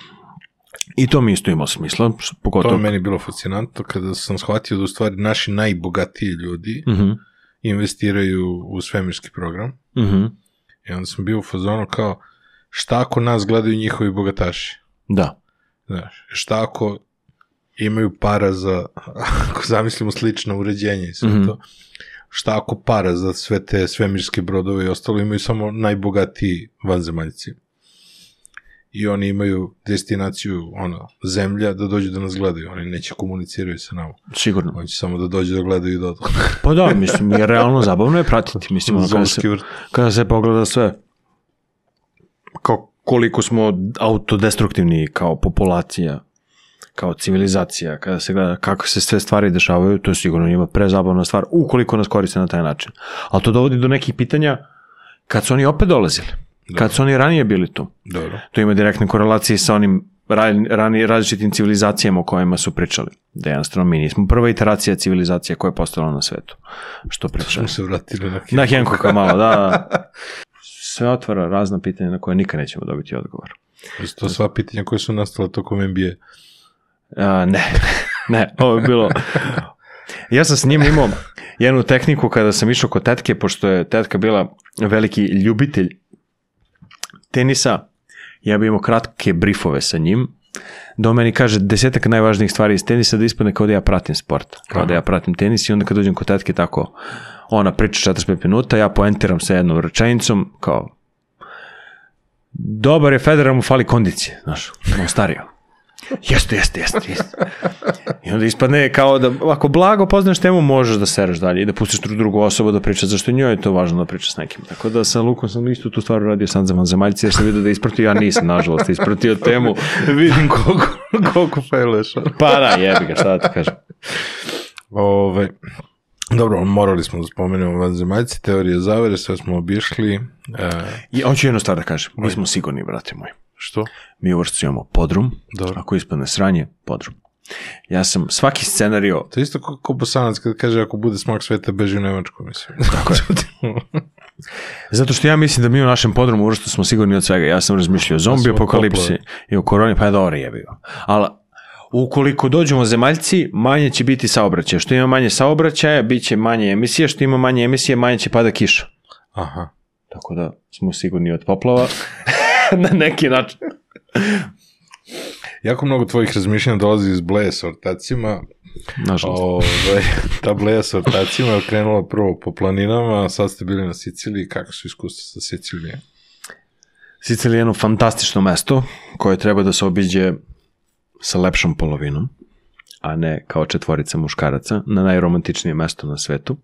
[SPEAKER 1] I to mi isto ima smisla,
[SPEAKER 3] To
[SPEAKER 1] pogotovo...
[SPEAKER 3] je meni bilo fascinantno kada sam shvatio da u stvari naši najbogatiji ljudi
[SPEAKER 1] Mhm,
[SPEAKER 3] investiraju u svemirski program
[SPEAKER 1] mhm,
[SPEAKER 3] i onda sam bio u fazonu kao šta ako nas gledaju njihovi bogataši?
[SPEAKER 1] da.
[SPEAKER 3] Znaš, šta ako imaju para za, ako zamislimo slično uređenje i sve
[SPEAKER 1] Mhm.
[SPEAKER 3] to, šta ako para za sve te svemirske brodove i ostalo imaju samo najbogatiji vanzemaljci. I oni imaju destinaciju, ono, zemlja, da dođu da nas gledaju. Oni neće komuniciraju sa nama.
[SPEAKER 1] Sigurno.
[SPEAKER 3] Oni će samo da dođu da gledaju i da odu.
[SPEAKER 1] Pa da, mislim, jer realno zabavno je pratiti. Mislim, ono, kada se, kada se pogleda sve, kao koliko smo autodestruktivni kao populacija, kao civilizacija, kada se gleda kako se sve stvari dešavaju, to je sigurno njima prezabavna stvar, ukoliko nas koriste na taj način. Ali to dovodi do nekih pitanja kad su oni opet dolazili, kad su oni ranije bili tu.
[SPEAKER 3] Dobro.
[SPEAKER 1] To ima direktne korelacije sa onim ra- rani, različitim civilizacijama o kojima su pričali. Da jednostavno mi nismo prva iteracija civilizacije koja je postala na svetu. Što pričaju.
[SPEAKER 3] Smo se vratili na
[SPEAKER 1] Na Henkoka malo, da. da. Sve otvara razna pitanja na koje nikad nećemo dobiti odgovor.
[SPEAKER 3] Jesu to sva pitanja koje su nastale tokom NBA?
[SPEAKER 1] A, ne, ne, ovo je bilo... Ja sam s njim imao jednu tehniku kada sam išao kod tetke, pošto je tetka bila veliki ljubitelj tenisa, ja bi imao kratke briefove sa njim, do meni kaže desetak najvažnijih stvari iz tenisa da ispadne kao da ja pratim sport, kao da ja pratim tenis i onda kad dođem kod tetke tako, ona priča 45 minuta, ja poentiram sa jednom rečenicom, kao dobar je Federer, mu fali kondicije, znaš, on stario. Jeste, jeste, jeste, jeste. I onda ispadne kao da, ako blago poznaš temu, možeš da sereš dalje i da pustiš dru- drugu osobu da priča, zašto njoj je to važno da priča s nekim. Tako da sa Lukom sam isto tu stvar radio sam za vanzemaljci, jer sam vidio da ispratio, ja nisam, nažalost, ispratio temu.
[SPEAKER 3] Vidim koliko, koliko failuješ.
[SPEAKER 1] Pa da, jebi ga, šta da ti kažem.
[SPEAKER 3] Ove, dobro, morali smo da spomenemo vanzemaljci, teorije zavere, sve smo obišli. E,
[SPEAKER 1] I hoću jednu stvar da kažem, mi smo sigurni, brate moji.
[SPEAKER 3] Što?
[SPEAKER 1] Mi u vrstu imamo podrum,
[SPEAKER 3] Dobro.
[SPEAKER 1] ako ispadne sranje, podrum. Ja sam svaki scenario,
[SPEAKER 3] To je isto kao ko Bosanac kad kaže ako bude smak sveta beži u Nemačku, mislim. Tako je.
[SPEAKER 1] Zato što ja mislim da mi u našem podrumu uvrstu smo sigurni od svega. Ja sam razmišljao o zombi
[SPEAKER 3] smo
[SPEAKER 1] apokalipsi i o koroni, pa je dobro jebi ga. Ali ukoliko dođemo zemaljci, manje će biti saobraćaja. Što ima manje saobraćaja, bit će manje emisije. Što ima manje emisije, manje će pada kiša.
[SPEAKER 3] Aha.
[SPEAKER 1] Tako da smo sigurni od poplava. Na neki način.
[SPEAKER 3] Jako mnogo tvojih razmišljanja dolazi iz bleje sa ortacima.
[SPEAKER 1] Nažalost.
[SPEAKER 3] Ove, ta bleja sa ortacima je krenula prvo po planinama, a sad ste bili na Siciliji. Kako su iskustva sa Sicilijom?
[SPEAKER 1] Sicilija je jedno fantastično mesto koje treba da se obiđe sa lepšom polovinom, a ne kao četvorica muškaraca, na najromantičnije mesto na svetu.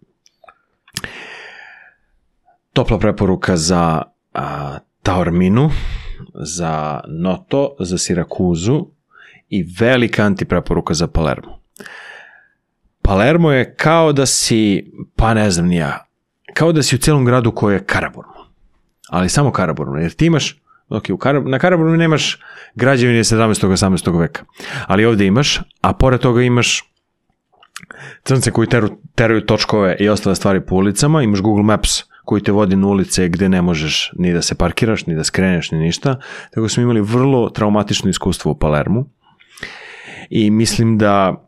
[SPEAKER 1] Topla preporuka za a, Taorminu, za Noto, za Sirakuzu i velika antipreporuka za Palermo. Palermo je kao da si, pa ne znam ja, kao da si u celom gradu koji je Karaburmo ali samo Karaburmu, jer ti imaš, ok, u Karab, na Karaburmu nemaš građevine 17. 18. veka, ali ovde imaš, a pored toga imaš crnce koji teru, teraju točkove i ostale stvari po ulicama, imaš Google Maps koji te vodi na ulice gde ne možeš ni da se parkiraš, ni da skreneš, ni ništa, tako smo imali vrlo traumatično iskustvo u Palermu i mislim da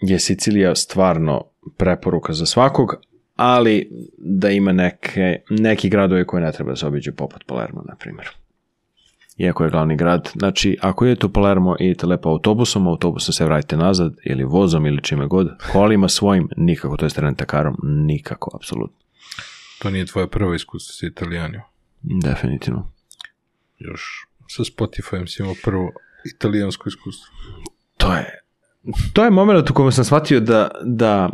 [SPEAKER 1] je Sicilija stvarno preporuka za svakog, ali da ima neke, neki gradovi koje ne treba da se obiđu poput Palermo, na primjer. Iako je glavni grad. Znači, ako idete u Palermo i idete lepo autobusom, autobusom se vratite nazad, ili vozom, ili čime god, kolima svojim, nikako, to je rentakarom, nikako, apsolutno.
[SPEAKER 3] To nije tvoje prvo iskustvo sa Italijanima.
[SPEAKER 1] Definitivno.
[SPEAKER 3] Još sa Spotifyem si imao prvo italijansko iskustvo.
[SPEAKER 1] To je, to je moment u kojem sam shvatio da, da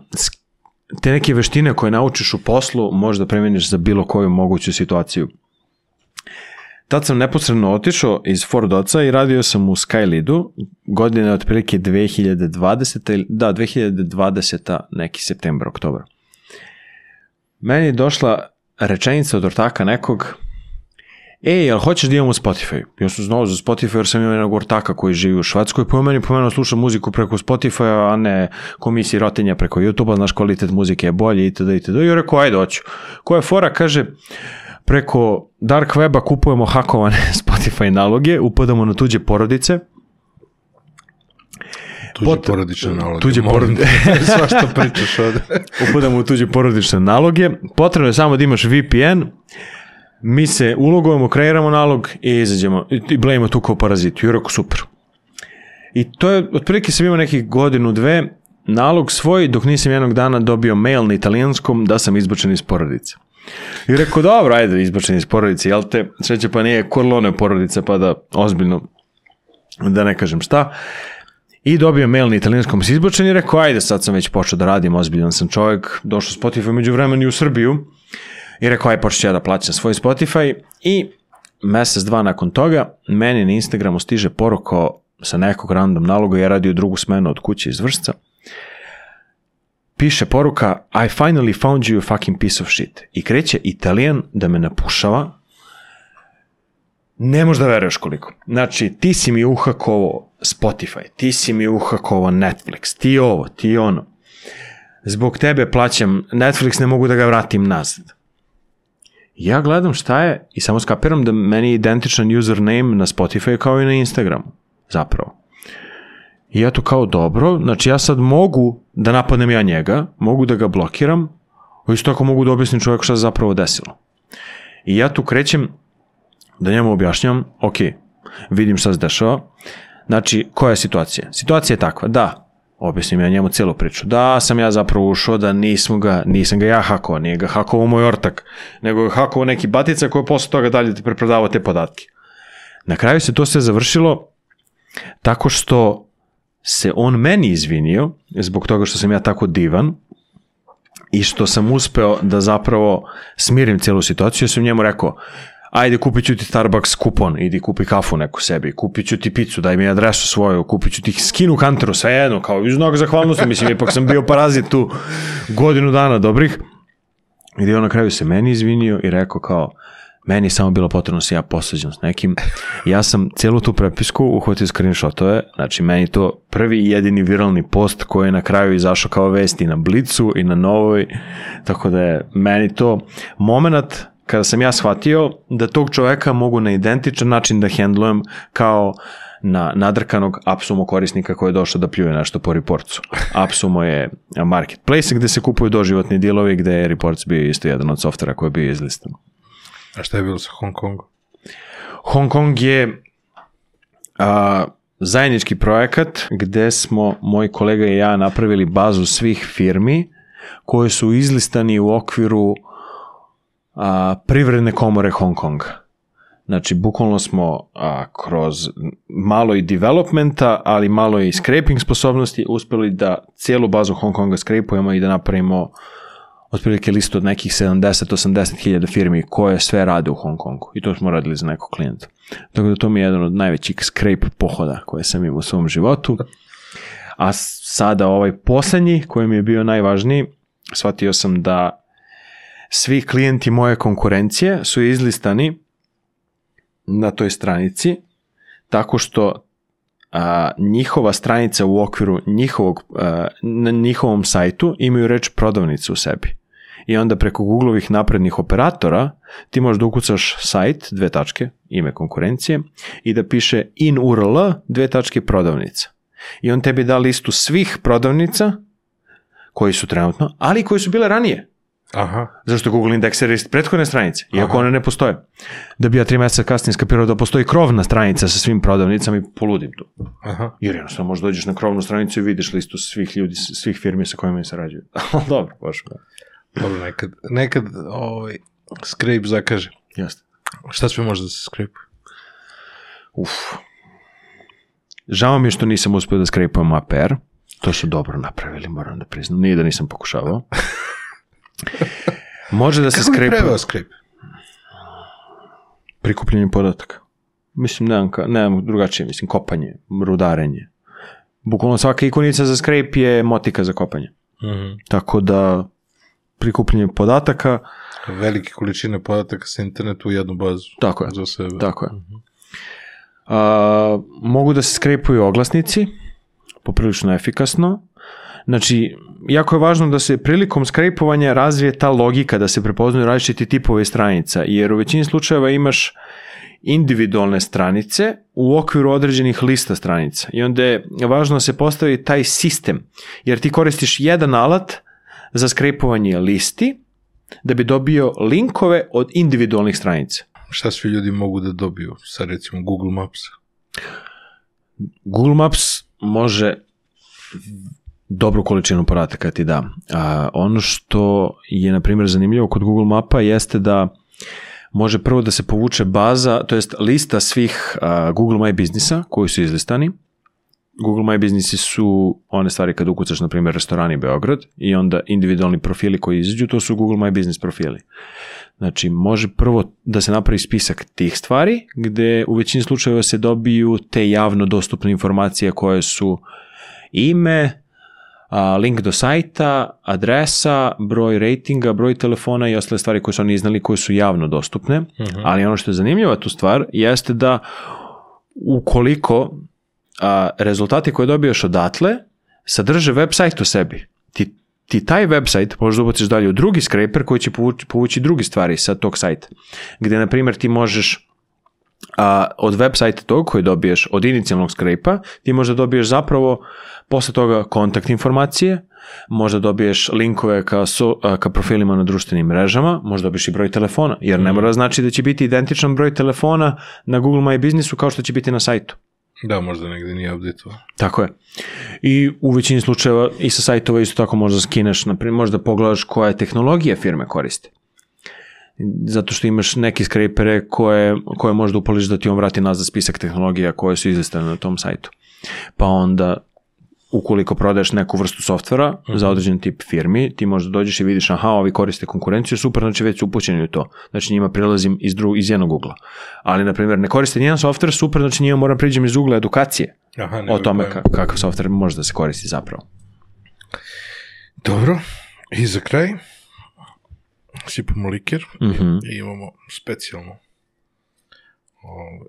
[SPEAKER 1] te neke veštine koje naučiš u poslu možeš da premeniš za bilo koju moguću situaciju. Tad sam neposredno otišao iz Ford Oca i radio sam u Skylidu, godine otprilike 2020. ili- Da, 2020. neki septembar, oktobar. Meni je došla rečenica od ortaka nekog, Ej, jel hoćeš da imamo Spotify? Ja sam znao za Spotify jer sam imao jednog ortaka koji živi u Švedskoj, pa meni pomenuo sluša muziku preko Spotify, a ne komisiji rotinja preko YouTube-a, znaš kvalitet muzike je bolji itd. itd. I rekao, ajde, hoću. Koja je fora, kaže, preko dark weba kupujemo hakovane Spotify naloge, upadamo na tuđe porodice,
[SPEAKER 3] Tuđe
[SPEAKER 1] Pot-
[SPEAKER 3] porodične naloge.
[SPEAKER 1] tuđe porodice.
[SPEAKER 3] da- Sva što pričaš ovde.
[SPEAKER 1] upadamo u tuđe porodične naloge, potrebno je samo da imaš VPN, mi se ulogujemo, kreiramo nalog i izađemo i- blejimo tu kao paraziti. I rekao, super. I to je, otprilike sam imao nekih godinu, dve, nalog svoj, dok nisam jednog dana dobio mail na italijanskom da sam izbačen iz porodice. I rekao, dobro, ajde, izbačen iz porodice, jel te, sreće pa nije Corleone porodica, pa da ozbiljno, da ne kažem šta. I dobio mail na italijanskom si izbačen i rekao, ajde, sad sam već počeo da radim, ozbiljan sam čovjek, došao Spotify među vremenu i u Srbiju i rekao, aj, počet ću ja da plaćam svoj Spotify i mesec, dva nakon toga, meni na Instagramu stiže poruka sa nekog random naloga, ja radio drugu smenu od kuće iz Vršca, piše poruka I finally found you a fucking piece of shit. I kreće Italijan da me napušava. Ne možeš da veruješ koliko. Znači, ti si mi uhakovo Spotify, ti si mi uhakovo Netflix, ti ovo, ti ono. Zbog tebe plaćam Netflix, ne mogu da ga vratim nazad. Ja gledam šta je i samo skapiram da meni je identičan username na Spotify kao i na Instagramu, zapravo. I ja to kao dobro, znači ja sad mogu da napadnem ja njega, mogu da ga blokiram, a isto tako mogu da objasnim čovjeku šta se zapravo desilo. I ja tu krećem da njemu objašnjam, ok, vidim šta se dešava, znači koja je situacija? Situacija je takva, da, objasnim ja njemu celu priču, da sam ja zapravo ušao, da nisam ga, nisam ga ja hakovao, nije ga hakovao moj ortak, nego je hakovao neki batica koji posle toga dalje ti preprodavao te podatke. Na kraju se to sve završilo tako što se on meni izvinio zbog toga što sam ja tako divan i što sam uspeo da zapravo smirim celu situaciju. Ja sam njemu rekao, ajde kupit ću ti Starbucks kupon, idi kupi kafu neku sebi, kupit ću ti picu, daj mi adresu svoju, kupit ću ti skinu kanteru, sve jedno, kao iz znak zahvalnosti, mislim, ipak sam bio parazit tu godinu dana dobrih. I on na kraju se meni izvinio i rekao kao, meni je samo bilo potrebno da se ja posađam s nekim. Ja sam cijelu tu prepisku uhvatio screenshotove, znači meni to prvi i jedini viralni post koji je na kraju izašao kao vesti na Blicu i na Novoj, tako da je meni to moment kada sam ja shvatio da tog čoveka mogu na identičan način da hendlujem kao na nadrkanog Apsumo korisnika koji je došao da pljuje nešto po reportcu. Apsumo je marketplace gde se kupuju doživotni dilovi gde je reports bio isto jedan od softvera koji je bio izlistan.
[SPEAKER 3] A šta je bilo sa Hong Kongom?
[SPEAKER 1] Hong Kong je a, zajednički projekat gde smo, moj kolega i ja, napravili bazu svih firmi koje su izlistani u okviru a, privredne komore Hong Konga. Znači, bukvalno smo a, kroz malo i developmenta, ali malo i scraping sposobnosti uspeli da cijelu bazu Hong Konga scrapujemo i da napravimo otprilike listu od nekih 70-80 hiljada firmi koje sve rade u Hong Kongu. I to smo radili za nekog klijenta. Tako da to mi je jedan od najvećih scrape pohoda koje sam imao u svom životu. A sada ovaj poslednji koji mi je bio najvažniji, shvatio sam da svi klijenti moje konkurencije su izlistani na toj stranici tako što a, njihova stranica u okviru njihovog, a, na njihovom sajtu imaju reč prodavnica u sebi. I onda preko Googleovih naprednih operatora ti možeš da ukucaš sajt, dve tačke, ime konkurencije, i da piše in URL, dve tačke prodavnica. I on tebi da listu svih prodavnica koji su trenutno, ali koji su bile ranije.
[SPEAKER 3] Aha.
[SPEAKER 1] Zašto Google indeksira iz prethodne stranice, iako
[SPEAKER 3] Aha.
[SPEAKER 1] one ne postoje. Da bi ja tri meseca kasnije skapirao da postoji krovna stranica sa svim prodavnicama i poludim tu.
[SPEAKER 3] Aha.
[SPEAKER 1] Jer jednostavno možda dođeš na krovnu stranicu i vidiš listu svih ljudi, svih firmi sa kojima se rađuju. Dobro, baš.
[SPEAKER 3] Dobro, nekad, nekad ovaj, scrape zakaže.
[SPEAKER 1] Jeste.
[SPEAKER 3] Šta sve može da se scrape?
[SPEAKER 1] Uf. Žao mi je što nisam uspio da skrepujem APR. To su dobro napravili, moram da priznam. Nije da nisam pokušavao. Može da se
[SPEAKER 3] Kako bi
[SPEAKER 1] skrepuje
[SPEAKER 3] preveo scrape?
[SPEAKER 1] prikupljanje podataka. Mislim, nemam, ka, nemam drugačije, mislim, kopanje, rudarenje. Bukvalno svaka ikonica za scrape je motika za kopanje.
[SPEAKER 3] Mhm.
[SPEAKER 1] Tako da prikupljanje podataka,
[SPEAKER 3] Velike količine podataka sa internetu u jednu bazu.
[SPEAKER 1] tako je.
[SPEAKER 3] Za sebe.
[SPEAKER 1] Tako je. A, mogu da se skrepuju oglasnici, poprilično efikasno. Znači, jako je važno da se prilikom skrepovanja razvije ta logika da se prepoznaju različiti tipovi stranica, jer u većini slučajeva imaš individualne stranice u okviru određenih lista stranica. I onda je važno da se postavi taj sistem, jer ti koristiš jedan alat za skrepovanje listi da bi dobio linkove od individualnih stranica.
[SPEAKER 3] Šta svi ljudi mogu da dobiju sa recimo Google Maps?
[SPEAKER 1] Google Maps može dobru količinu podataka ti da. A, ono što je, na primjer, zanimljivo kod Google Mapa jeste da može prvo da se povuče baza, to jest lista svih a, Google My Businessa koji su izlistani. Google My Businessi su one stvari kad ukucaš, na primjer, restorani Beograd i onda individualni profili koji izađu, to su Google My Business profili. Znači, može prvo da se napravi spisak tih stvari, gde u većini slučajeva se dobiju te javno dostupne informacije koje su ime, a, link do sajta, adresa, broj ratinga, broj telefona i ostale stvari koje su oni iznali koje su javno dostupne. Ali ono što je zanimljiva tu stvar jeste da ukoliko a, rezultati koje dobiješ odatle sadrže web sajt u sebi, ti ti taj website možeš da ubaciš dalje u drugi scraper koji će povući, povući druge stvari sa tog sajta. Gde, na primjer, ti možeš a, od website tog koji dobiješ od inicijalnog scrape ti možda dobiješ zapravo posle toga kontakt informacije, možda dobiješ linkove ka, so, ka profilima na društvenim mrežama, možda dobiješ i broj telefona, jer ne mora znači da će biti identičan broj telefona na Google My Businessu kao što će biti na sajtu.
[SPEAKER 3] Da, možda negde nije update
[SPEAKER 1] Tako je. I u većini slučajeva i sa sajtova isto tako možda skineš, naprimjer, možda pogledaš koja tehnologija firme koriste. Zato što imaš neke skrejpere koje, koje možda upališ da ti on vrati nazad spisak tehnologija koje su izlistane na tom sajtu. Pa onda ukoliko prodaješ neku vrstu softvera uh -huh. za određen tip firmi, ti možda dođeš i vidiš, aha, ovi koriste konkurenciju, super, znači već su upućeni u to. Znači njima prilazim iz, dru, iz jednog ugla. Ali, na primjer, ne koriste nijedan softver, super, znači njima moram priđem iz ugla edukacije
[SPEAKER 3] Aha, ne
[SPEAKER 1] o tome ka, kakav softver može da se koristi zapravo.
[SPEAKER 3] Dobro, i za kraj sipamo liker
[SPEAKER 1] Mm -hmm.
[SPEAKER 3] i imamo specijalno o,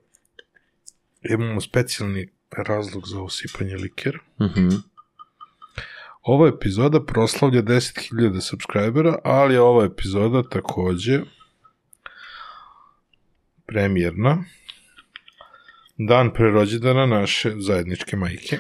[SPEAKER 3] imamo specijalni razlog za osipanje likera.
[SPEAKER 1] Mm -hmm.
[SPEAKER 3] Ova epizoda proslavlja 10.000 subscribera, ali ova epizoda takođe premijerna. Dan pre rođendana naše zajedničke majke.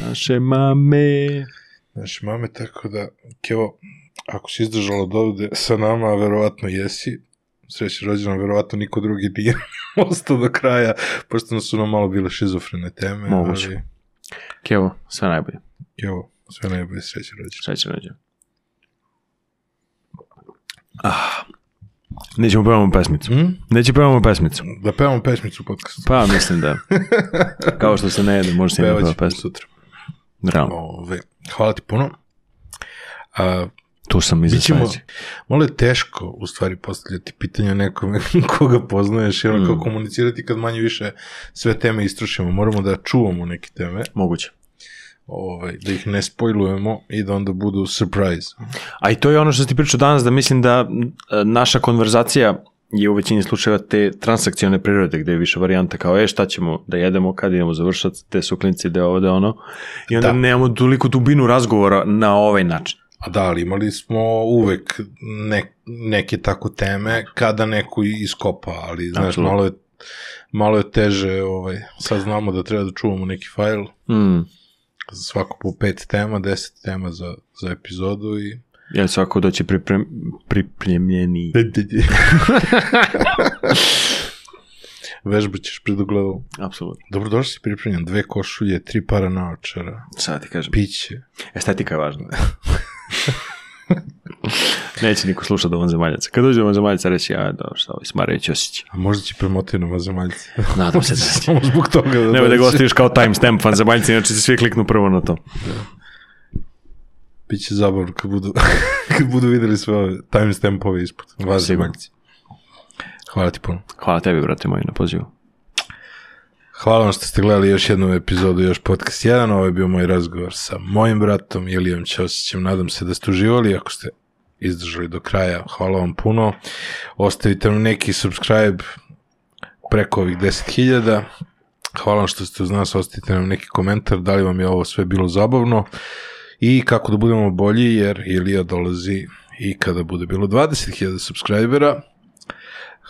[SPEAKER 1] Naše mame.
[SPEAKER 3] Naše mame, tako da, Kevo, ako si izdržala do ovde sa nama, verovatno jesi, sreći rođena, verovatno niko drugi nije ostao do kraja, pošto su nam malo bile šizofrene teme.
[SPEAKER 1] Moguće.
[SPEAKER 3] Ali,
[SPEAKER 1] Kevo, sve najbolje.
[SPEAKER 3] Kevo, sve najbolje, sreći rođena.
[SPEAKER 1] Sreće rođena. Ah. Nećemo pevamo pesmicu.
[SPEAKER 3] Hmm?
[SPEAKER 1] Neće pevamo pesmicu.
[SPEAKER 3] Da pevamo pesmicu u podcastu.
[SPEAKER 1] Pa, mislim da. Kao što se ne jede, može se ne
[SPEAKER 3] Pevat
[SPEAKER 1] peva
[SPEAKER 3] ćemo
[SPEAKER 1] pesmicu.
[SPEAKER 3] sutra.
[SPEAKER 1] Realno.
[SPEAKER 3] Ove, hvala ti puno. A,
[SPEAKER 1] Tu sam i za
[SPEAKER 3] Bićemo, malo je teško u stvari postavljati pitanja nekome koga poznaješ i onako
[SPEAKER 1] Mm.
[SPEAKER 3] komunicirati kad manje više sve teme istrošimo. Moramo da čuvamo neke teme,
[SPEAKER 1] Moguće.
[SPEAKER 3] ovaj, da ih ne spojlujemo i da onda budu surprise.
[SPEAKER 1] A i to je ono što ti pričao danas, da mislim da naša konverzacija je u većini slučajeva te transakcione prirode, gde je više varijanta kao, e, šta ćemo da jedemo, kad idemo završati, te su klinci, da je ovo, da ono. I onda
[SPEAKER 3] Da.
[SPEAKER 1] nemamo toliko dubinu razgovora na ovaj način.
[SPEAKER 3] Da, ali imali smo uvek ne, neke tako teme kada neko iskopa, ali znaš,
[SPEAKER 1] Apsolutno.
[SPEAKER 3] malo je, malo je teže, ovaj, sad znamo da treba da čuvamo neki fajl,
[SPEAKER 1] Mm.
[SPEAKER 3] za svako po pet tema, deset tema za, za epizodu i
[SPEAKER 1] Jel svako da će priprem, pripremljeni.
[SPEAKER 3] vežba ćeš pred ogledalom.
[SPEAKER 1] Apsolutno.
[SPEAKER 3] Dobro, došli si pripremljen, dve košulje, tri para naočara,
[SPEAKER 1] Sad ti kažem.
[SPEAKER 3] piće.
[SPEAKER 1] Estetika je važna. Neće niko slušati do vanzemaljaca. Kad dođe do vanzemaljaca reći, ja, dobro, šta ovaj Smarević Ćosić.
[SPEAKER 3] A možda će premotiti na vanzemaljci.
[SPEAKER 1] Nadam se da će.
[SPEAKER 3] Samo zbog toga da
[SPEAKER 1] Nemoj da ostaviš kao timestamp vanzemaljci, inače se svi kliknu prvo na to.
[SPEAKER 3] Biće zabavno kad budu, kad budu videli sve ove timestampove ispod. Vanzemaljci. Hvala ti puno.
[SPEAKER 1] Hvala tebi, brate moji, na pozivu.
[SPEAKER 3] Hvala vam što ste gledali još jednu epizodu, još podcast 1. Ovo je bio moj razgovor sa mojim bratom Ilijom Ćosićem. Nadam se da ste uživali. Ako ste izdržali do kraja, hvala vam puno. Ostavite nam neki subscribe preko ovih 10.000. Hvala vam što ste uz nas, ostavite nam neki komentar, da li vam je ovo sve bilo zabavno i kako da budemo bolji, jer Ilija dolazi i kada bude bilo 20.000 subscribera.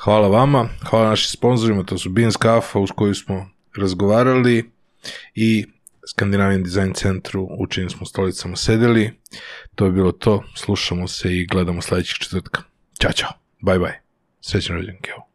[SPEAKER 3] Hvala vama, hvala našim sponsorima, to su Beans Kafa uz koju smo razgovarali i Skandinavian Design Centru u čijim smo stolicama sedeli. To je bilo to, slušamo se i gledamo sledećeg četvrtka. Ćao, čao, bye bye. Srećan rođen, Keo.